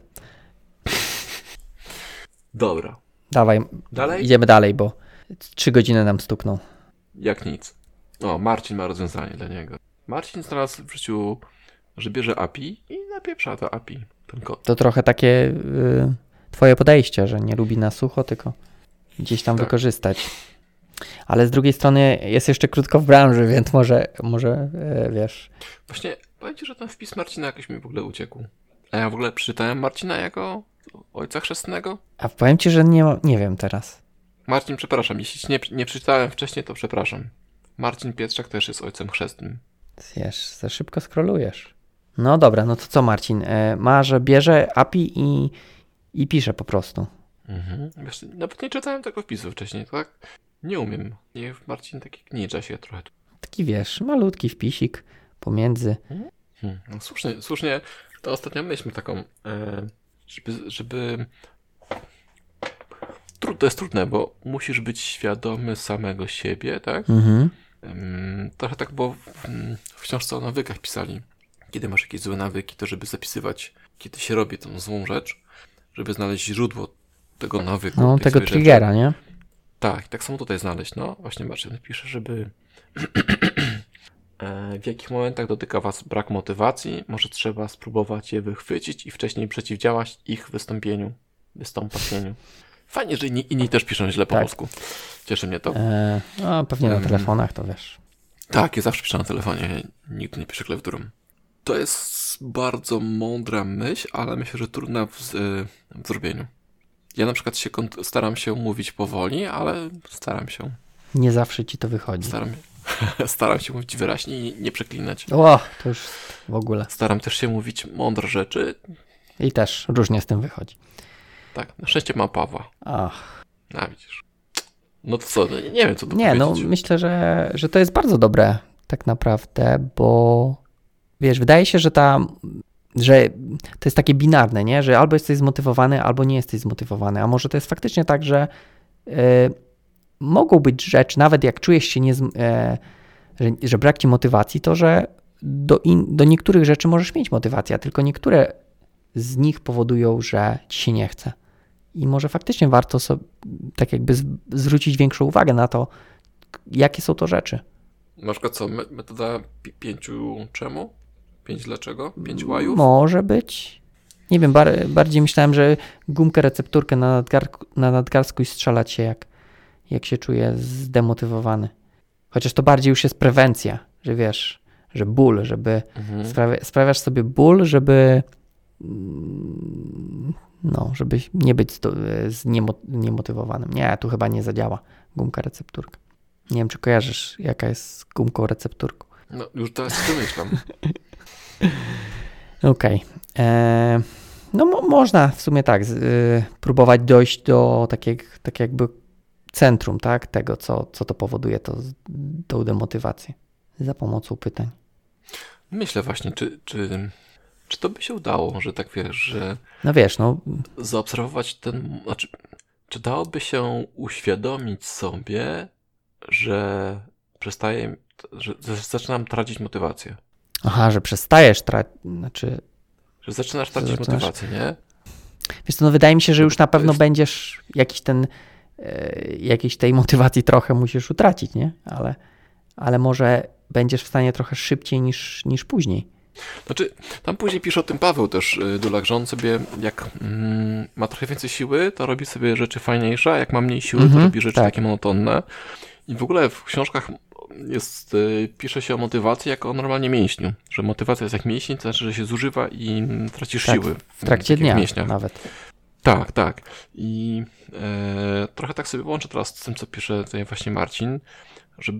Speaker 1: Dobra.
Speaker 2: Dawaj,
Speaker 1: Dalej?
Speaker 2: idziemy dalej, bo trzy godziny nam stukną.
Speaker 1: Jak nic. O, Marcin ma rozwiązanie dla niego. Marcin znalazł w życiu, że bierze API i napieprza to API, ten kod.
Speaker 2: To trochę takie y, twoje podejście, że nie lubi na sucho, tylko gdzieś tam
Speaker 1: Tak.
Speaker 2: wykorzystać. Ale z drugiej strony jest jeszcze krótko w branży, więc może, może e, wiesz.
Speaker 1: Właśnie, powiem ci, że ten wpis Marcina jakoś mi w ogóle uciekł. A ja w ogóle przeczytałem Marcina jako ojca chrzestnego.
Speaker 2: A powiem ci, że nie, nie wiem teraz.
Speaker 1: Marcin, przepraszam, jeśli ci nie, nie przeczytałem wcześniej, to przepraszam. Marcin Pietrzak też jest ojcem chrzestnym.
Speaker 2: Wiesz, za szybko scrollujesz. No dobra, no to co Marcin? E, ma, że bierze API i, i pisze po prostu.
Speaker 1: Mhm. Wiesz, nawet nie czytałem tego wpisu wcześniej, tak? Nie umiem. Nie, Marcin taki gnicza się trochę.
Speaker 2: Taki wiesz, malutki wpisik pomiędzy.
Speaker 1: Hmm. No, słusznie, słusznie. To ostatnio myślmy taką, e, żeby, żeby... To jest trudne, bo musisz być świadomy samego siebie, tak?
Speaker 2: Mhm.
Speaker 1: Trochę tak, bo w, w książce o nawykach pisali. Kiedy masz jakieś złe nawyki, to żeby zapisywać, kiedy się robi tą złą rzecz, żeby znaleźć źródło tego nawyku.
Speaker 2: No, tego
Speaker 1: złej rzeczy.
Speaker 2: triggera, nie?
Speaker 1: Tak, tak samo tutaj znaleźć. No, właśnie Marcin pisze, żeby e, w jakich momentach dotyka Was brak motywacji, może trzeba spróbować je wychwycić i wcześniej przeciwdziałać ich wystąpieniu, wystąpieniu. Fajnie, że inni, inni też piszą źle po
Speaker 2: Tak.
Speaker 1: polsku. Cieszy mnie to.
Speaker 2: E, no, pewnie na telefonach to wiesz.
Speaker 1: Tak, ja zawsze piszę na telefonie, nigdy nie piszę klawiaturą. To jest bardzo mądra myśl, ale myślę, że trudna w, w zrobieniu. Ja na przykład się staram się mówić powoli, ale staram się.
Speaker 2: Nie zawsze ci to wychodzi.
Speaker 1: Staram, staram się mówić wyraźnie i nie przeklinać.
Speaker 2: O, to już w ogóle.
Speaker 1: Staram też się mówić mądre rzeczy.
Speaker 2: I też różnie z tym wychodzi.
Speaker 1: Tak, na szczęście ma Pawła.
Speaker 2: Ach.
Speaker 1: A widzisz. No to co, no nie, nie wiem co tu
Speaker 2: Nie, no myślę, że, że to jest bardzo dobre tak naprawdę, bo wiesz, wydaje się, że ta, że to jest takie binarne, nie? Że albo jesteś zmotywowany, albo nie jesteś zmotywowany. A może to jest faktycznie tak, że e, mogą być rzeczy, nawet jak czujesz się nie, e, że, że brak ci motywacji, to że do, in, do niektórych rzeczy możesz mieć motywację, a tylko niektóre z nich powodują, że ci się nie chce. I może faktycznie warto sobie tak jakby z, zwrócić większą uwagę na to, jakie są to rzeczy.
Speaker 1: Na przykład co, me- metoda pi- pięciu czemu? Pięć dlaczego? Pięć łajów?
Speaker 2: Może być. Nie wiem, bar, bardziej myślałem, że gumkę recepturkę na, nadgarku, na nadgarstku i strzelać się, jak, jak się czuję zdemotywowany. Chociaż to bardziej już jest prewencja, że wiesz, że ból, żeby
Speaker 1: Mhm.
Speaker 2: sprawia, sprawiasz sobie ból, żeby no, żeby nie być niemotywowanym. Nie, tu chyba nie zadziała gumka recepturka. Nie wiem, czy kojarzysz, jaka jest z gumką recepturką.
Speaker 1: No już teraz się domyślam.
Speaker 2: Okej. E, No mo- można w sumie tak, y, próbować dojść do takiego, tak jakby centrum, tak, tego, co, co to powoduje, to, tą demotywację za pomocą pytań.
Speaker 1: Myślę właśnie, czy, czy, czy to by się udało, że tak wiesz, że
Speaker 2: No wiesz, no
Speaker 1: zaobserwować ten, znaczy, czy dałoby się uświadomić sobie, że przestaję, że zaczynam tracić motywację.
Speaker 2: Aha, że przestajesz tracić, znaczy,
Speaker 1: Że zaczynasz tracić
Speaker 2: Zaczynasz-
Speaker 1: motywację, nie?
Speaker 2: co, no wydaje mi się, że już na pewno
Speaker 1: jest-
Speaker 2: będziesz jakiś ten, e, jakiejś tej motywacji trochę musisz utracić, nie? Ale, ale może będziesz w stanie trochę szybciej niż, niż później.
Speaker 1: Znaczy, tam później pisze o tym Paweł też, y, Dulak, że on sobie, jak mm, ma trochę więcej siły, to robi sobie rzeczy fajniejsze, a jak ma mniej siły, to
Speaker 2: Mhm,
Speaker 1: robi rzeczy
Speaker 2: tak.
Speaker 1: takie monotonne. I w ogóle w książkach jest, y, pisze się o motywacji jako o normalnie mięśniu, że motywacja jest jak mięsień, to znaczy, że się zużywa i mm, tracisz
Speaker 2: Tak,
Speaker 1: siły.
Speaker 2: W trakcie dnia
Speaker 1: mięśniach.
Speaker 2: nawet.
Speaker 1: Tak, tak. I e, trochę tak sobie łączę teraz z tym, co pisze tutaj właśnie Marcin, że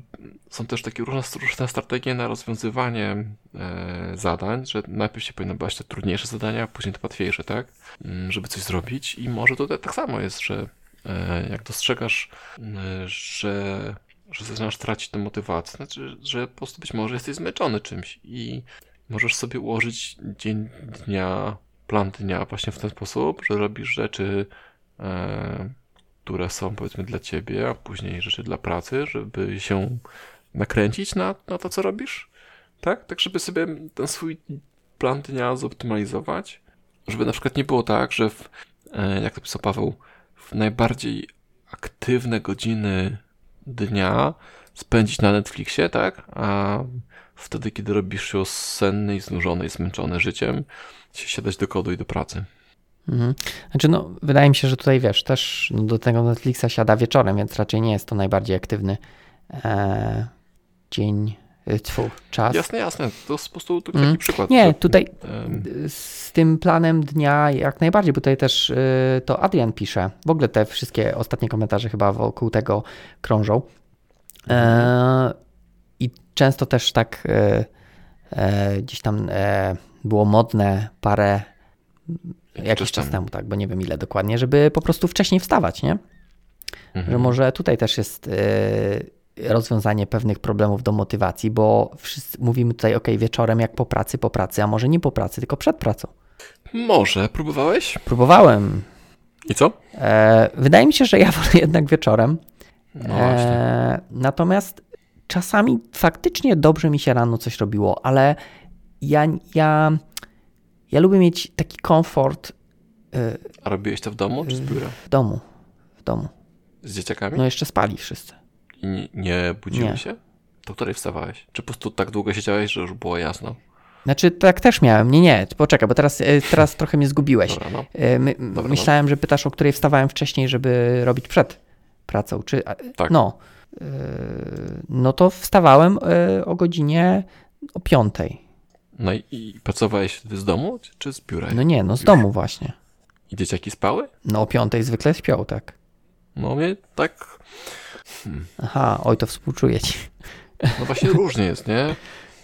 Speaker 1: są też takie różne, różne strategie na rozwiązywanie e, zadań, że najpierw się powinno brać te trudniejsze zadania, a później te łatwiejsze, tak? Mm, Żeby coś zrobić. I może tutaj tak samo jest, że e, jak dostrzegasz, m, że, że zaczynasz tracić tę motywację, znaczy, że po prostu być może jesteś zmęczony czymś i możesz sobie ułożyć dzień dnia, plan dnia właśnie w ten sposób, że robisz rzeczy, e, które są powiedzmy dla ciebie, a później rzeczy dla pracy, żeby się nakręcić na, na to, co robisz. Tak? Tak, żeby sobie ten swój plan dnia zoptymalizować. Żeby na przykład nie było tak, że w, e, jak to pisał Paweł, w najbardziej aktywne godziny dnia spędzić na Netflixie, tak? A wtedy, kiedy robisz się senny i znużony i zmęczony życiem, się siadać do kodu i do pracy.
Speaker 2: Mhm. Znaczy, no, wydaje mi się, że tutaj wiesz, też no, do tego Netflixa siada wieczorem, więc raczej nie jest to najbardziej aktywny e, dzień, tfu, czas.
Speaker 1: Jasne, jasne. To jest po prostu taki
Speaker 2: Mm.
Speaker 1: przykład.
Speaker 2: Nie,
Speaker 1: że,
Speaker 2: tutaj z tym planem dnia jak najbardziej, bo tutaj też y, to Adrian pisze. W ogóle te wszystkie ostatnie komentarze chyba wokół tego krążą. E, I często też tak e, e, gdzieś tam e, było modne parę jakiś czas temu, tak, bo nie wiem ile dokładnie, żeby po prostu wcześniej wstawać, nie?
Speaker 1: Mhm.
Speaker 2: Że może tutaj też jest e, rozwiązanie pewnych problemów do motywacji, bo wszyscy mówimy tutaj, ok, wieczorem jak po pracy, po pracy, a może nie po pracy, tylko przed pracą.
Speaker 1: Może, próbowałeś?
Speaker 2: Próbowałem.
Speaker 1: I co?
Speaker 2: E, wydaje mi się, że ja wolę jednak wieczorem.
Speaker 1: No.
Speaker 2: E, natomiast czasami faktycznie dobrze mi się rano coś robiło, ale ja, ja, ja lubię mieć taki komfort e,
Speaker 1: A robiłeś to w domu czy z biura?
Speaker 2: w domu. W domu.
Speaker 1: Z dzieciakami?
Speaker 2: No jeszcze spali wszyscy.
Speaker 1: I nie, budziły
Speaker 2: Nie.
Speaker 1: się? To której wstawałeś? Czy po prostu tak długo siedziałeś, że już było jasno?
Speaker 2: Znaczy, tak też miałem. Nie, nie, poczekaj, bo teraz, e, teraz trochę mnie zgubiłeś.
Speaker 1: Dobra, no.
Speaker 2: E, My,
Speaker 1: no.
Speaker 2: myślałem, że pytasz, o której wstawałem wcześniej, żeby robić przed pracą. Czy,
Speaker 1: Tak.
Speaker 2: No. E, No to wstawałem o godzinie o piątej.
Speaker 1: No i, i pracowałeś z domu, czy, czy z biura?
Speaker 2: No nie, no z domu właśnie.
Speaker 1: I dzieciaki spały?
Speaker 2: No o piątej zwykle śpią, tak.
Speaker 1: No mnie tak,
Speaker 2: Aha, oj, to współczuję ci.
Speaker 1: no właśnie różnie jest, nie?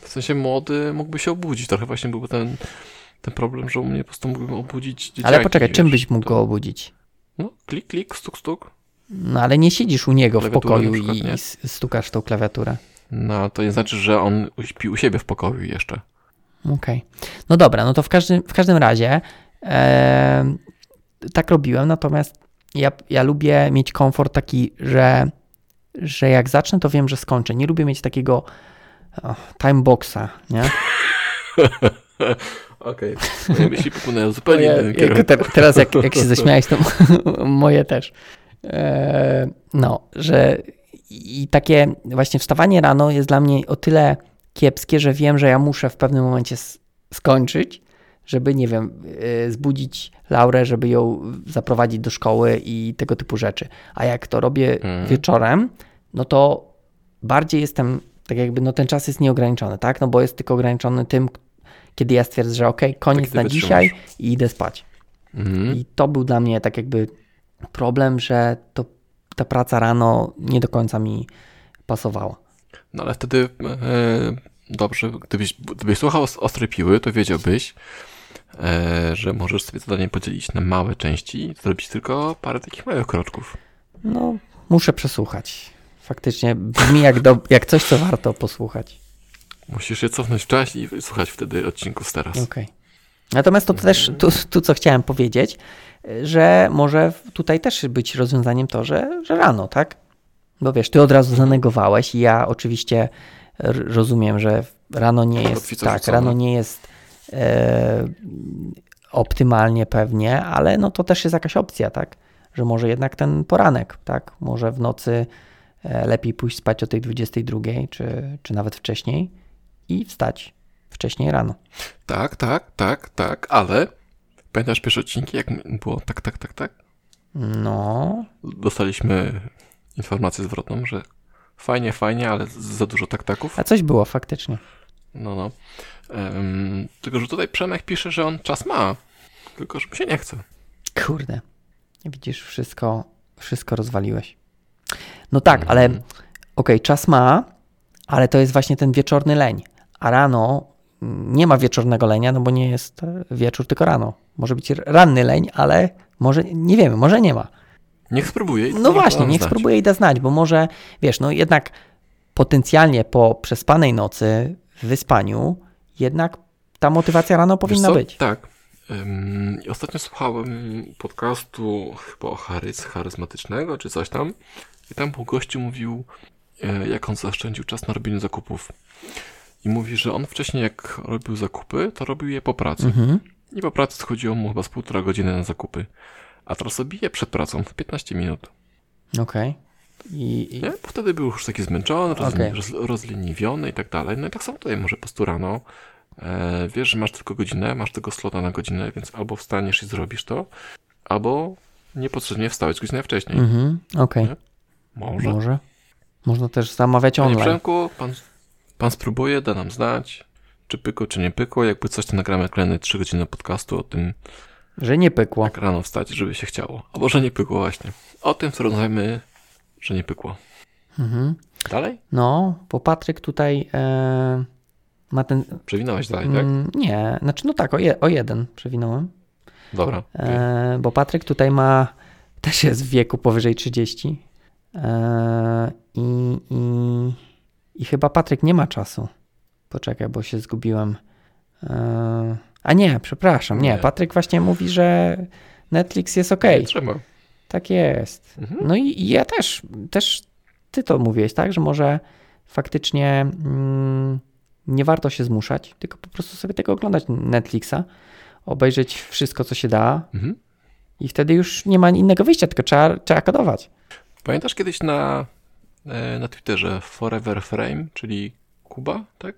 Speaker 1: W sensie młody mógłby się obudzić. Trochę właśnie byłby ten, ten problem, że u mnie po prostu mógłbym obudzić dzieciaki.
Speaker 2: Ale poczekaj, czym byś mógł
Speaker 1: to-
Speaker 2: go obudzić?
Speaker 1: No, klik, klik, stuk, stuk.
Speaker 2: No ale nie siedzisz u niego w pokoju
Speaker 1: przykład,
Speaker 2: i stukasz tą klawiaturę.
Speaker 1: No, to nie znaczy, że on śpi u siebie w pokoju jeszcze.
Speaker 2: Okej. No dobra, no to w każdym, w każdym razie em, tak robiłem, natomiast ja, ja lubię mieć komfort taki, że, że jak zacznę, to wiem, że skończę. Nie lubię mieć takiego timeboxa, nie?
Speaker 1: Okej. Moje myśli popłynęły zupełnie
Speaker 2: Moje-
Speaker 1: innym
Speaker 2: jak
Speaker 1: kierunku.
Speaker 2: te, teraz jak, jak się zaśmiałeś, to moje też. E, no, że i takie właśnie wstawanie rano jest dla mnie o tyle kiepskie, że wiem, że ja muszę w pewnym momencie skończyć, żeby, nie wiem, e, zbudzić Laurę, żeby ją zaprowadzić do szkoły i tego typu rzeczy. A jak to robię
Speaker 1: Mhm.
Speaker 2: wieczorem, no to bardziej jestem, tak jakby, no ten czas jest nieograniczony, tak? No bo jest tylko ograniczony tym, kiedy ja stwierdzę, że okej, koniec
Speaker 1: ty
Speaker 2: na
Speaker 1: wytrzymasz.
Speaker 2: dzisiaj i idę spać.
Speaker 1: Mhm.
Speaker 2: I to był dla mnie tak jakby problem, że to, ta praca rano nie do końca mi pasowała.
Speaker 1: No ale wtedy e, dobrze, gdybyś, gdybyś słuchał os- ostrej piły, to wiedziałbyś, że możesz sobie zadanie podzielić na małe części i zrobić tylko parę takich małych kroczków.
Speaker 2: No, muszę przesłuchać. Faktycznie brzmi jak, do, jak coś, co warto posłuchać.
Speaker 1: Musisz się cofnąć w czasie i słuchać wtedy odcinków teraz.
Speaker 2: Okej. Natomiast to też, tu, tu co chciałem powiedzieć, że może tutaj też być rozwiązaniem to, że, że rano, tak? Bo wiesz, ty od razu zanegowałeś i ja oczywiście rozumiem, że rano nie jest, tak, rano nie jest e, optymalnie pewnie, ale no to też jest jakaś opcja, tak? Że może jednak ten poranek, tak? Może w nocy e, lepiej pójść spać o tej 22, czy, czy nawet wcześniej i wstać wcześniej rano.
Speaker 1: Tak, tak, tak, tak, ale pamiętasz pierwsze odcinki, jak było tak, tak, tak, tak?
Speaker 2: No,
Speaker 1: Dostaliśmy informację zwrotną, że fajnie, fajnie, ale za dużo tak-taków.
Speaker 2: a coś było faktycznie.
Speaker 1: No, no. Em, tylko, że tutaj Przemek pisze, że on czas ma, tylko że mu się nie chce.
Speaker 2: Kurde. Widzisz, wszystko, wszystko rozwaliłeś. No tak,
Speaker 1: Mhm.
Speaker 2: ale okej, czas ma, ale to jest właśnie ten wieczorny leń. A rano mm, nie ma wieczornego lenia, no bo nie jest e, wieczór, tylko rano. Może być ranny leń, ale może, nie wiemy, może nie ma.
Speaker 1: Niech spróbuję. i
Speaker 2: No właśnie, niech
Speaker 1: znać.
Speaker 2: spróbuje i da znać, bo może, wiesz, no jednak potencjalnie po przespanej nocy wyspaniu, jednak ta motywacja rano powinna być.
Speaker 1: Tak. I ostatnio słuchałem podcastu chyba o charys, charyzmatycznego, czy coś tam. I tam po gościu mówił, e, jak on zaoszczędził czas na robienie zakupów. I mówi, że on wcześniej jak robił zakupy, to robił je po pracy.
Speaker 2: Mhm.
Speaker 1: I po pracy schodziło mu chyba z półtora godziny na zakupy. A teraz robi je przed pracą w 15 minut.
Speaker 2: Okej. I, i,
Speaker 1: Nie? Bo wtedy był już taki zmęczony, rozli-
Speaker 2: Okej.
Speaker 1: roz, rozleniwiony i tak dalej. No i tak samo tutaj może po prostu rano. E, wiesz, że masz tylko godzinę, masz tego slota na godzinę, więc albo wstaniesz i zrobisz to, albo niepotrzebnie wstałeś godzinę wcześniej.
Speaker 2: Mhm, okej.
Speaker 1: Nie? Może.
Speaker 2: Może. Można też zamawiać
Speaker 1: Panie
Speaker 2: online.
Speaker 1: Przemku, pan, pan spróbuje, da nam znać, czy pykło, czy nie pykło. Jakby coś, to nagramy kolejne 3 godziny podcastu o tym,
Speaker 2: Że nie pykło.
Speaker 1: jak rano wstać, żeby się chciało. Albo, że nie pykło właśnie. O tym, co rozmawiamy, że nie pykło.
Speaker 2: Mhm.
Speaker 1: Dalej?
Speaker 2: No, bo Patryk tutaj e, ma ten.
Speaker 1: Przewinąłeś dalej, tak?
Speaker 2: Mm, nie, znaczy, no tak, o, je, o jeden przewinąłem.
Speaker 1: Dobra.
Speaker 2: E, bo Patryk tutaj ma. Też jest w wieku powyżej 30. E, i, i, I chyba Patryk nie ma czasu. Poczekaj, bo się zgubiłem. E, a nie, przepraszam, nie.
Speaker 1: Nie.
Speaker 2: Patryk właśnie mówi, że Netflix jest ok.
Speaker 1: Nie.
Speaker 2: Tak jest.
Speaker 1: Mhm.
Speaker 2: No i ja też, też ty to mówiłeś, tak, że może faktycznie mm, nie warto się zmuszać, tylko po prostu sobie tego oglądać Netflixa, obejrzeć wszystko, co się da
Speaker 1: Mhm.
Speaker 2: i wtedy już nie ma innego wyjścia, tylko trzeba, trzeba kodować.
Speaker 1: Pamiętasz kiedyś na, e, na Twitterze Forever Frame, czyli Kuba, tak?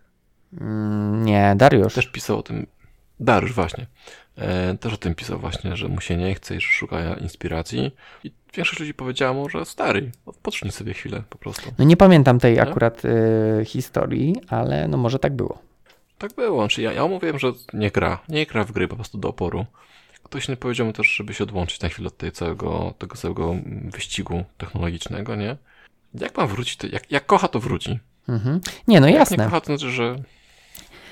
Speaker 2: Mm, nie, Dariusz.
Speaker 1: Też pisał o tym, Dariusz właśnie, też o tym pisał właśnie, że mu się nie chce i że szuka inspiracji. I większość ludzi powiedziała mu, że stary, odpocznij sobie chwilę po prostu.
Speaker 2: No nie pamiętam tej
Speaker 1: No.
Speaker 2: akurat y, historii, ale no może tak było.
Speaker 1: Tak było, znaczy ja, ja mówiłem, że nie gra, nie gra w gry po prostu do oporu. Ktoś nie powiedział mu też, żeby się odłączyć na chwilę od tej całego, tego całego wyścigu technologicznego, nie? Jak ma wrócić, to, jak, jak kocha, to wróci.
Speaker 2: Mhm. Nie, no
Speaker 1: Jak nie
Speaker 2: jasne.
Speaker 1: kocha, to znaczy, że,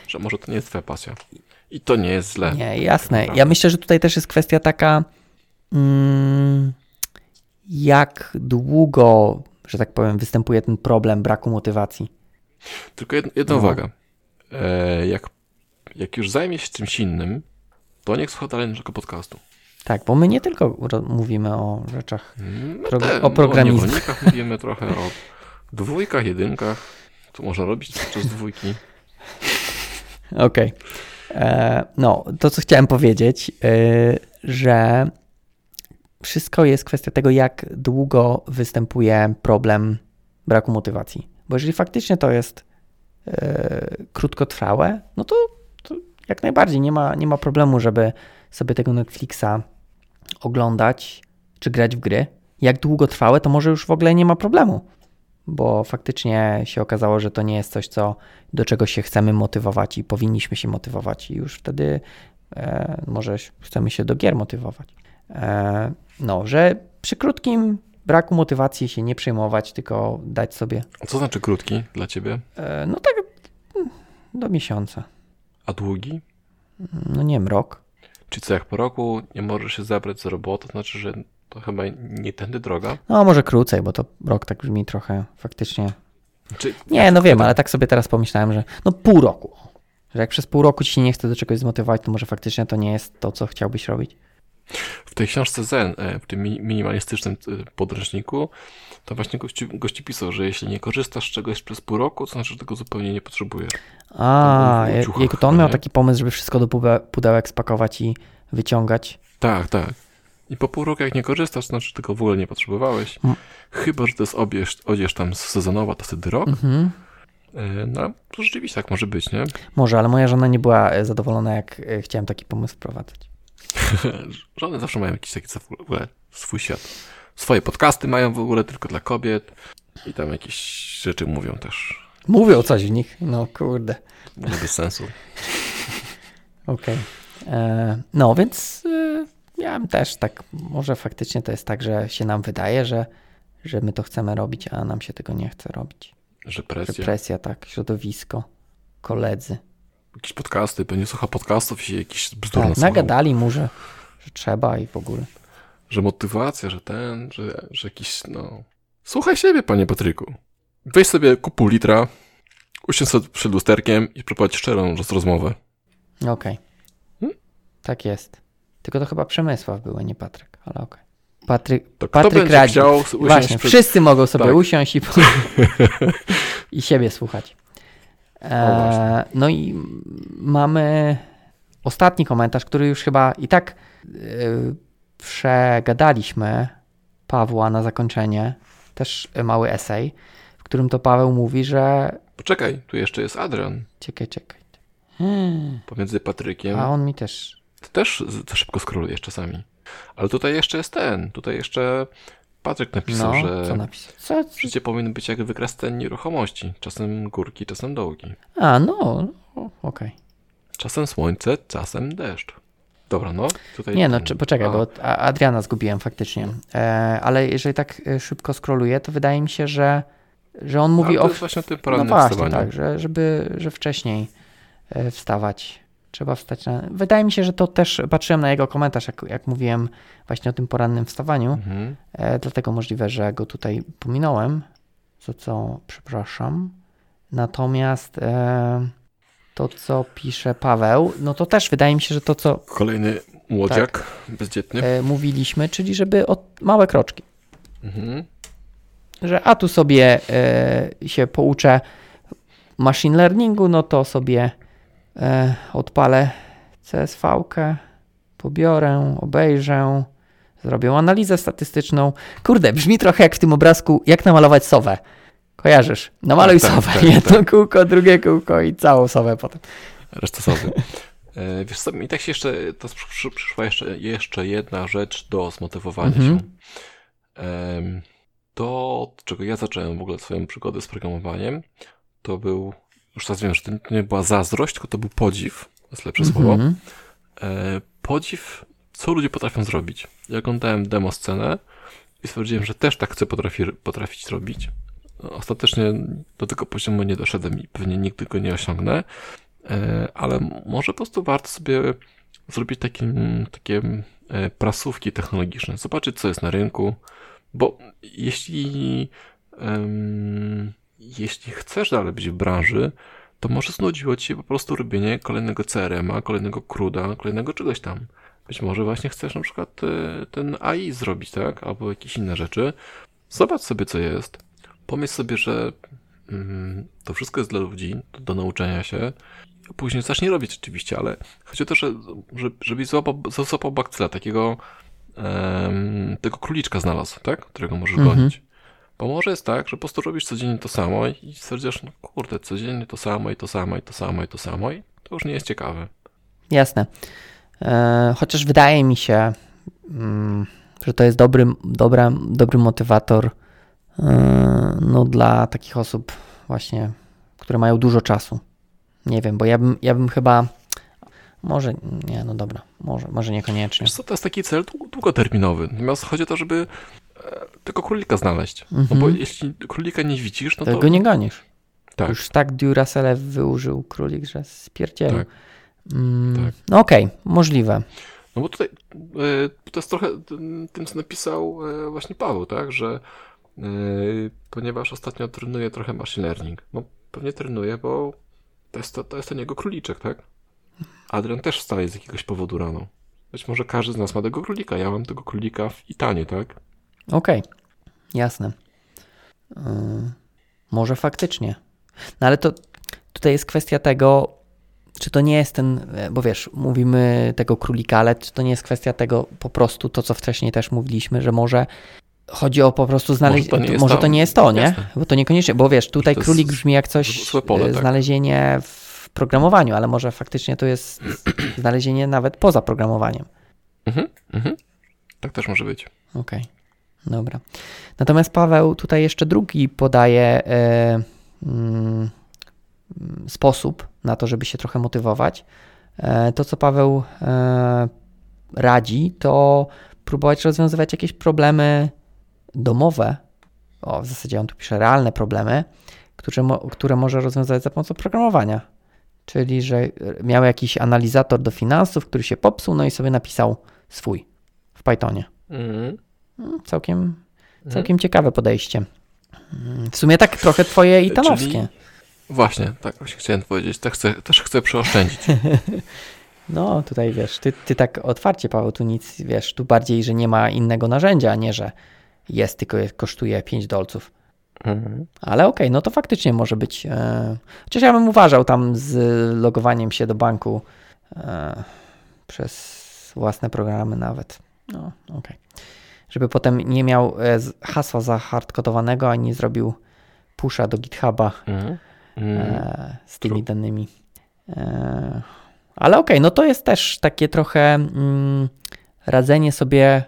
Speaker 1: że może to nie jest twoja pasja. I to nie jest źle.
Speaker 2: Nie, jasne. Ja myślę, że tutaj też jest kwestia taka, mm, jak długo, że tak powiem, występuje ten problem braku motywacji.
Speaker 1: Tylko jedna, jedna
Speaker 2: No.
Speaker 1: uwaga. E, jak, jak już zajmie się czymś innym, to niech słucha dalej naszego podcastu.
Speaker 2: Tak, bo my nie tylko mówimy o rzeczach.
Speaker 1: Mm,
Speaker 2: Pro-
Speaker 1: te-
Speaker 2: o programizmie.
Speaker 1: O niewolnikach mówimy trochę, o dwójkach, jedynkach, co można robić podczas dwójki.
Speaker 2: Okej. E, No, to co chciałem powiedzieć, e, że wszystko jest kwestia tego, jak długo występuje problem braku motywacji. Bo jeżeli faktycznie to jest e, krótkotrwałe, no to, to jak najbardziej nie ma, nie ma problemu, żeby sobie tego Netflixa oglądać czy grać w gry. Jak długotrwałe, to może już w ogóle nie ma problemu, bo faktycznie się okazało, że to nie jest coś, co do czego się chcemy motywować i powinniśmy się motywować, i już wtedy e, może chcemy się do gier motywować. E, no, że przy krótkim braku motywacji się nie przejmować, tylko dać sobie,
Speaker 1: A co znaczy krótki dla ciebie?
Speaker 2: e, no tak mm, do miesiąca.
Speaker 1: A długi?
Speaker 2: No nie wiem, rok.
Speaker 1: Czy co, jak po roku nie możesz się zabrać za robotę, to znaczy, że to chyba nie tędy droga?
Speaker 2: No może krócej, bo to rok tak brzmi trochę faktycznie.
Speaker 1: Czy,
Speaker 2: Nie, no wiem, ale tak sobie teraz pomyślałem, że no pół roku. Że jak przez pół roku ci się nie chce do czegoś zmotywować, to może faktycznie to nie jest to, co chciałbyś robić.
Speaker 1: W tej książce Zen, e, w tym mi- minimalistycznym e, podręczniku, to właśnie gości, gości pisał, że jeśli nie korzystasz z czegoś przez pół roku, to znaczy, że tego zupełnie nie potrzebujesz.
Speaker 2: A, jejku, to on miał
Speaker 1: nie?
Speaker 2: taki pomysł, żeby wszystko do pudełek spakować i wyciągać.
Speaker 1: Tak, tak. I po pół roku jak nie korzystasz, to znaczy, tego w ogóle nie potrzebowałeś.
Speaker 2: Mm.
Speaker 1: Chyba, że to jest odzież, odzież tam sezonowa, to wtedy rok.
Speaker 2: Mhm.
Speaker 1: E, No, to rzeczywiście tak może być, nie?
Speaker 2: Może, ale moja żona nie była e, zadowolona, jak e, chciałem taki pomysł wprowadzać.
Speaker 1: Żony zawsze mają jakiś taki w ogóle swój świat. Swoje podcasty mają w ogóle tylko dla kobiet i tam jakieś rzeczy mówią też.
Speaker 2: Mówią coś w nich. No kurde.
Speaker 1: Nie bez sensu.
Speaker 2: Okej. E, No, więc miałem też tak, może faktycznie to jest tak, że się nam wydaje, że, że my to chcemy robić, a nam się tego nie chce robić.
Speaker 1: Że
Speaker 2: Że
Speaker 1: presja.
Speaker 2: presja, tak, środowisko, koledzy.
Speaker 1: Jakieś podcasty, pewnie słucha podcastów i się jakieś bzdury
Speaker 2: Tak, nagadali mu, że, że trzeba i w ogóle.
Speaker 1: Że motywacja, że ten, że, że jakiś, no... Słuchaj siebie, panie Patryku. Weź sobie kup pół litra, usiądź sobie przed lusterkiem i przeprowadź szczerą rozmowę.
Speaker 2: Okej.
Speaker 1: Hmm?
Speaker 2: Tak jest. Tylko to chyba Przemysław był, a nie Patryk, ale okej. Patryk,
Speaker 1: To
Speaker 2: Patryk radzi. Właśnie,
Speaker 1: przed...
Speaker 2: wszyscy mogą sobie
Speaker 1: Tak.
Speaker 2: usiąść i, i siebie słuchać. E, no i mamy ostatni komentarz, który już chyba i tak e, przegadaliśmy Pawła na zakończenie. Też mały esej, w którym to Paweł mówi, że
Speaker 1: Poczekaj, tu jeszcze jest Adrian.
Speaker 2: czekaj, czekaj. Hmm,
Speaker 1: Pomiędzy Patrykiem.
Speaker 2: A on mi też.
Speaker 1: Ty też za szybko skrolujesz czasami. Ale tutaj jeszcze jest ten. Tutaj jeszcze Patryk napisał,
Speaker 2: No,
Speaker 1: że
Speaker 2: co napisał? Co?
Speaker 1: życie powinno być jak wykres ten nieruchomości. Czasem górki, czasem dołki.
Speaker 2: A, no, no, okej.
Speaker 1: Czasem słońce, czasem deszcz. Dobra, no. Tutaj
Speaker 2: Nie, no czy, poczekaj,
Speaker 1: A,
Speaker 2: bo Adriana zgubiłem faktycznie. E, ale jeżeli tak e, szybko scrolluję, to wydaje mi się, że, że on mówi
Speaker 1: ale to
Speaker 2: o.
Speaker 1: jest właśnie o tym
Speaker 2: No
Speaker 1: porannym
Speaker 2: właśnie,
Speaker 1: wstawaniu.
Speaker 2: tak, że, żeby, że wcześniej e, wstawać. Trzeba wstać na. Wydaje mi się, że to też patrzyłem na jego komentarz, jak, jak mówiłem właśnie o tym porannym wstawaniu.
Speaker 1: Mhm.
Speaker 2: E, dlatego możliwe, że go tutaj pominąłem, za co przepraszam. Natomiast e, to, co pisze Paweł, no to też wydaje mi się, że to, co
Speaker 1: Kolejny młodziak,
Speaker 2: Tak.
Speaker 1: bezdzietny.
Speaker 2: e, mówiliśmy, czyli żeby o małe kroczki.
Speaker 1: Mhm.
Speaker 2: Że a tu sobie e, się pouczę machine learningu, no to sobie odpalę CSV-kę, pobiorę, obejrzę, zrobię analizę statystyczną. Kurde, brzmi trochę jak w tym obrazku, jak namalować sowę. Kojarzysz? Namaluj
Speaker 1: Tak, tak,
Speaker 2: sowę,
Speaker 1: tak,
Speaker 2: jedno kółko, drugie kółko i całą sowę potem.
Speaker 1: Reszta sobie. E, Wiesz co, mi tak się jeszcze, to przy- przy- przyszła jeszcze, jeszcze jedna rzecz do zmotywowania
Speaker 2: Mhm.
Speaker 1: się. To, od czego ja zacząłem w ogóle swoją przygodę z programowaniem, to był, już teraz wiem, że to nie była zazdrość, tylko to był podziw, to jest lepsze słowo.
Speaker 2: Mhm.
Speaker 1: E, Podziw, co ludzie potrafią zrobić. Ja oglądałem demo scenę i stwierdziłem, że też tak chcę potrafi, potrafić robić. Ostatecznie do tego poziomu nie doszedłem i pewnie nigdy go nie osiągnę, e, ale może po prostu warto sobie zrobić takim, takie e, prasówki technologiczne, zobaczyć co jest na rynku, bo jeśli, em, jeśli chcesz dalej być w branży, to może znudziło ci się po prostu robienie kolejnego CRM-a, kolejnego CRUDa, kolejnego czegoś tam. Być może właśnie chcesz na przykład e, ten AI zrobić, tak? Albo jakieś inne rzeczy. Zobacz sobie, co jest. Pomyśl sobie, że mm, to wszystko jest dla ludzi, do, nauczenia się. Później zacznij robić oczywiście, ale chodzi o to, że, że żebyś złapał, złapał bakcyla, takiego em, tego króliczka znalazł, tak? Którego możesz
Speaker 2: Mhm.
Speaker 1: gonić. Bo może jest tak, że po prostu robisz codziennie to samo i stwierdzisz, no kurde, codziennie to samo i to samo i to samo i to samo i to już nie jest ciekawe.
Speaker 2: Jasne. E, chociaż wydaje mi się, mm, że to jest dobry, dobra, dobry motywator e, no, dla takich osób właśnie, które mają dużo czasu. Nie wiem, bo ja bym, ja bym chyba może, nie, no dobra, może, może niekoniecznie.
Speaker 1: Wiesz co, to jest taki cel dłu- długoterminowy. Natomiast chodzi o to, żeby e, tego królika znaleźć. No bo
Speaker 2: Mhm.
Speaker 1: jeśli królika nie widzisz, no
Speaker 2: to
Speaker 1: to...
Speaker 2: go nie gonisz.
Speaker 1: Tak.
Speaker 2: Już tak Duracell wyużył królik, że spierdzielił.
Speaker 1: Tak.
Speaker 2: Mm,
Speaker 1: Tak.
Speaker 2: No okej, możliwe.
Speaker 1: No bo tutaj e, to jest trochę tym, co napisał e, właśnie Paweł, tak, że ponieważ ostatnio trenuje trochę machine learning, no pewnie trenuje, bo to jest, to, to jest ten jego króliczek, tak? Adrian też wstaje z jakiegoś powodu rano. Być może każdy z nas ma tego królika, ja mam tego królika w Itanie, tak?
Speaker 2: Okej, jasne. Yy, może faktycznie. No ale to tutaj jest kwestia tego, czy to nie jest ten, bo wiesz, mówimy tego królika, ale czy to nie jest kwestia tego po prostu, to co wcześniej też mówiliśmy, że może chodzi o po prostu znalezienie,
Speaker 1: to nie
Speaker 2: może to nie jest to, nie?
Speaker 1: Jasne.
Speaker 2: Bo to niekoniecznie, bo wiesz, tutaj królik brzmi jak coś,
Speaker 1: pole,
Speaker 2: e,
Speaker 1: tak.
Speaker 2: znalezienie w programowaniu, ale może faktycznie to jest znalezienie nawet poza programowaniem.
Speaker 1: Mhm, mhm. Tak też może być.
Speaker 2: Okej, dobra. Natomiast Paweł tutaj jeszcze drugi podaje e, mm, sposób na to, żeby się trochę motywować. E, to, co Paweł e, radzi, to próbować rozwiązywać jakieś problemy domowe. O, w zasadzie on tu pisze realne problemy, które, mo, które może rozwiązać za pomocą programowania. Czyli, że miał jakiś analizator do finansów, który się popsuł, no i sobie napisał swój w Pythonie.
Speaker 1: Mhm.
Speaker 2: Mm, Całkiem, całkiem ciekawe podejście. Mm, W sumie tak trochę twoje i tanowskie.
Speaker 1: Czyli- Właśnie, tak właśnie chciałem powiedzieć. Też chcę, też chcę przeoszczędzić.
Speaker 2: No, tutaj wiesz, ty, ty tak otwarcie, Paweł, tu nic, wiesz, tu bardziej, że nie ma innego narzędzia, a nie, że jest, tylko kosztuje 5 dolców.
Speaker 1: Mhm.
Speaker 2: Ale okej, no to faktycznie może być. E, chociaż ja bym uważał tam z logowaniem się do banku e, przez własne programy nawet. No, okej. Żeby potem nie miał e, hasła zahardkodowanego, ani nie zrobił pusha do GitHuba.
Speaker 1: Mhm.
Speaker 2: e, z tymi
Speaker 1: True.
Speaker 2: danymi. E, ale okej, no to jest też takie trochę mm, radzenie sobie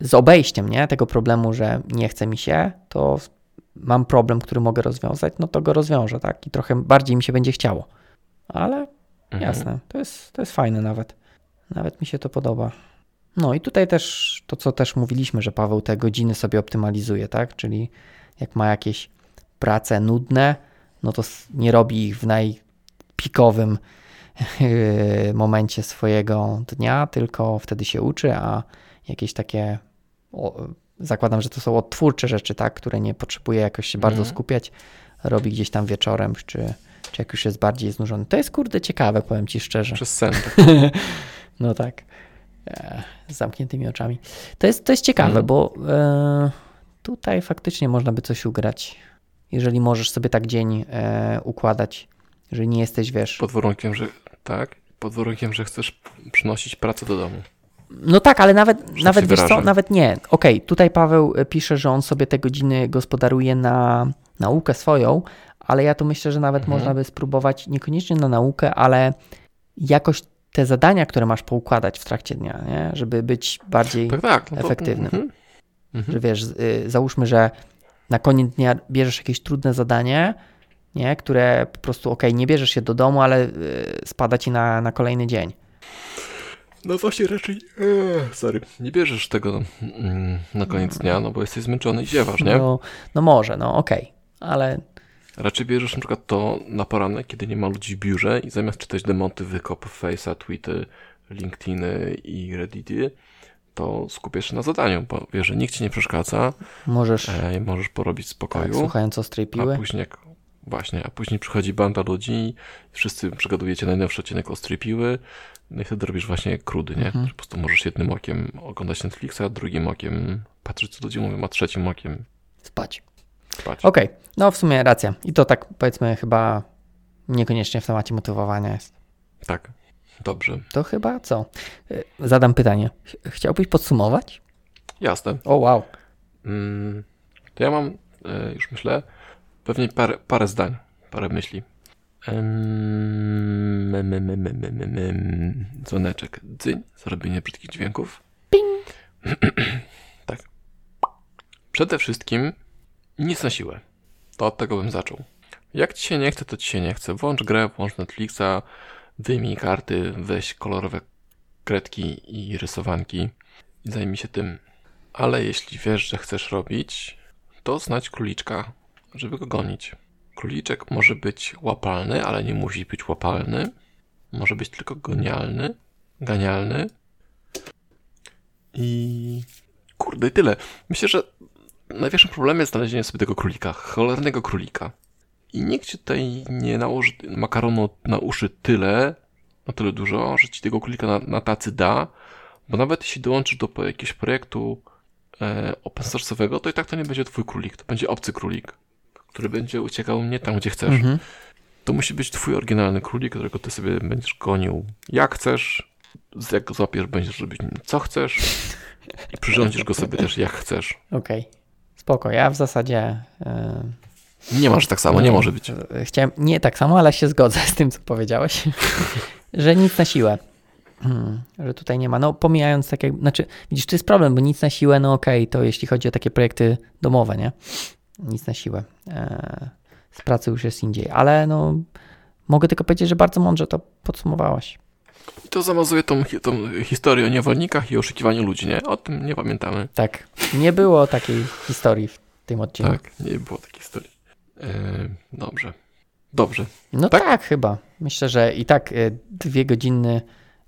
Speaker 2: z obejściem nie? tego problemu, że nie chce mi się, to mam problem, który mogę rozwiązać, no to go rozwiążę, tak? I trochę bardziej mi się będzie chciało. Ale
Speaker 1: Mhm.
Speaker 2: jasne, to jest, to jest fajne nawet. Nawet mi się to podoba. No i tutaj też to, co też mówiliśmy, że Paweł te godziny sobie optymalizuje, tak? Czyli jak ma jakieś prace nudne, no to nie robi ich w najpikowym momencie swojego dnia, tylko wtedy się uczy, a jakieś takie, o, zakładam, że to są odtwórcze rzeczy, tak, które nie potrzebuje jakoś się bardzo
Speaker 1: Mhm.
Speaker 2: skupiać, robi gdzieś tam wieczorem, czy, czy jak już jest bardziej znużony. To jest kurde ciekawe, powiem ci szczerze.
Speaker 1: Przez sen. Tak.
Speaker 2: No tak. E, Z zamkniętymi oczami. To jest, to jest ciekawe,
Speaker 1: Mhm.
Speaker 2: bo e, tutaj faktycznie można by coś ugrać. Jeżeli możesz sobie tak dzień e, układać, że nie jesteś, wiesz.
Speaker 1: Pod warunkiem, że tak. Pod warunkiem, że chcesz przynosić pracę do domu.
Speaker 2: No tak, ale nawet, nawet wiesz co, nawet nie. Okej, tutaj Paweł e, pisze, że on sobie te godziny gospodaruje na naukę swoją, ale ja tu myślę, że nawet
Speaker 1: Mhm.
Speaker 2: można by spróbować niekoniecznie na naukę, ale jakoś te zadania, które masz poukładać w trakcie dnia, nie? żeby być bardziej
Speaker 1: Tak, tak. No to,
Speaker 2: Efektywnym.
Speaker 1: Mhm. Mhm.
Speaker 2: że wiesz, y, załóżmy, że na koniec dnia bierzesz jakieś trudne zadanie, nie, które po prostu, okej, nie bierzesz się do domu, ale y, spada ci na, na kolejny dzień.
Speaker 1: No właśnie raczej. Eee, sorry. Nie bierzesz tego mm, na koniec dnia, no bo jesteś zmęczony i ziewasz, nie?
Speaker 2: No, no może, no okej, ale
Speaker 1: Raczej bierzesz na przykład to na poranek, kiedy nie ma ludzi w biurze i zamiast czytać demonty, wykop, Face'a, tweety, LinkedIny i Reddity, to skupiasz się na zadaniu, bo wiesz, że nikt ci nie przeszkadza,
Speaker 2: możesz,
Speaker 1: e, możesz porobić w
Speaker 2: tak,
Speaker 1: spokoju,
Speaker 2: słuchając ostrej
Speaker 1: a
Speaker 2: piły,
Speaker 1: później jak, właśnie, a później przychodzi banda ludzi wszyscy przegadujecie najnowszy odcinek ostrej piły, no i wtedy robisz właśnie krudy, nie?
Speaker 2: Mhm.
Speaker 1: Po prostu możesz jednym okiem oglądać Netflixa, drugim okiem patrzeć, co ludzie mówią, a trzecim okiem
Speaker 2: spać. Okej, no w sumie racja. I to tak powiedzmy chyba niekoniecznie w temacie motywowania jest.
Speaker 1: Tak, dobrze,
Speaker 2: To chyba co? Y, Zadam pytanie. Ch- Chciałbyś podsumować?
Speaker 1: jasne.
Speaker 2: O wow.
Speaker 1: Mm, to ja mam, e, już myślę, pewnie parę, parę zdań, parę myśli. Em, Dzwoneczek, dzyń, zrobienie brzydkich dźwięków.
Speaker 2: Ping.
Speaker 1: tak. Przede wszystkim nic na siłę. To od tego bym zaczął. Jak ci się nie chce, to ci się nie chce. Włącz grę, włącz Netflixa, wyjmij karty, weź kolorowe kredki i rysowanki i zajmij się tym. Ale jeśli wiesz, że chcesz robić, to znajdź króliczka, żeby go gonić. Króliczek może być łapalny, ale nie musi być łapalny. Może być tylko gonialny, ganialny. I kurde, tyle. Myślę, że największym problemem jest znalezienie sobie tego królika, cholernego królika. I nikt ci tutaj nie nałoży makaronu na uszy tyle, na tyle dużo, że ci tego królika na, na tacy da, bo nawet jeśli dołączysz do jakiegoś projektu e, open source'owego, to i tak to nie będzie twój królik, to będzie obcy królik, który będzie uciekał nie tam, gdzie chcesz.
Speaker 2: Mhm.
Speaker 1: To musi być twój oryginalny królik, którego ty sobie będziesz gonił jak chcesz, z- jak go złapiesz, będziesz robić nim co chcesz i przyrządzisz go sobie też jak chcesz.
Speaker 2: Okej. Spoko. Ja w zasadzie y,
Speaker 1: Nie masz tak samo, nie może być.
Speaker 2: E, Chciałem, nie tak samo, ale się zgodzę z tym, co powiedziałeś, że nic na siłę. Hmm, że tutaj nie ma. No, pomijając takie, znaczy, widzisz, to jest problem, bo nic na siłę, no okej, to jeśli chodzi o takie projekty domowe, nie? Nic na siłę. E, z pracy już jest indziej, ale no, mogę tylko powiedzieć, że bardzo mądrze to podsumowałaś.
Speaker 1: I to zamazuje tą, tą historię o niewolnikach i oszukiwaniu ludzi, nie? O tym nie pamiętamy.
Speaker 2: Tak. Nie było takiej historii w tym odcinku.
Speaker 1: Tak, nie było takiej historii. Yy, dobrze. Dobrze.
Speaker 2: No
Speaker 1: Tak?
Speaker 2: tak? chyba. Myślę, że i tak e, dwie godziny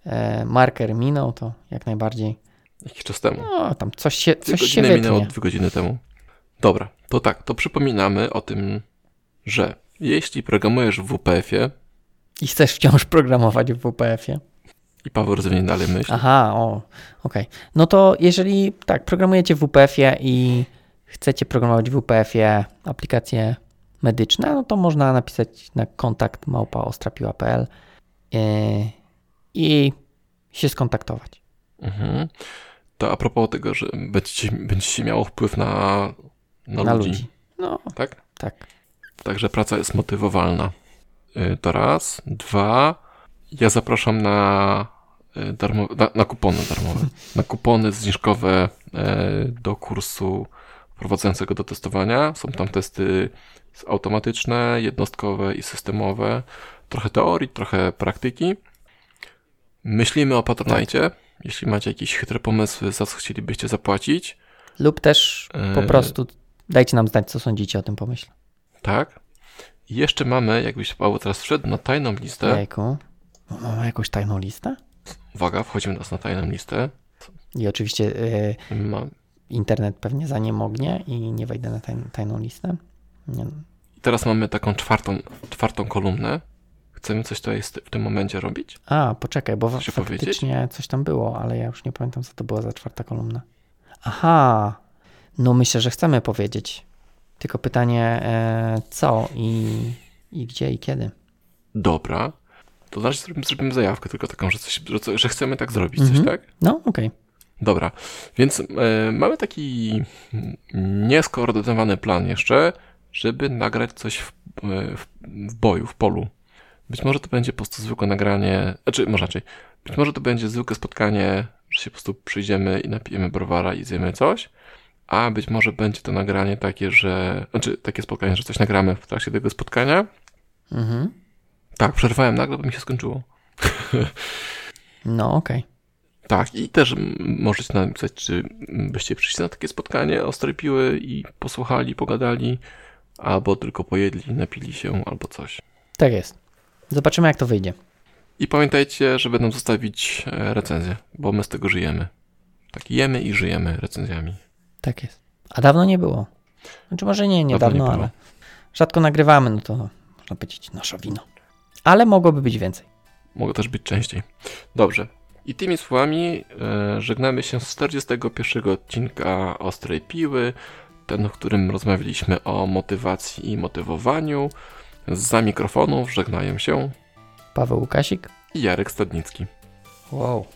Speaker 2: e, marker minął, to jak najbardziej.
Speaker 1: Jakiś czas temu.
Speaker 2: No, tam coś się,
Speaker 1: Dwie
Speaker 2: coś się
Speaker 1: minęło dwie godziny temu. Dobra, to tak, to przypominamy o tym, że jeśli programujesz w WPF-ie
Speaker 2: I chcesz wciąż programować w WPF-ie.
Speaker 1: i Paweł rozwinie dalej myśl,
Speaker 2: Aha, o, okej. No to jeżeli tak, programujecie w WPF-ie i chcecie programować w WPF-ie aplikacje medyczne, no to można napisać na kontakt małpaostrapiła.pl yy, i się skontaktować.
Speaker 1: mhm. to a propos tego, że będziecie, będziecie miało wpływ na, na,
Speaker 2: Na
Speaker 1: ludzi,
Speaker 2: ludzi. No,
Speaker 1: tak?
Speaker 2: tak.
Speaker 1: Także praca jest motywowalna. Y, To raz. Dwa. Ja zapraszam na, y, darmo, na, na kupony darmowe. Na kupony zniżkowe y, do kursu prowadzącego do testowania. Są tam testy automatyczne, jednostkowe i systemowe. Trochę teorii, trochę praktyki. Myślimy o Patronite. Jeśli macie jakieś chytre pomysły, za co chcielibyście zapłacić,
Speaker 2: Lub też po prostu dajcie nam znać, co sądzicie o tym pomyśle.
Speaker 1: tak? I jeszcze mamy, jakbyś Paweł teraz wszedł na tajną listę.
Speaker 2: Jejku. Mamy jakąś tajną listę?
Speaker 1: Uwaga, wchodzimy teraz na tajną listę.
Speaker 2: I oczywiście yy,
Speaker 1: Ma...
Speaker 2: internet pewnie za nie mognie i nie wejdę na tajn, tajną listę. Nie.
Speaker 1: I teraz mamy taką czwartą, czwartą kolumnę. Chcemy coś tutaj w tym momencie robić?
Speaker 2: A, poczekaj, bo
Speaker 1: Chcesz
Speaker 2: faktycznie coś tam było, ale ja już nie pamiętam, co to była za czwarta kolumna. Aha, no myślę, że chcemy powiedzieć. Tylko pytanie, e, co i, i gdzie i kiedy.
Speaker 1: Dobra. To znaczy zrobimy, zrobimy zajawkę tylko taką, że, coś, że, że chcemy tak zrobić,
Speaker 2: Mhm.
Speaker 1: coś tak?
Speaker 2: No, okej.
Speaker 1: Dobra. Więc e, mamy taki nieskoordynowany plan jeszcze, żeby nagrać coś w, e, w, w boju, w polu. Być może to będzie po prostu zwykłe nagranie, znaczy, może raczej, być może to będzie zwykłe spotkanie, że się po prostu przyjdziemy i napijemy browara i zjemy coś, a być może będzie to nagranie takie, że, znaczy takie spotkanie, że coś nagramy w trakcie tego spotkania.
Speaker 2: Mhm.
Speaker 1: Tak, przerwałem nagle, bo mi się skończyło.
Speaker 2: No, okej.
Speaker 1: Tak, i też możecie napisać, czy byście przyszli na takie spotkanie ostrej piły i posłuchali, pogadali, albo tylko pojedli, napili się, albo coś.
Speaker 2: Tak jest. Zobaczymy, jak to wyjdzie.
Speaker 1: I pamiętajcie, żeby nam zostawić e, recenzję, bo my z tego żyjemy. Tak, jemy i żyjemy recenzjami.
Speaker 2: Tak jest. A dawno nie było. Znaczy może nie, niedawno,
Speaker 1: nie było.
Speaker 2: ale rzadko nagrywamy, no to można powiedzieć nasza wina. Ale mogłoby być więcej.
Speaker 1: Mogło też być częściej. Dobrze. I tymi słowami e, żegnamy się z 41 odcinka Ostrej Piły, ten, w którym rozmawialiśmy o motywacji i motywowaniu. Za mikrofonów żegnają się
Speaker 2: Paweł Łukasik.
Speaker 1: i Jarek Stadnicki.
Speaker 2: Wow.